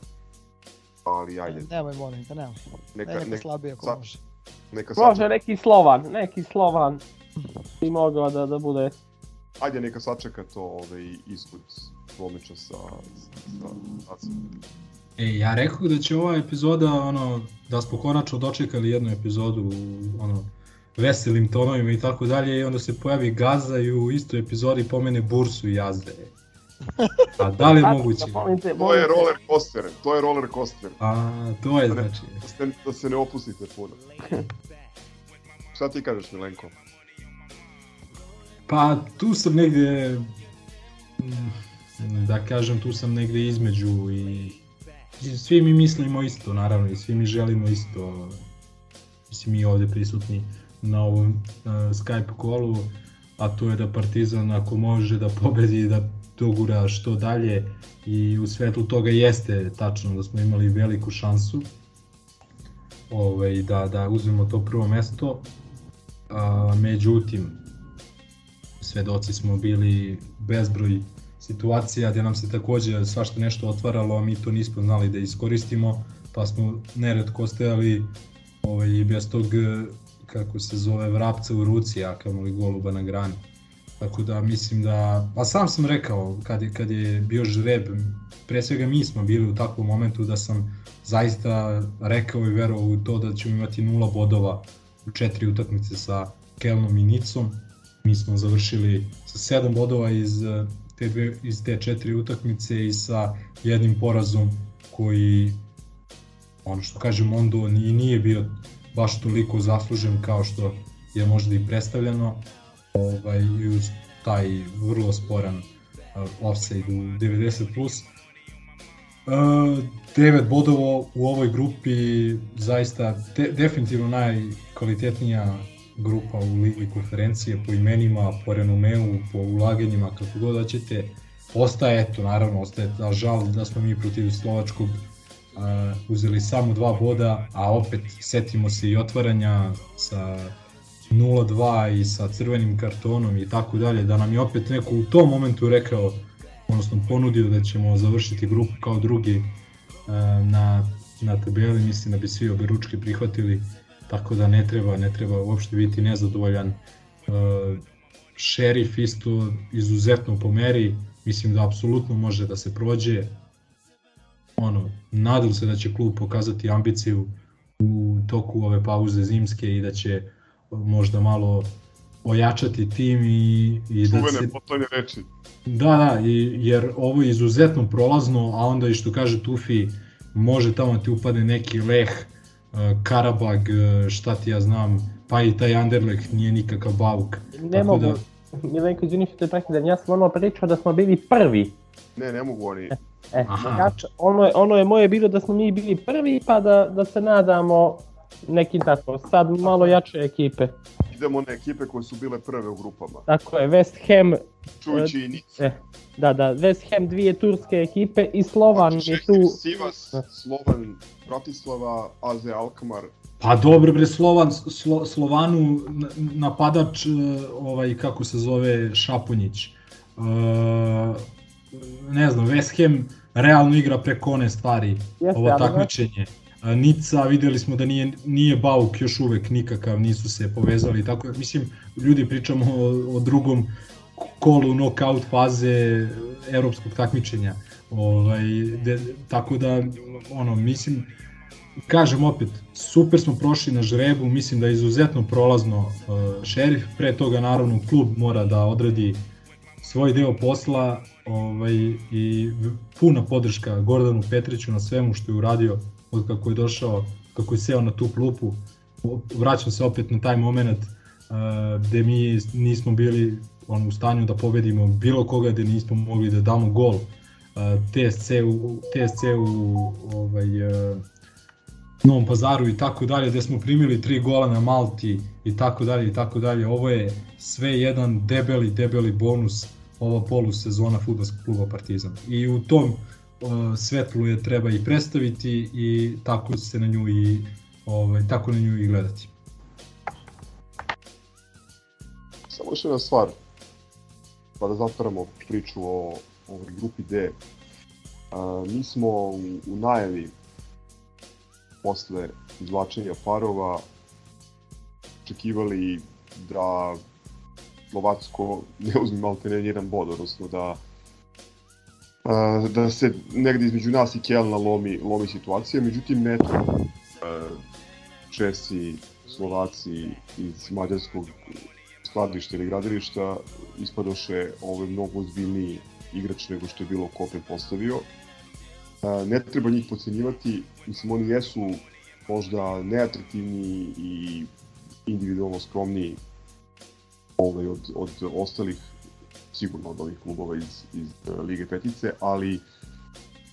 ali ajde. Nemoj molim te, nemoj. Neka, Neka, neka, slabije ako sa- može. Neka Može sačeka, neki Slovan, neki Slovan bi mogao da, da bude ajde neka sačeka to ovaj, ishod dvomeča sa, sa, sa, sa E, ja rekao da će ova epizoda, ono, da smo konačno dočekali jednu epizodu, ono, veselim tonovima i tako dalje, i onda se pojavi Gaza i u istoj epizodi pomene Bursu i Jazde. A da li je moguće? To je roller coaster, to je roller coaster. A, to je Da ne- znači. Da se, da se ne opustite puno. Šta ti kažeš Milenko? Pa tu sam negde, mm, da kažem, tu sam negde između i svi mi mislimo isto, naravno, i svi mi želimo isto, mislim mi ovde prisutni na ovom uh, Skype kolu, a to je da Partizan ako može da pobedi da dogura što dalje i u svetlu toga jeste tačno da smo imali veliku šansu ovaj, da, da uzmemo to prvo mesto, a, međutim svedoci smo bili bezbroj situacija gdje nam se takođe svašta nešto otvaralo, a mi to nismo znali da iskoristimo, pa smo neretko stajali ovaj, bez tog, kako se zove, vrapca u ruci, a kamoli goluba na grani. Tako da mislim da, pa sam sam rekao kad je, kad je bio žreb, pre svega mi smo bili u takvom momentu da sam zaista rekao i verovao u to da ćemo imati nula bodova u četiri utakmice sa Kelnom i Nicom. Mi smo završili sa sedam bodova iz te, iz te četiri utakmice i sa jednim porazom koji, ono što kažem, Mondo i nije bio baš toliko zaslužen kao što je možda i predstavljeno ovaj, uz taj vrlo sporan uh, offside u 90+. Plus. Uh, 9 bodova u ovoj grupi zaista de, definitivno najkvalitetnija grupa u Ligi konferencije po imenima, po renomeu, po ulaganjima, kako god da ćete. Ostaje, eto, naravno, ostaje da žal da smo mi protiv Slovačkog uh, uzeli samo dva boda, a opet setimo se i otvaranja sa 0-2 i sa crvenim kartonom i tako dalje, da nam je opet neko u tom momentu rekao, odnosno ponudio da ćemo završiti grupu kao drugi uh, na, na tabeli, mislim da bi svi obe ručke prihvatili tako da ne treba, ne treba uopšte biti nezadovoljan. Uh, šerif isto izuzetno pomeri, mislim da apsolutno može da se prođe. Ono, nadam se da će klub pokazati ambiciju u toku ove pauze zimske i da će možda malo ojačati tim i, i Čuvene da se... potonje reči. Da, da, i, jer ovo je izuzetno prolazno, a onda i što kaže Tufi, može tamo ti upade neki leh, Karabag, šta ti ja znam, pa i taj Anderlecht nije nikakav bauk. Ne mogu, da... Milenko, izvini što te prekidam, ja sam ono pričao da smo bili prvi. Ne, ne mogu oni. E, jač, ono, je, ono je moje bilo da smo mi bili prvi, pa da, da se nadamo nekim tako, sad malo jače ekipe. Idemo na ekipe koje su bile prve u grupama. Tako je, West Ham... Čujući i Nic. E, da, da, West Ham dvije turske ekipe i Slovan je tu... Sivas, Slovan, Bratislava, AZ Alkmaar. Pa dobro bre, Slovan, Slo, Slovanu napadač, ovaj, kako se zove, Šapunjić. Uh, ne znam, West Ham realno igra preko one stvari, Jeste, ovo takmičenje. Nica, videli smo da nije, nije Bauk još uvek nikakav, nisu se povezali, tako da, mislim, ljudi pričamo o, o drugom kolu knockout faze evropskog takmičenja. Ovaj, de, tako da, ono, mislim, kažem opet, super smo prošli na žrebu, mislim da je izuzetno prolazno uh, šerif, pre toga naravno klub mora da odradi svoj deo posla ovaj, i puna podrška Gordanu Petriću na svemu što je uradio od kako je došao, kako je seo na tu klupu. Vraćam se opet na taj moment uh, gde mi nismo bili on, u stanju da pobedimo bilo koga, gde nismo mogli da damo gol. Uh, TSC u, TSC u ovaj, uh, Novom pazaru i tako dalje, gde smo primili tri gola na Malti i tako dalje i tako dalje. Ovo je sve jedan debeli, debeli bonus ova polusezona futbolskog kluba Partizan. I u tom svetlu je treba i predstaviti i tako se na nju i ovaj, tako na nju i gledati. Samo još jedna stvar, pa da zatvaramo priču o ovoj grupi D. Uh, mi smo u, u najavi posle izvlačenja parova očekivali da Slovacko ne uzme malte ne jedan bod, odnosno da da se negde između nas i Kelna lomi, lomi situacija, međutim ne to. Česi, Slovaci iz mađarskog skladišta ili gradilišta ispadoše ovaj mnogo ozbiljniji igrač nego što je bilo Kopen postavio. Ne treba njih pocenjivati, mislim oni jesu možda neatraktivni i individualno skromniji ovaj, od, od ostalih, sigurno od ovih klubova iz, iz uh, Lige Petice, ali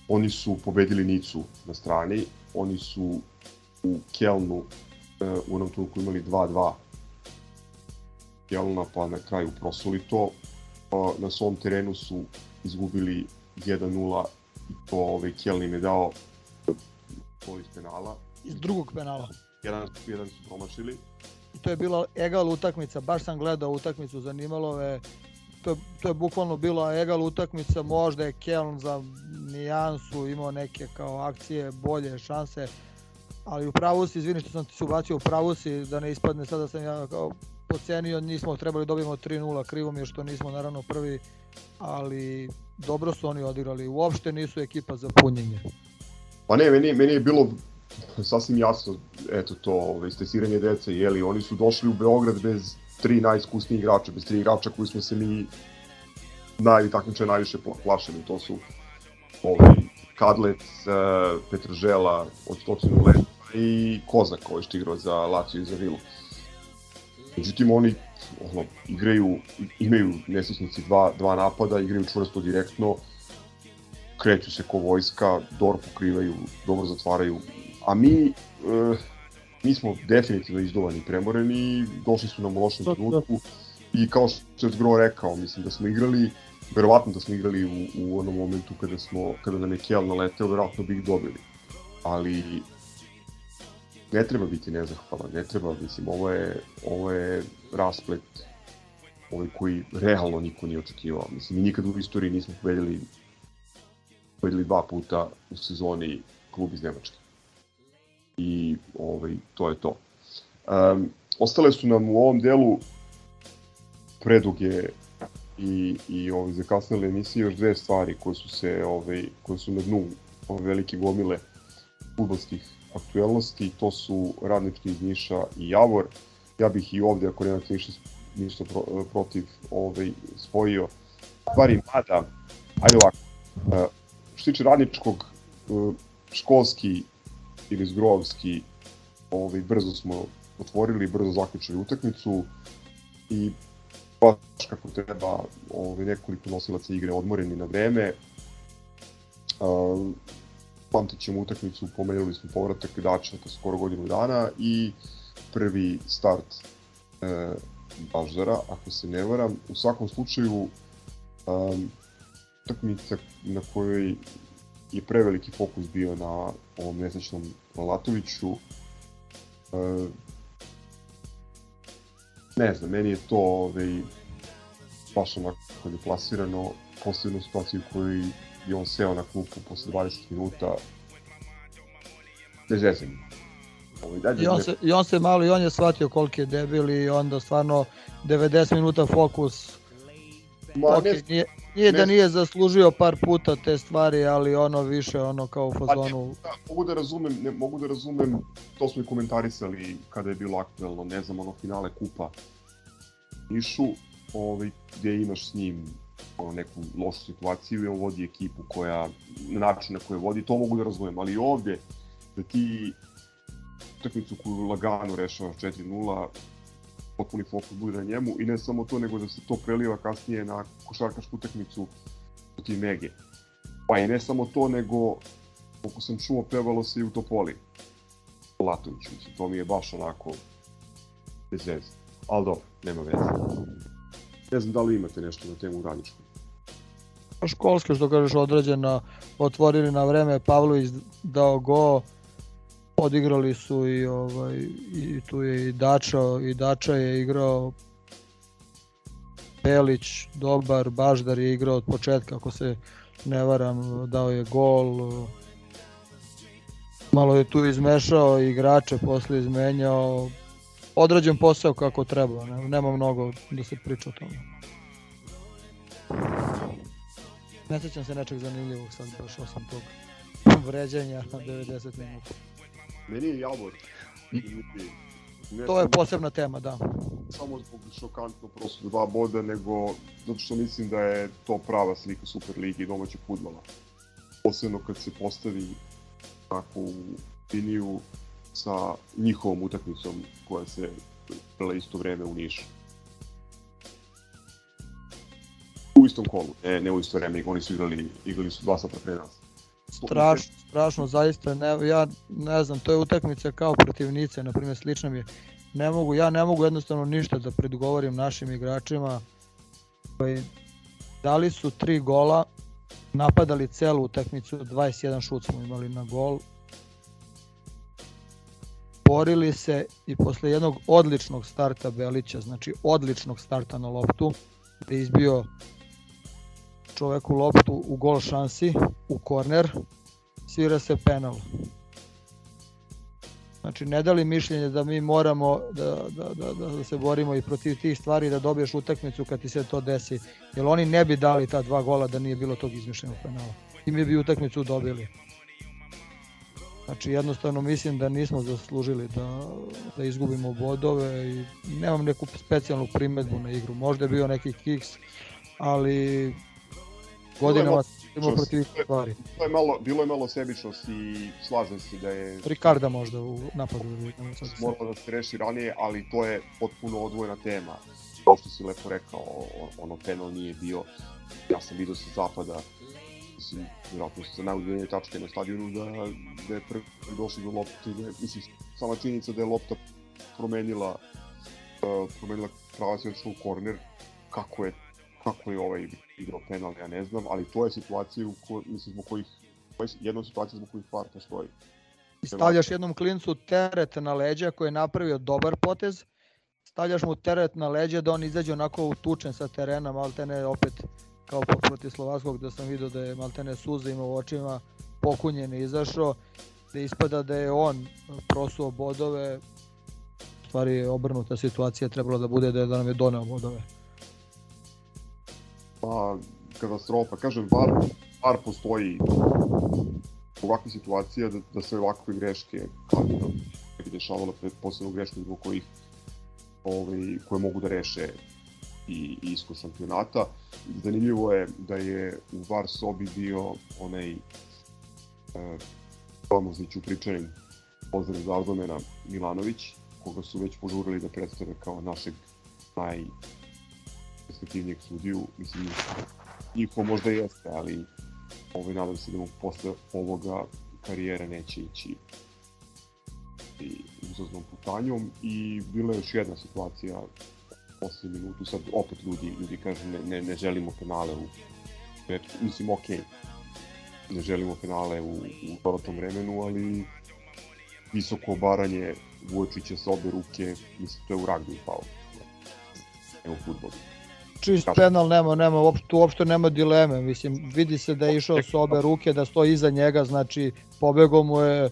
oni su pobedili Nicu na strani, oni su u Kelnu uh, u onom trenutku imali 2-2 Kelna, pa na kraju prosuli to. Uh, na svom terenu su izgubili 1-0 i to ovaj, Keln im je dao gol iz penala. Iz drugog penala. Jedan, jedan su promašili. I to je bila egal utakmica, baš sam gledao utakmicu, zanimalo me to, to je bukvalno bila egal utakmica, možda je Keln za nijansu imao neke kao akcije, bolje šanse, ali u pravu si, izvini što sam ti se ubacio, u pravu si da ne ispadne sada sam ja kao pocenio, nismo trebali da dobijemo 3-0, krivo mi je što nismo naravno prvi, ali dobro su oni odigrali, uopšte nisu ekipa za punjenje. Pa ne, meni, meni je bilo sasvim jasno, eto to, ovaj, stesiranje dece, jeli, oni su došli u Beograd bez tri najiskusniji igrača, bez tri igrača koji smo se mi naj, takmiče najviše plašili, to su ovaj, Kadlec, uh, Petržela od Stocinu Leta i Kozak koji što igrao za Lazio i za Vilu. Međutim, oni ono, igraju, imaju nesečnici dva, dva napada, igraju čvrsto direktno, kreću se ko vojska, dobro pokrivaju, dobro zatvaraju, a mi, e, mi smo definitivno izduvani premoreni, došli su nam u lošem trenutku i kao što je Zgro rekao, mislim da smo igrali, verovatno da smo igrali u, u onom momentu kada, smo, kada nam je Kjell naleteo, verovatno bi ih dobili. Ali ne treba biti nezahvalan, ne treba, mislim, ovo je, ovo je rasplet ovaj koji realno niko nije očekivao. Mislim, mi nikad u istoriji nismo pobedili pobedili dva puta u sezoni klub iz Nemačke. I ovaj, to je to. Um, ostale su nam u ovom delu preduge i, i ovaj, zakasnile emisije još dve stvari koje su se ovaj, koje su na dnu ove velike gomile futbolskih aktuelnosti, to su radnički iz Niša i Javor. Ja bih i ovde, ako nemate ništa, ništa pro, protiv, ovaj, spojio. Stvari, mada, ajde ovako, što tiče radničkog, školski ili zgrovski, ovaj, brzo smo otvorili, brzo zaključili utakmicu i baš kako treba ovaj, nekoliko nosilaca igre odmoreni na vreme. Uh, pamtit ćemo utakmicu, pomenuli smo povratak dača skoro godinu dana i prvi start uh, Baždara, ako se ne varam. U svakom slučaju, um, utakmica na kojoj je preveliki fokus bio na ovom nesečnom Latoviću. Uh, ne znam, meni je to ovaj, baš onako deplasirano, posebno situaciju u kojoj je on seo na klupu posle 20 minuta. Bez zezanja. I on, se, I on se malo, i on je shvatio koliki je debil i onda stvarno 90 minuta fokus. Ma, okay, ne, nije, nije ne, da nije zaslužio par puta te stvari, ali ono više ono kao u fazonu. Pa, da, mogu da razumem, ne, mogu da razumem, to smo i komentarisali kada je bilo aktuelno, ne znam, ono finale kupa Nišu, ovaj, gde imaš s njim ono, neku lošu situaciju i on vodi ekipu koja, na način na koje vodi, to mogu da razumem, ali ovde, da ti utakmicu koju lagano rešavaš 4-0, potpuni fokus bude na njemu i ne samo to, nego da se to preliva kasnije na košarkašku utakmicu protiv Mege. Pa i ne samo to, nego, koliko sam čuo, pevalo se i u Topoli. Latović, mislim, to mi je baš onako bez veze. Ali dobro, nema veze. Ne znam da li imate nešto na temu radničku. Školske, što kažeš, određena, otvorili na vreme, Pavlović dao go, odigrali su i ovaj i tu je i Dača i Dača je igrao Pelić dobar, Baždar je igrao od početka ako se ne varam, dao je gol malo je tu izmešao igrače, posle izmenjao odrađen posao kako treba, ne, nema mnogo da se priča o tome. Ne sećam se nečeg zanimljivog sad baš osim tog vređanja na 90 minuta. Meni je Javor. Ne to je posebna tema, da. Samo zbog šokantno prosto dva boda, nego zato što mislim da je to prava slika Superligi i domaćeg futbola. Posebno kad se postavi tako u liniju sa njihovom utakmicom koja se prela isto vreme u Nišu. istom kolu, ne, ne u isto vreme, oni su igrali, igrali su dva sata pre nas. Strašno, strašno, zaista, ne, ja ne znam, to je utakmica kao protiv Nice, na primjer, slično mi je. Ne mogu, ja ne mogu jednostavno ništa da predgovorim našim igračima koji dali su tri gola, napadali celu utakmicu, 21 šut smo imali na gol, borili se i posle jednog odličnog starta Belića, znači odličnog starta na loptu, gde je izbio čoveku loptu u gol šansi, u korner, svira se penal. Znači, ne dali mišljenje da mi moramo da, da, da, da se borimo i protiv tih stvari da dobiješ utakmicu kad ti se to desi. Jer oni ne bi dali ta dva gola da nije bilo tog izmišljenog penala. I mi bi utakmicu dobili. Znači, jednostavno mislim da nismo zaslužili da, da izgubimo bodove i nemam neku specijalnu primetbu na igru. Možda je bio neki kiks, ali godinama smo protiv stvari. Bilo je malo, bilo je malo sebičnosti i slažem se da je... Ricarda možda u napadu. Moralo da se reši ranije, ali to je potpuno odvojena tema. Kao što si lepo rekao, ono penal nije bio, ja sam vidio sa zapada, mislim, vjerojatno sa najudaljenije tačke na stadionu, da, da je prvi došli do lopte, da je, mislim, sama činjenica da je lopta promenila, uh, promenila pravac u korner, kako je kako je ovaj igrao penal, ja ne znam, ali to je situacija u kojoj, mislim, zbog kojih, to je jedna situacija zbog kojih VAR postoji. Stavljaš jednom klincu teret na leđa koji je napravio dobar potez, stavljaš mu teret na leđa da on izađe onako utučen sa terena, maltene opet kao protiv Slovackog da sam vidio da je maltene suza imao u očima, pokunjen je izašao, da ispada da je on prosuo bodove, stvari obrnuta situacija, trebalo da bude da, je, da nam je doneo bodove pa katastrofa. Kažem, VAR, VAR postoji ovakve situacije da, da se ovakve greške kao da bi dešavalo posebno greške zbog kojih ovaj, koje mogu da reše i, i isko šampionata. Zanimljivo je da je u VAR sobi bio onaj e, famozni Ćupričanin pozdrav za Aldomena Milanović, koga su već požurili da predstave kao našeg naj perspektivnijeg sudiju, mislim, njihovo možda jeste, ali ovaj, nadam se da mu posle ovoga karijera neće ići i uzaznom putanjom. I bila je još jedna situacija posle minutu, sad opet ljudi, ljudi kažu ne, ne, ne želimo penale u mislim ok, ne želimo penale u, u dodatnom vremenu, ali visoko obaranje Vujočića sa obe ruke, mislim to je u ragbi pao, u futbolu čist penal nema, nema, uopšte, uopšte nema dileme, mislim, vidi se da je išao s obe ruke, da stoji iza njega, znači, pobego mu je,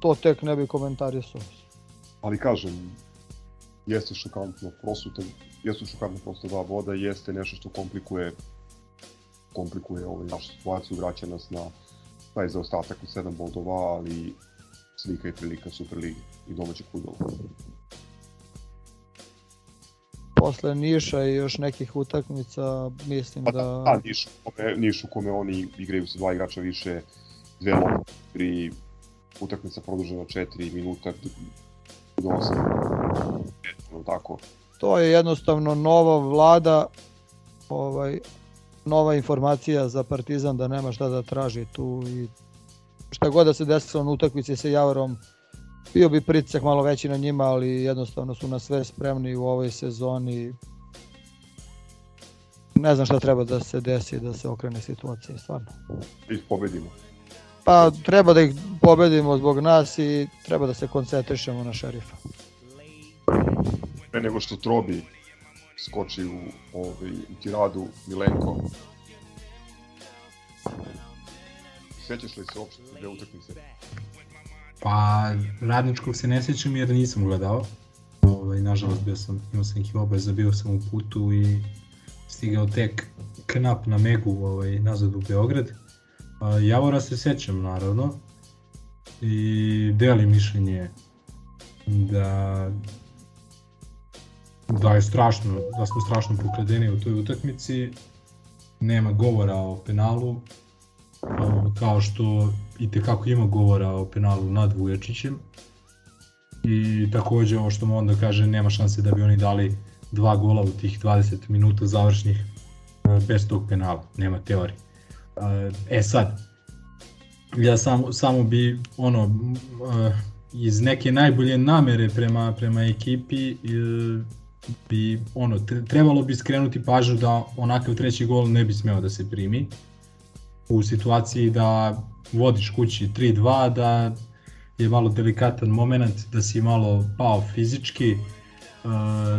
to tek ne bi komentarisao. Ali kažem, jeste šokantno, prosto te, jeste šokantno prosto dva voda, jeste nešto što komplikuje komplikuje ovaj našu situaciju, vraća nas na taj zaostatak u 7 bodova, ali slika i prilika Superligi i domaćeg futbola posle Niša i još nekih utakmica, mislim pa da... Da, da Niš, kome, Niš u kome oni igraju sa dva igrača više, dve lopte, tri utakmica produžena 4 minuta, do 8, tako. To je jednostavno nova vlada, ovaj, nova informacija za Partizan da nema šta da traži tu i šta god da se desilo na utakmici sa Javarom, bio bi pritisak malo veći na njima, ali jednostavno su na sve spremni u ovoj sezoni. Ne znam šta treba da se desi da se okrene situacija, stvarno. I pobedimo. Pa treba da ih pobedimo zbog nas i treba da se koncentrišemo na šerifa. Pre nego što Trobi skoči u, ovaj, tiradu Milenko, Sećaš li se uopšte dve utakmice? Pa, radničkog se ne sjećam jer nisam gledao. Ovaj, nažalost, bio sam, imao sam neki obaveza, bio sam u putu i stigao tek knap na Megu ovaj, nazad u Beograd. A, Javora se sećam, naravno. I delim mišljenje da da je strašno, da smo strašno pokradeni u toj utakmici. Nema govora o penalu, kao što i tekako ima govora o penalu nad Vujačićem. I takođe ovo što mu onda kaže nema šanse da bi oni dali dva gola u tih 20 minuta završnih e, bez tog penala, nema teorije. E sad, ja samo, samo bi ono, iz neke najbolje namere prema, prema ekipi bi ono trebalo bi skrenuti pažnju da onakav treći gol ne bi smeo da se primi u situaciji da vodiš kući 3-2 da je malo delikatan moment da si malo pao fizički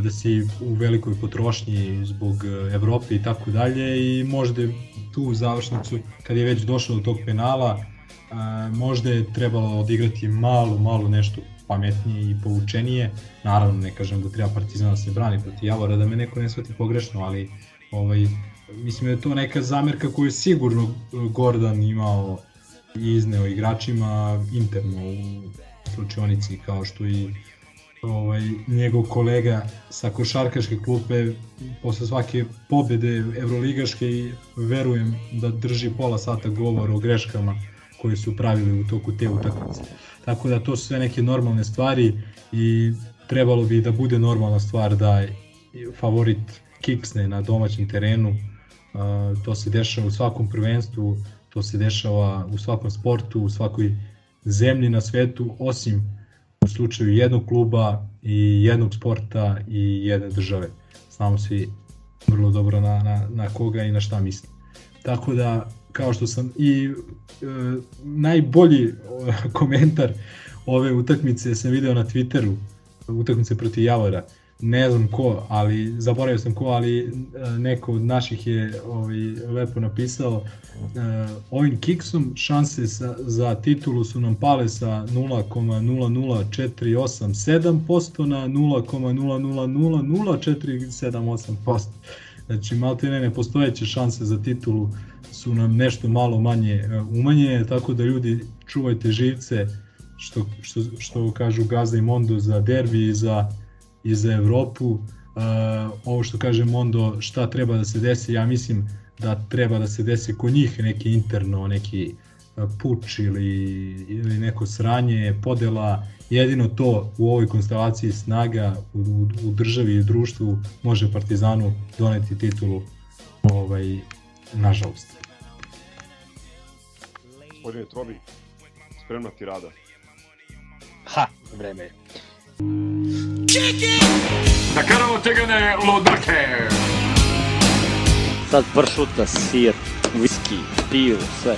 da si u velikoj potrošnji zbog Evrope i tako dalje i možda tu završnicu kad je već došao do tog penala možda je trebalo odigrati malo, malo nešto pametnije i poučenije. Naravno, ne kažem da treba Partizan da se brani protiv Javora, da me neko ne shvati pogrešno, ali ovaj, mislim da je to neka zamerka koju je sigurno Gordon imao i izneo igračima interno u slučionici, kao što i ovaj, njegov kolega sa košarkaške klupe posle svake pobede evroligaške i verujem da drži pola sata govor o greškama koje su pravili u toku te utakmice. Tako da to su sve neke normalne stvari i trebalo bi da bude normalna stvar da favorit kiksne na domaćem terenu. To se dešava u svakom prvenstvu, to se dešava u svakom sportu, u svakoj zemlji na svetu, osim u slučaju jednog kluba i jednog sporta i jedne države. Znamo svi vrlo dobro na, na, na koga i na šta mislim. Tako da kao što sam i e, najbolji komentar ove utakmice sam video na Twitteru, utakmice protiv Javora. Ne znam ko, ali zaboravio sam ko, ali e, neko od naših je ovaj, lepo napisao e, ovim kiksom šanse sa, za titulu su nam pale sa 0,00487% na 0,0000478%. Znači, malte ne, nepostojeće šanse za titulu su nam nešto malo manje e, umanjene, tako da ljudi čuvajte živce, što, što, što kažu Gaza i Mondo za derbi i za, i za Evropu. Uh, ovo što kaže Mondo, šta treba da se desi, ja mislim da treba da se desi kod njih neki interno, neki puč ili, ili neko sranje, podela, jedino to u ovoj konstelaciji snaga u, u, u državi i društvu može Partizanu doneti titulu ovaj, nažalost. Gospodine Trobi, spremna ti rada. Ha, vreme je. Da karamo tegane lodake! Sad pršuta, sir, whisky, pivo, sve.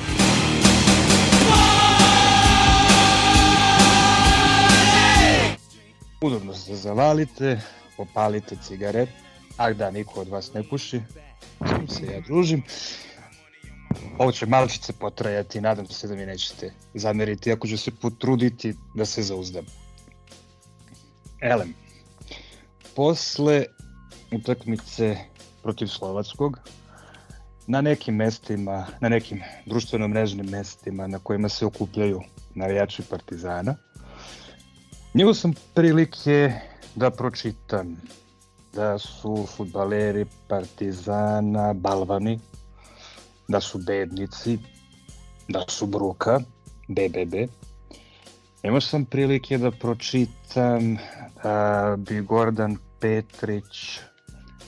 Udobno se zavalite, popalite cigaret, a da niko od vas ne puši, s se ja družim. Ovo će malčice potrajati, nadam se da mi nećete zameriti, ako ću se potruditi da se zauzdam. Elem, posle utakmice protiv Slovackog, na nekim mestima, na nekim društveno mrežnim mestima na kojima se okupljaju navijači Partizana, Njegov sam prilike da pročitam da su futbaleri Partizana balvani, da su bednici, da su bruka, BBB. Imao sam prilike da pročitam da bi Gordan Petrić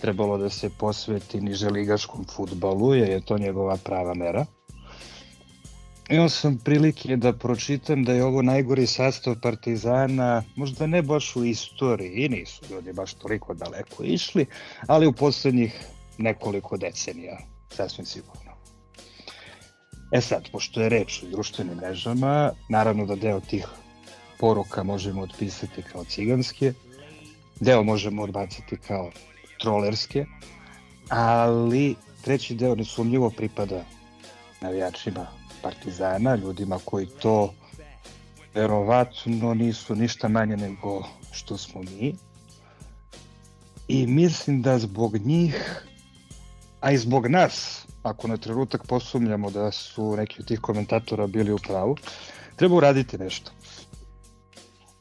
trebalo da se posveti niželigaškom futbalu, jer je to njegova prava mera. Imao sam prilike da pročitam da je ovo najgori sastav Partizana, možda ne baš u istoriji, i nisu ljudi baš toliko daleko išli, ali u poslednjih nekoliko decenija, sasvim sigurno. E sad, pošto je reč o društvenim mrežama, naravno da deo tih poruka možemo otpisati kao ciganske, deo možemo odbaciti kao trolerske, ali treći deo nesumnjivo pripada navijačima Partizana, ljudima koji to verovatno nisu ništa manje nego što smo mi. I mislim da zbog njih, a i zbog nas, ako na trenutak posumljamo da su neki od tih komentatora bili u pravu, treba uraditi nešto.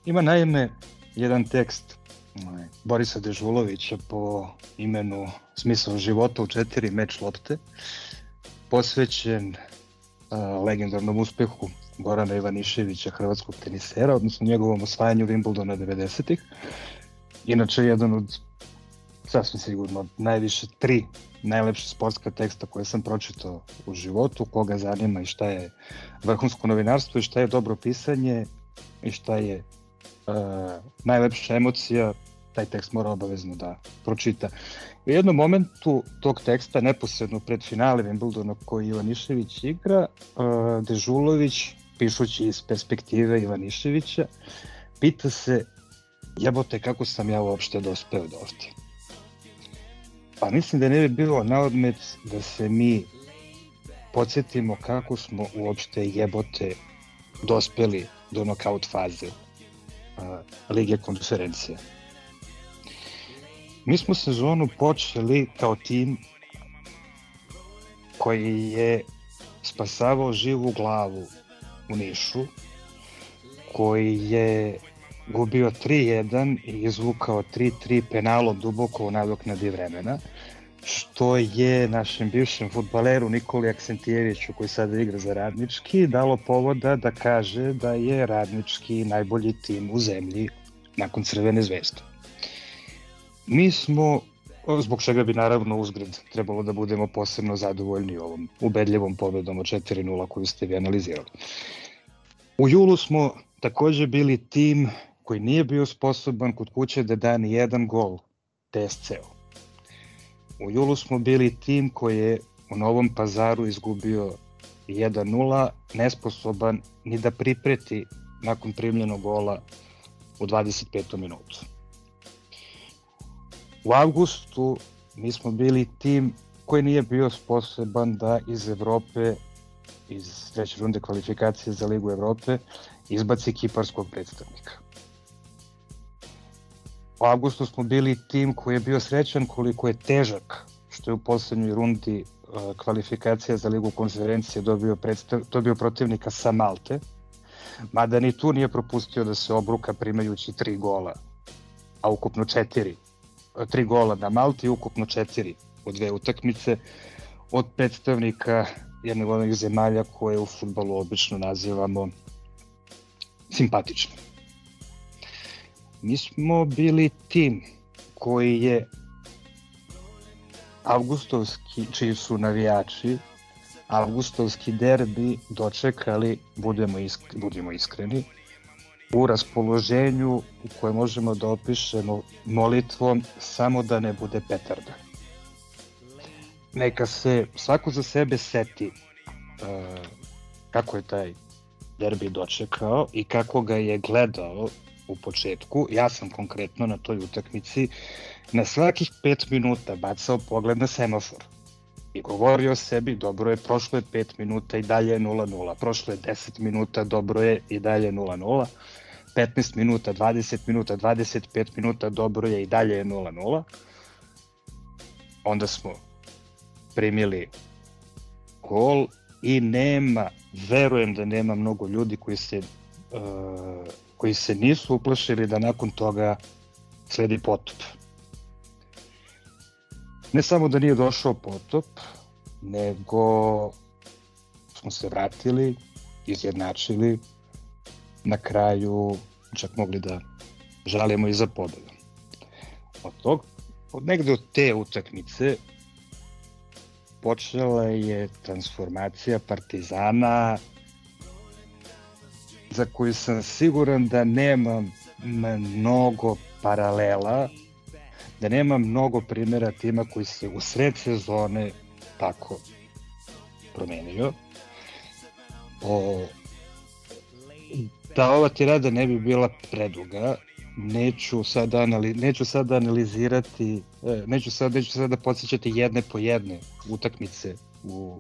Ima naime jedan tekst ovaj, Borisa Dežulovića po imenu Smisao života u četiri meč lopte, posvećen legendarnom uspehu Gorana Ivaniševića, hrvatskog tenisera, odnosno njegovom osvajanju Wimbledona 90-ih. Inače, jedan od sasvim sigurno najviše tri najlepše sportska teksta koje sam pročitao u životu, koga zanima i šta je vrhunsko novinarstvo i šta je dobro pisanje i šta je uh, najlepša emocija, taj tekst mora obavezno da pročita. U jednom momentu tog teksta, neposredno pred finale Wimbledona koji Ivanišević igra, uh, Dežulović, pišući iz perspektive Ivaniševića, pita se jebote kako sam ja uopšte dospeo do ovde. Pa mislim da ne bi bilo na odmet da se mi podsjetimo kako smo uopšte jebote dospeli do nokaut faze Lige konferencije. Mi smo sezonu počeli kao tim koji je spasavao živu glavu u Nišu, koji je gubio 3-1 i izvukao 3-3 penalom duboko u nadoknadi vremena, što je našem bivšem futbaleru Nikoli Aksentijeviću, koji sada igra za Radnički, dalo povoda da kaže da je Radnički najbolji tim u zemlji nakon Crvene zvezde. Mi smo, zbog čega bi naravno uzgred trebalo da budemo posebno zadovoljni ovom ubedljivom pobedom od 4-0 koju ste vi analizirali. U julu smo takođe bili tim koji nije bio sposoban kod kuće da da ni jedan gol TSC-u. U julu smo bili tim koji je u Novom pazaru izgubio 1-0, nesposoban ni da pripreti nakon primljenog gola u 25. minutu. U avgustu mi smo bili tim koji nije bio sposoban da iz Evrope, iz treće runde kvalifikacije za Ligu Evrope, izbaci kiparskog predstavnika. U avgustu smo bili tim koji je bio srećan koliko je težak što je u poslednjoj rundi uh, kvalifikacija za Ligu konferencije dobio, predstav, dobio protivnika sa Malte, mada ni tu nije propustio da se obruka primajući tri gola, a ukupno četiri tri gola na Malti i ukupno četiri od dve utakmice od predstavnika jedne od onih zemalja koje u futbolu obično nazivamo simpatično. Mi smo bili tim koji je avgustovski, čiji su navijači, avgustovski derbi dočekali, budemo, isk, budemo iskreni, u raspoloženju u koje možemo da opišemo molitvom samo da ne bude petarda. Neka se svako za sebe seti uh, kako je taj derbi dočekao i kako ga je gledao u početku. Ja sam konkretno na toj utakmici na svakih 5 minuta bacao pogled na semafor i govorio sebi dobro je, prošlo je 5 minuta i dalje je 0-0, prošlo je 10 minuta, dobro je i dalje 0-0, 15 minuta, 20 minuta, 25 minuta, dobro je i dalje je 0-0. Onda smo primili gol i nema, verujem da nema mnogo ljudi koji se, uh, koji se nisu uplašili da nakon toga sledi potop. Ne samo da nije došao potop, nego smo se vratili, izjednačili, na kraju čak mogli da žalimo i za pobedu. Od tog, od negde od te utakmice počela je transformacija Partizana za koju sam siguran da nema mnogo paralela, da nema mnogo primjera tima koji se u sred sezone tako promenio. O, da ova tirada ne bi bila preduga, neću sad, anali, neću sad analizirati, e, neću sad, neću sad da podsjećati jedne po jedne utakmice u,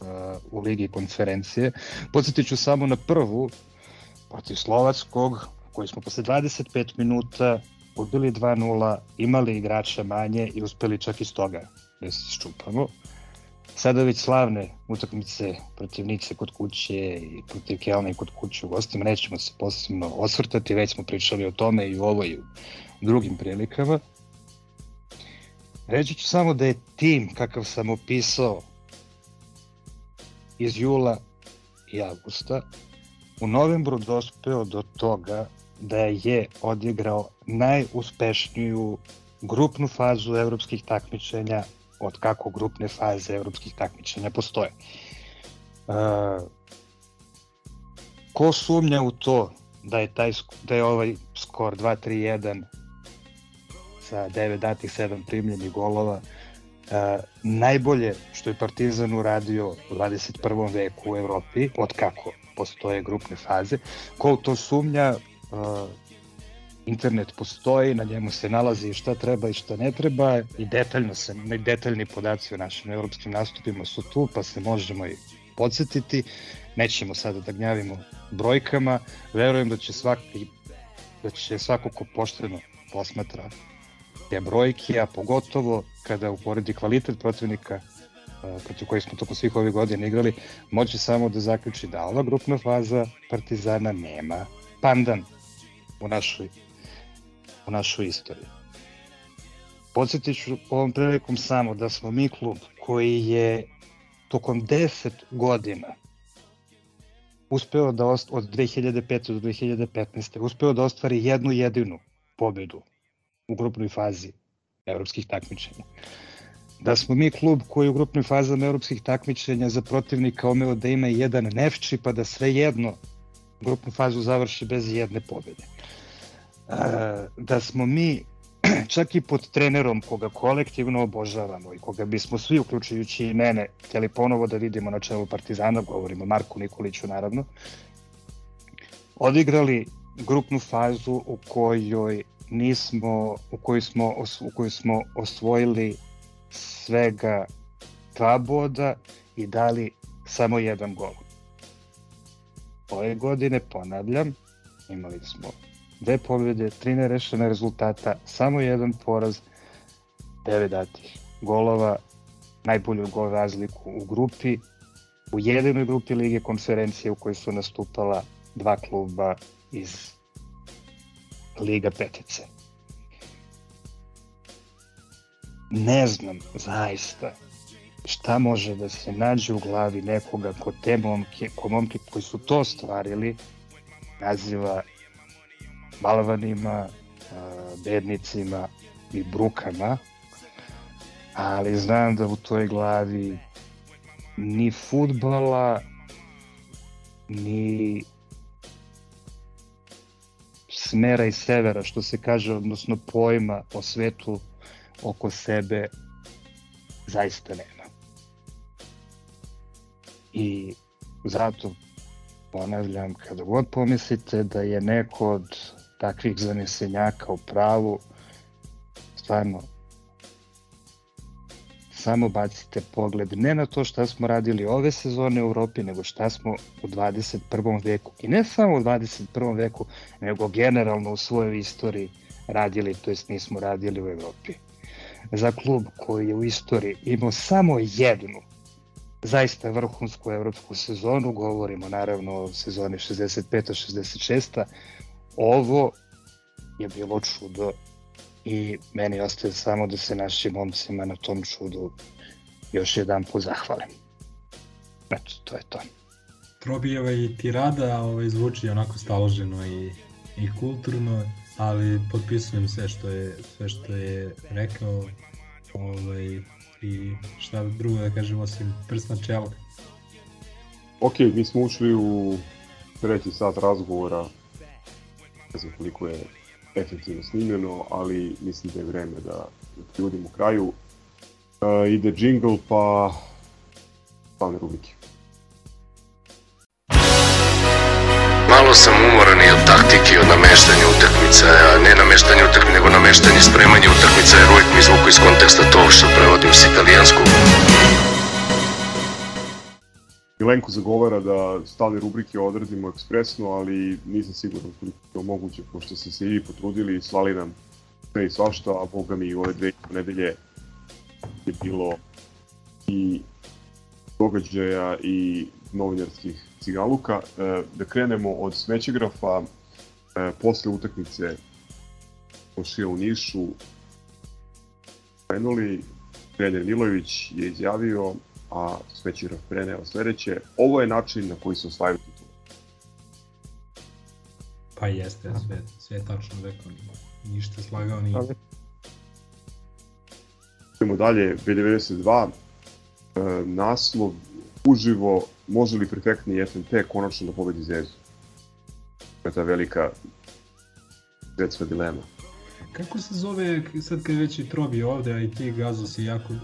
uh, u Ligi konferencije. Podsjetit ću samo na prvu, protiv Slovackog, koji smo posle 25 minuta ubili 2-0, imali igrača manje i uspeli čak iz toga da se ščupamo sada već slavne utakmice protiv Nice kod kuće i protiv Kelna i kod kuće u gostima, nećemo se posebno osvrtati, već smo pričali o tome i u ovoj i u drugim prilikama. Reći ću samo da je tim kakav sam opisao iz jula i avgusta u novembru dospeo do toga da je odigrao najuspešniju grupnu fazu evropskih takmičenja od kako grupne faze evropskih takmičenja postoje. Uh, ko sumnja u to da je, taj, da je ovaj skor 2-3-1 sa 9 datih 7 primljenih golova Uh, najbolje što je Partizan uradio u 21. veku u Evropi, od kako postoje grupne faze, ko u to sumnja, uh, internet postoji, na njemu se nalazi šta treba i šta ne treba i detaljno se, detaljni podaci o našim evropskim nastupima su tu, pa se možemo i podsjetiti. Nećemo sada da gnjavimo brojkama, verujem da će svaki da će svako ko pošteno posmatra te brojke, a pogotovo kada uporedi kvalitet protivnika protiv kojih smo toko svih ovih godina igrali, moće samo da zaključi da ova grupna faza Partizana nema pandan u našoj, u našoj istoriji. Podsjetit ću ovom prilikom samo da smo mi klub koji je tokom 10 godina uspeo da ost, od 2005. do 2015. uspeo da ostvari jednu jedinu pobedu u grupnoj fazi evropskih takmičenja. Da smo mi klub koji u grupnoj fazama evropskih takmičenja za protivnika omeo da ima jedan nefči pa da sve jedno grupnu fazu završi bez jedne pobede. Da smo mi čak i pod trenerom koga kolektivno obožavamo i koga bismo svi, uključujući i mene, htjeli ponovo da vidimo na čelu Partizana, govorimo Marku Nikoliću naravno, odigrali grupnu fazu u kojoj nismo, u kojoj smo, u kojoj smo osvojili svega dva boda i dali samo jedan gol. Ove godine, ponavljam, imali smo dve pobjede, tri nerešene rezultata, samo jedan poraz, devet datih golova, najbolju gol razliku u grupi, u jedinoj grupi Lige konferencije u kojoj su nastupala dva kluba iz Liga Petice. Ne znam, zaista, šta može da se nađe u glavi nekoga ko te momke, ko momke koji su to stvarili, naziva balvanima, bednicima i brukama, ali znam da u toj glavi ni futbala, ni smera i severa, što se kaže, odnosno pojma o svetu oko sebe zaista nema. I zato ponavljam, kada god pomislite da je neko od takvih zanesenjaka u pravu, stvarno samo bacite pogled ne na to šta smo radili ove sezone u Europi, nego šta smo u 21. veku. I ne samo u 21. veku, nego generalno u svojoj istoriji radili, to jest nismo radili u Europi. Za klub koji je u istoriji imao samo jednu zaista vrhunsku evropsku sezonu, govorimo naravno o sezoni 65-66, ovo je bilo čudo i meni ostaje samo da se našim momcima na tom čudu još jedan put zahvalim. Eto, to je to. Trobijeva i tirada ovaj, zvuči onako staloženo i, i kulturno, ali potpisujem sve što je, sve što je rekao ovaj, i šta drugo da kažem osim prsna čela. Ok, mi smo ušli u treći sat razgovora, ne znam koliko je efektivno snimljeno, ali mislim da je vreme da privodimo kraju. Uh, ide jingle, pa stalne rubrike. Malo sam umoran i od taktike, od nameštanja utakmica, a ne nameštanje utakmica, nego nameštanje spremanja utakmica, jer uvijek mi zvuku iz konteksta to što prevodim s italijanskog. Milenko zagovara da stalne rubrike odradimo ekspresno, ali nisam siguran koliko je to moguće, pošto ste se i potrudili i slali nam sve i svašta, a boga mi ove dve nedelje je bilo i događaja i novinarskih cigaluka. E, da krenemo od smećegrafa, e, posle utakmice Košija u Nišu, krenuli, trener Milović je izjavio a Svećirov preneo sledeće. Ovo je način na koji se osvajaju titule. Pa jeste, sve, sve tačno rekao, ništa slagao nije. Idemo dalje, B92, e, naslov uživo, može li perfektni FNP konačno da pobedi Zvezdu? Ta velika svetska dilema. Kako se zove, sad kad već i Trobi ovde, a i ti Gazo si jako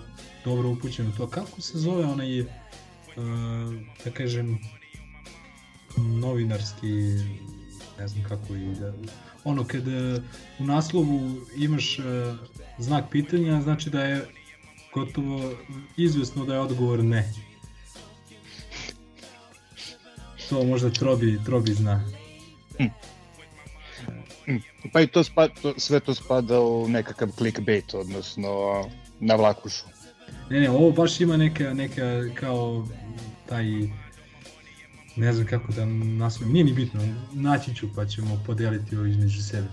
dobro upućen u to, kako se zove onaj, uh, da kažem, novinarski, ne znam kako i da, ono kad uh, u naslovu imaš uh, znak pitanja, znači da je gotovo izvesno da je odgovor ne. To možda Trobi, Trobi zna. Pa i to spada, to, sve to spada u nekakav clickbait, odnosno na vlakušu. Ne, ne, ovo baš ima neka, neka kao taj ne znam kako da naslovim, nije ni bitno, naći ću pa ćemo podeliti ovo između sebe.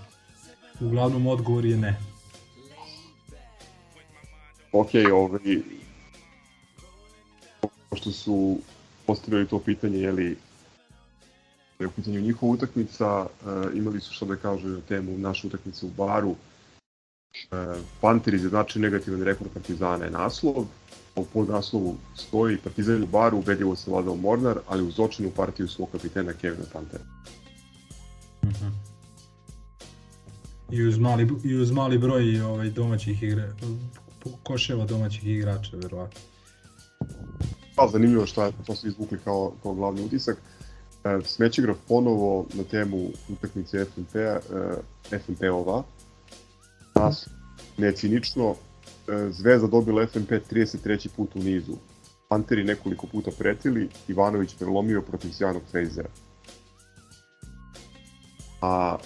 Uglavnom odgovor je ne. Ok, ovaj, pošto su postavili to pitanje, je li je u pitanju njihova utakmica, uh, imali su što da kažu na temu naše utakmice u baru. Uh, Panter izjednači negativan rekord Partizana je naslov, a u podnaslovu stoji Partizan u baru, ubedljivo se vladao Mornar, ali uz očinu partiju svog kapitena Kevina Pantera. Uh -huh. I uz mali, i uz mali broj ovaj, domaćih igra, koševa domaćih igrača, verovatno. Pa, zanimljivo što je to su izvukli kao, kao glavni utisak. E, Smećegraf ponovo na temu utakmice FNP-a, e, FNP-ova. Nas necinično, e, Zvezda dobila FNP 33. put u nizu. Panteri nekoliko puta pretili, Ivanović prelomio protiv sjajnog Fejzera. A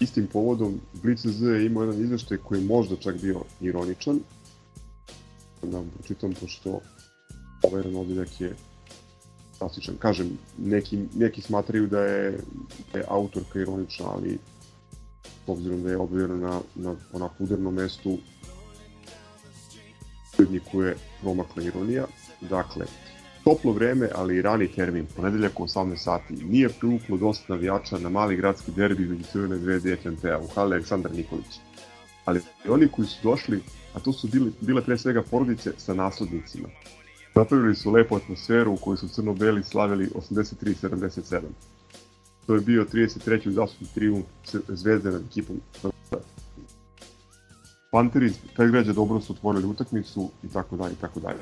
istim povodom Blitz Z je imao jedan izveštaj koji je možda čak bio ironičan. Da vam pročitam, pošto ovaj Ranodiljak je klasičan. Kažem, neki, neki smatraju da je, da je autorka ironična, ali s obzirom da je objavljena na, na onako udarnom mestu, je promakla ironija. Dakle, toplo vreme, ali i rani termin, ponedeljak u 18 sati, nije privuklo dosta navijača na mali gradski derbi među Crvene zvezde i FNP-a u hali Aleksandar Nikolić. Ali oni koji su došli, a to su bili, bile pre svega porodice sa naslednicima, Napravili su lepu atmosferu u kojoj su crno-beli slavili 83-77. To je bio 33. uzastupni triumf Zvezde nad ekipom. Panteri taj građa dobro su otvorili utakmicu i tako dalje i tako dalje.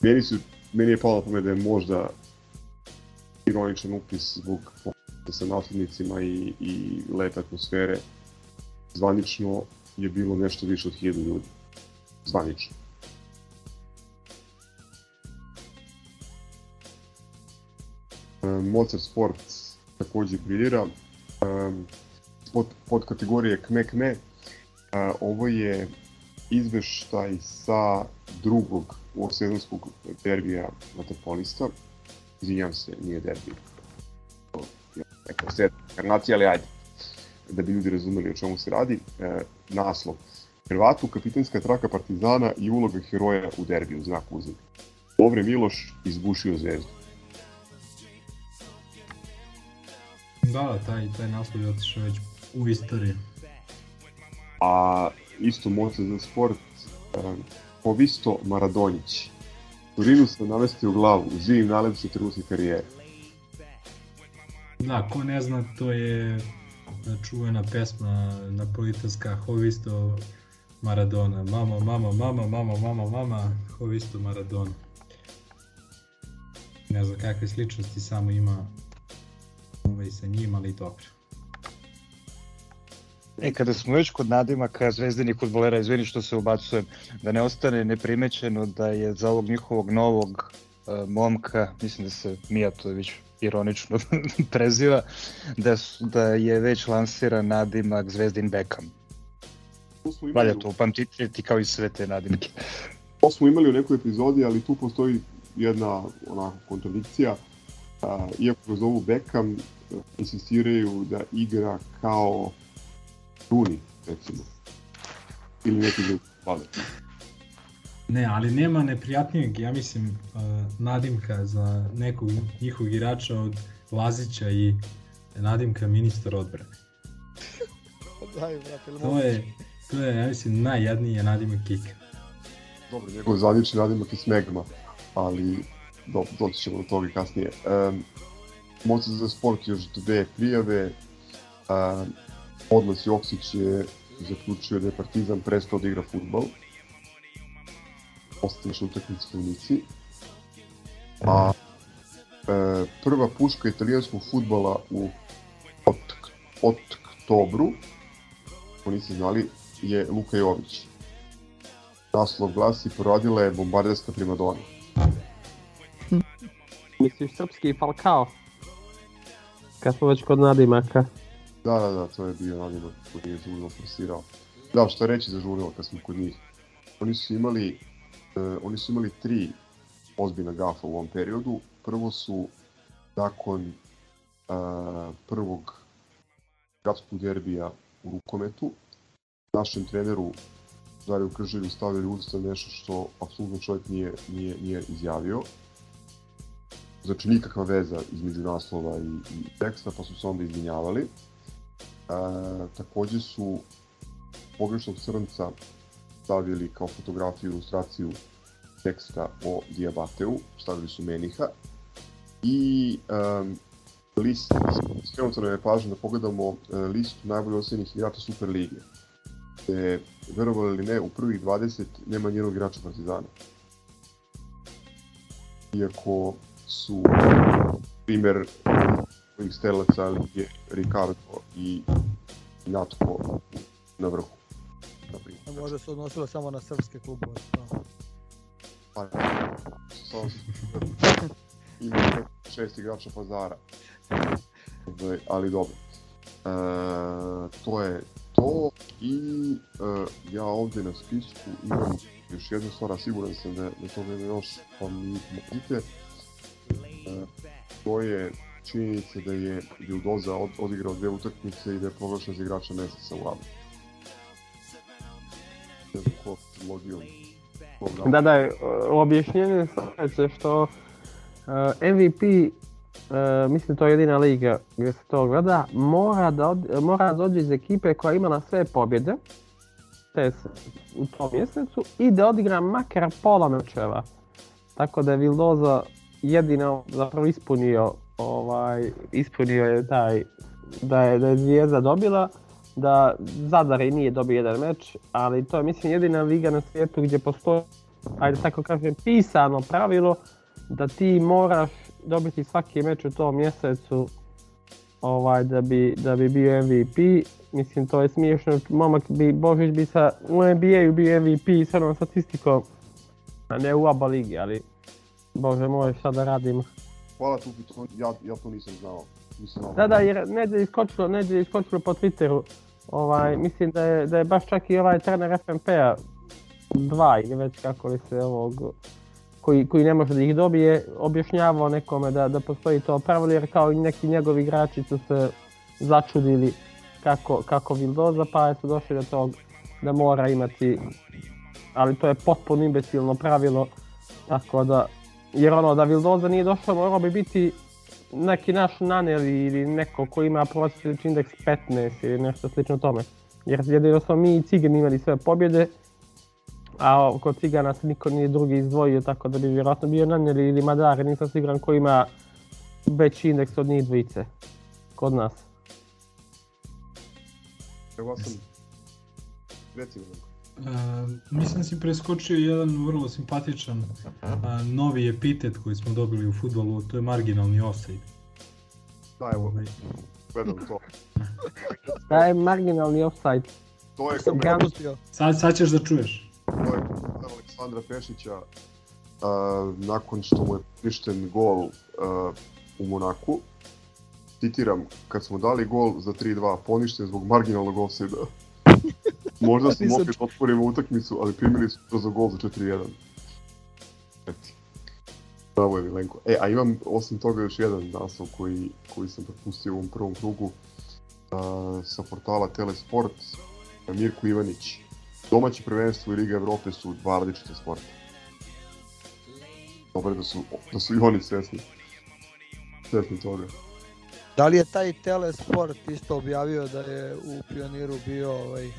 Meni, su, meni je palo pamet da je možda ironičan upis zbog sa naslednicima i, i lepe atmosfere. Zvanično je bilo nešto više od 1000 ljudi. Zvanično. Mozart Sport takođe briljira. Pod, pod kategorije KME KME, ovo je izveštaj sa drugog ovosezonskog derbija vaterpolista. Izvinjam se, nije derbi. Neka set karnacija, ali ajde. Da bi ljudi razumeli o čemu se radi. E, naslov. Hrvatu, kapitanska traka Partizana i uloga heroja u derbiju, znak uznika. Lovre Miloš izbušio zvezdu. Da, da, taj, taj naslov je otišao već u istoriju. A isto moće za sport, um, Povisto Maradonjić. Turinu se navesti u glavu, živim najlepše trenutke karijere. Da, ko ne zna, to je čuvena pesma napolitanska Hovisto Maradona. Mama, mama, mama, mama, mama, mama, Hovisto Maradona. Ne znam kakve sličnosti samo ima ovaj, sa njim, ali dobro. E, kada smo već kod nadimaka zvezdanih futbolera, izvini što se ubacujem, da ne ostane neprimećeno da je za ovog njihovog novog uh, momka, mislim da se Mijatović ironično preziva, da, su, da je već lansiran nadimak Zvezdin Beckham. Valja to upamtiti kao i sve te nadimke. To smo imali u nekoj epizodi, ali tu postoji jedna onako kontradikcija. Uh, iako ga zovu Beckham, insistiraju da igra kao Rooney, recimo. Ili neki drugi valet. Ne, ali nema neprijatnijeg, ja mislim, uh, nadimka za nekog njihovog igrača od Lazića i nadimka ministar odbrane. Daj, brate, to je, To je, ja mislim, najjadniji nadimak Kika. Dobro, njegov zvanični nadimak je Smegma, ali dobro, doći ćemo do toga kasnije. Um, Moca za sport još dve prijave. Um, Odlas Joksić je zaključio da je Partizan prestao da igra futbol. Ostaviš utakmice u Nici. A e, prva puška italijanskog futbola u od, od oktobru, ako niste znali, je Luka Jović. Naslov glasi Porodila je bombarderska primadona. Misliš srpski Falcao? Kad smo već kod nadimaka. Da, da, da, to je bio nadimak koji je Žurilo forsirao. Da, što reći za Žurilo kad smo kod njih. Oni su imali, uh, oni su imali tri ozbiljna gafa u ovom periodu. Prvo su nakon uh, prvog gradskog derbija u rukometu našem treneru Dariju Krželju stavljali usta nešto što apsolutno čovjek nije, nije, nije izjavio. Znači nikakva veza između naslova i, i teksta, pa su se onda izvinjavali. E, takođe su pogrešnog crnca stavili kao fotografiju, ilustraciju teksta o Diabateu, stavili su Meniha. I um, list, skrenuto nam je pažnje da pogledamo uh, listu najbolje osenjenih igrača Super Lige. Gde, verovali ili ne, u prvih 20 nema nijednog igrača Partizana. Iako su primer ovih stelaca Lige Ricardo i Natko na vrhu. A Možda se odnosilo samo na srpske klubove. Pa, samo ima šest igrača pazara. Ali dobro. E, to je to i e, ja ovde na spisku imam još jednu stvar, siguran sam da, da to nema još, pa mi možete. To je činjenica da je Vildoza od, odigrao dve utakmice i da je proglašen za igrača meseca u Abu. Da, da, objašnjenje je što uh, MVP uh, mislim to je jedina liga gdje se to gleda, mora da, od, mora da dođe iz ekipe koja je imala sve pobjede te u tom mjesecu i da odigra makar pola mečeva. Tako da je Vildoza jedino zapravo ispunio ovaj ispunio je taj da je, da je Zvijezda dobila da Zadar i nije dobio jedan meč, ali to je mislim jedina liga na svijetu gdje postoji ajde tako kažem pisano pravilo da ti moraš dobiti svaki meč u tom mjesecu ovaj da bi da bi bio MVP. Mislim to je smiješno, momak bi Božić bi sa u NBA-u bio MVP sa onom statistikom, a ne u ABA ligi, ali Bože moj, šta da radimo. Hvala tu, to, ja, ja to nisam znao. Nisam znao. Da, da, jer neđe iskočilo, neđe iskočilo po Twitteru. Ovaj, mislim da je, da je baš čak i ovaj trener FNP-a dva ili već kako li se ovog koji, koji ne može da ih dobije, objašnjavao nekome da, da postoji to pravilo, jer kao i neki njegovi igrači su se začudili kako, kako Vildoza, pa su došli do tog da mora imati, ali to je potpuno imbecilno pravilo, tako da, jer ono da Vildoza nije došao, morao bi biti neki naš naneli ili neko ko ima prosječni indeks 15 ili nešto slično tome. Jer jedino smo mi i Cigani imali sve pobjede, a kod Cigana se niko nije drugi izdvojio, tako da bi vjerojatno bio Nanjeli ili Madare, nisam siguran ko ima veći indeks od njih dvojice kod nas. Evo sam, recimo Uh, mislim da si preskočio jedan vrlo simpatičan uh, novi epitet koji smo dobili u futbolu, to je marginalni offside. Da, evo, gledam to. Šta je marginalni offside? To je Sam komentar. Sad, sad ćeš da čuješ. to je komentar Aleksandra Pešića a, nakon što mu je prišten gol a, u Monaku. Citiram, kad smo dali gol za 3-2, poništen zbog marginalnog offside Možda smo mogli da otvorimo utakmicu, ali primili su brzo gol za 4-1. Eto. Bravo je Milenko. E, a imam osim toga još jedan naslov koji, koji sam propustio u ovom prvom krugu a, sa portala Telesport. Mirko Ivanić. Domaće prvenstvo i Liga Evrope su dva različite sporta. Dobro da su, da su i oni svesni. Svesni toga. Da li je taj Telesport isto objavio da je u Pioniru bio ovaj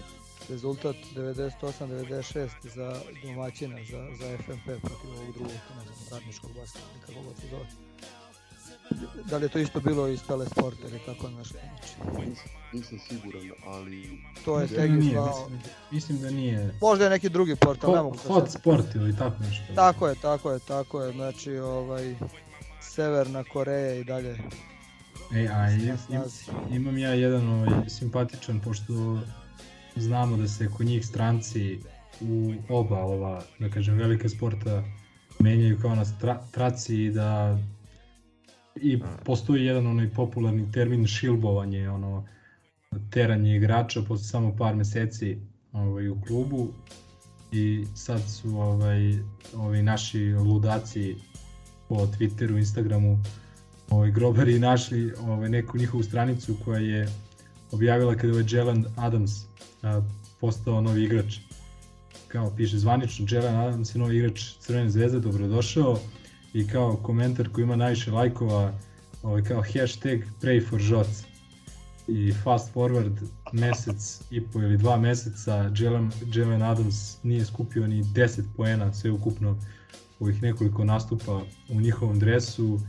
rezultat 98-96 za domaćina, za, za FNP protiv ovog drugog, ne znam, radničkog basketa, kako god se zove. Da li je to isto bilo iz Telesporta ili tako nešto? Znači, Nisam siguran, ali... To je Mislim da slao. mislim, mislim da nije. Možda je neki drugi portal, ne Hot, mogu sad- hot sport ili tako nešto. Tako je, tako je, tako je, znači ovaj Severna Koreja i dalje. E, a im, imam ja jedan ovaj, simpatičan, pošto znamo da se kod njih stranci u oba ova, da kažem, velika sporta menjaju kao na stra, traci i da i postoji jedan onaj popularni termin šilbovanje, ono teranje igrača posle samo par meseci ovaj, u klubu. I sad su ovaj, ovi naši ludaci po Twitteru, Instagramu ovaj, grobari našli ovaj, neku njihovu stranicu koja je objavila kada je ovaj Jalen Adams a, postao novi igrač. Kao piše zvanično, Jalen Adams je novi igrač Crvene zvezde, dobrodošao. I kao komentar koji ima najviše lajkova, ovaj, kao hashtag pray for Joc i fast forward mesec i po ili dva meseca Jalen, Jalen Adams nije skupio ni 10 poena sve ukupno u ovih nekoliko nastupa u njihovom dresu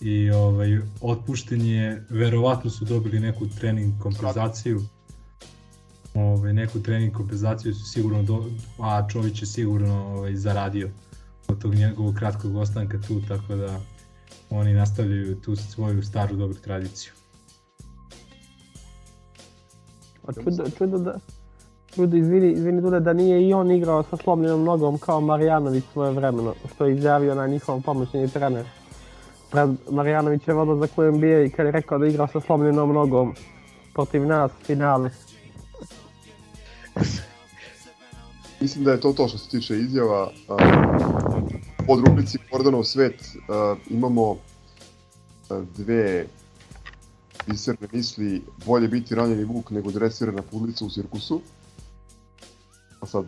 i ovaj, otpušten je, verovatno su dobili neku trening kompenzaciju. Ovaj, neku trening kompenzaciju su sigurno, do, a Čović je sigurno ovaj, zaradio od tog njegovog kratkog ostanka tu, tako da oni nastavljaju tu svoju staru dobru tradiciju. A čudo, čudo da... Čudo, izvini, izvini Dude, da nije i on igrao sa slomljenom nogom kao Marjanović svoje vremeno, što je izjavio na njihov pomoćni trener. Pred Marjanovićev odlazak u NBA i kad je rekao da je igrao sa slomljenom nogom protiv nas, finale. Mislim da je to to što se tiče izjava. Pod rubrici Gordonov svet imamo dve biserne misli. Bolje biti ranjeni vuk nego dresirana pudlica u cirkusu. A sad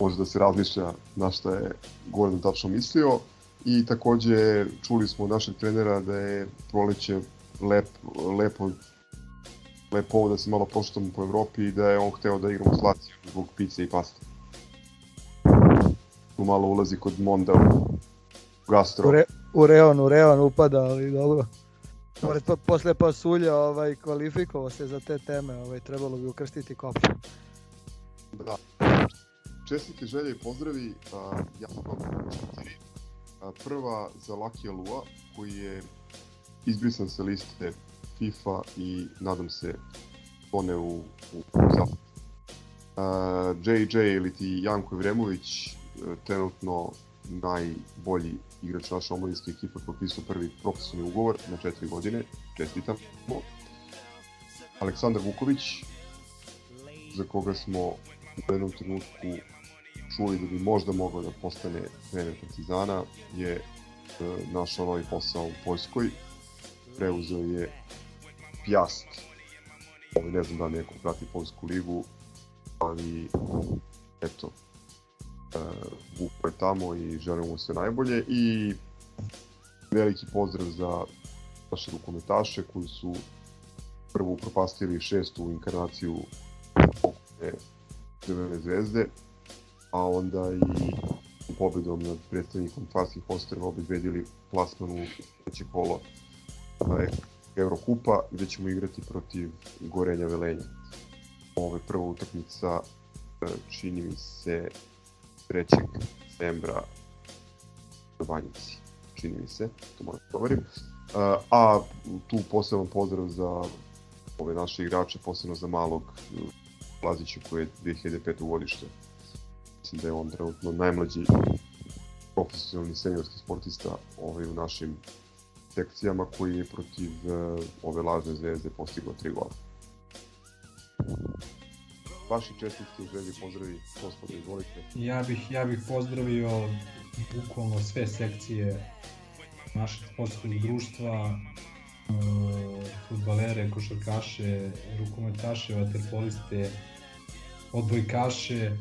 može da se razmišlja na šta je Gordon tačno mislio. I takođe čuli smo od našeg trenera da je proleće lep, lepo lepo da se malo prošetamo po Evropi i da je on hteo da igramo s Lacijom zbog pice i paste. Tu malo ulazi kod Monda u gastro. U, re, u Reon, u Reon upada, ali dobro. Pored pa, posle pasulja ovaj, kvalifikovao se za te teme, ovaj, trebalo bi ukrstiti koplje. Da. Čestite želje i pozdravi, a, ja sam vam prva za Lucky Alua, koji je izbrisan sa liste FIFA i nadam se tone u, u, zapad. Uh, JJ ili ti Janko Evremović, uh, trenutno najbolji igrač naše omladinske ekipe potpisao prvi profesionalni ugovor na četiri godine, čestitamo. Aleksandar Vuković, za koga smo u jednom trenutku čuli da bi možda mogao da postane trener Partizana, je uh, našao novi posao u Poljskoj, preuzeo je Pjast. Ovaj, ne znam da neko prati Poljsku ligu, ali eto, uh, Vuko je tamo i želimo mu sve najbolje i veliki pozdrav za naše rukometaše koji su prvo upropastili šestu inkarnaciju Crvene zvezde, a onda i pobedom nad predstavnikom Farskih ostrava obezbedili plasman u treće kolo Eurokupa gde ćemo igrati protiv Gorenja Velenja. Ovo je prva utakmica čini mi se 3. decembra na Banjici. Čini mi se, to moram da govorim. A tu poseban pozdrav za ove naše igrače, posebno za malog Lazića koji je 2005. godište. Mislim da je on trenutno najmlađi profesionalni seniorski sportista ovaj, u našim sekcijama koji je protiv uh, ove lažne zvezde postigao tri gola. Vaši čestitke i želje pozdravi, gospodo, izvolite. Ja bih, ja bih pozdravio bukvalno sve sekcije našeg sportskog društva, uh, futbalere, košarkaše, rukometaše, vaterpoliste, odbojkaše,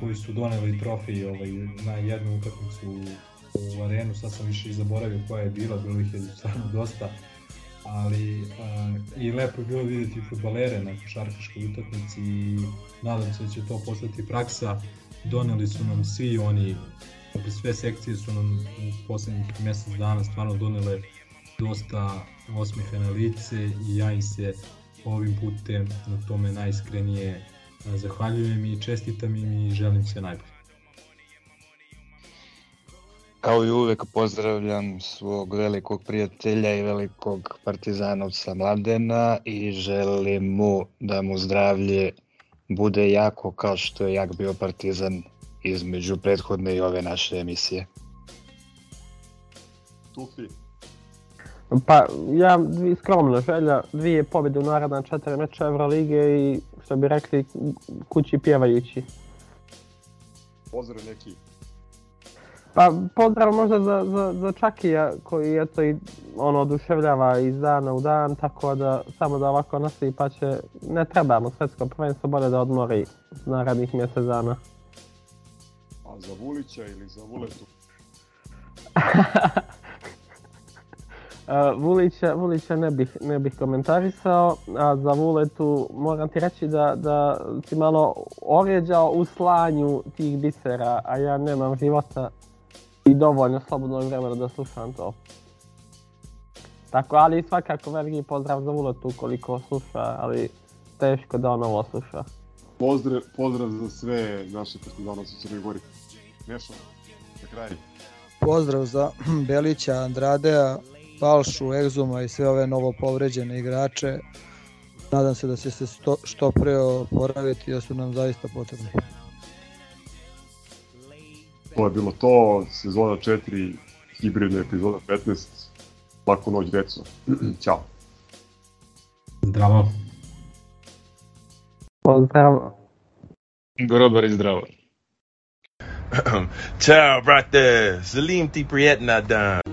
koji su doneli trofej ovaj, na jednu utakmicu u arenu, sad sam više i zaboravio koja je bila, bilo ih je stvarno dosta. ali uh, i lepo je bilo vidjeti futbalere na košarkaškoj utakmici i nadam se da će to postati praksa. Doneli su nam svi oni, dakle sve sekcije su nam u poslednjih mjesec dana stvarno donele dosta osmeha na lice i ja im se ovim putem na tome najiskrenije zahvaljujem i čestitam im i želim sve najbolje. Kao i uvek pozdravljam svog velikog prijatelja i velikog partizanovca Mladena i želim mu da mu zdravlje bude jako kao što je jak bio partizan između prethodne i ove naše emisije. Tufi. Pa ja skromna želja, dvije pobjede u naredna četiri meča Evrolige i što bi rekli kući pjevajući. Pozdrav neki. Pa pozdrav možda za, za, za Čakija koji eto i ono oduševljava iz dana u dan, tako da samo da ovako nastavi pa će, ne trebamo svetsko prvenstvo, bolje da odmori narednih mjesec dana. A za Vulića ili za Vuletu? Uh, Vulića, Vulića ne bih, ne bih komentarisao, a za Vuletu moram ti reći da, da si malo orjeđao u slanju tih bisera, a ja nemam života i dovoljno slobodnog vremena da slušam to. Tako, ali svakako veliki pozdrav za Vuletu koliko sluša, ali teško da on ovo sluša. Pozdrav, pozdrav za sve naše partizanovce u Crnoj Gori. Nešo, za kraj. Pozdrav za Belića, Andradea, Balšu, Egzuma i sve ove novo povređene igrače. Nadam se da će se sto, što pre oporaviti jer su nam zaista potrebni. To je bilo to, sezona 4, hibridna epizoda 15. Laku noć, deco. Ćao. Zdravo. Pozdrav. Grobar i zdravo. Ciao, brate. Salim ti prijetna dan.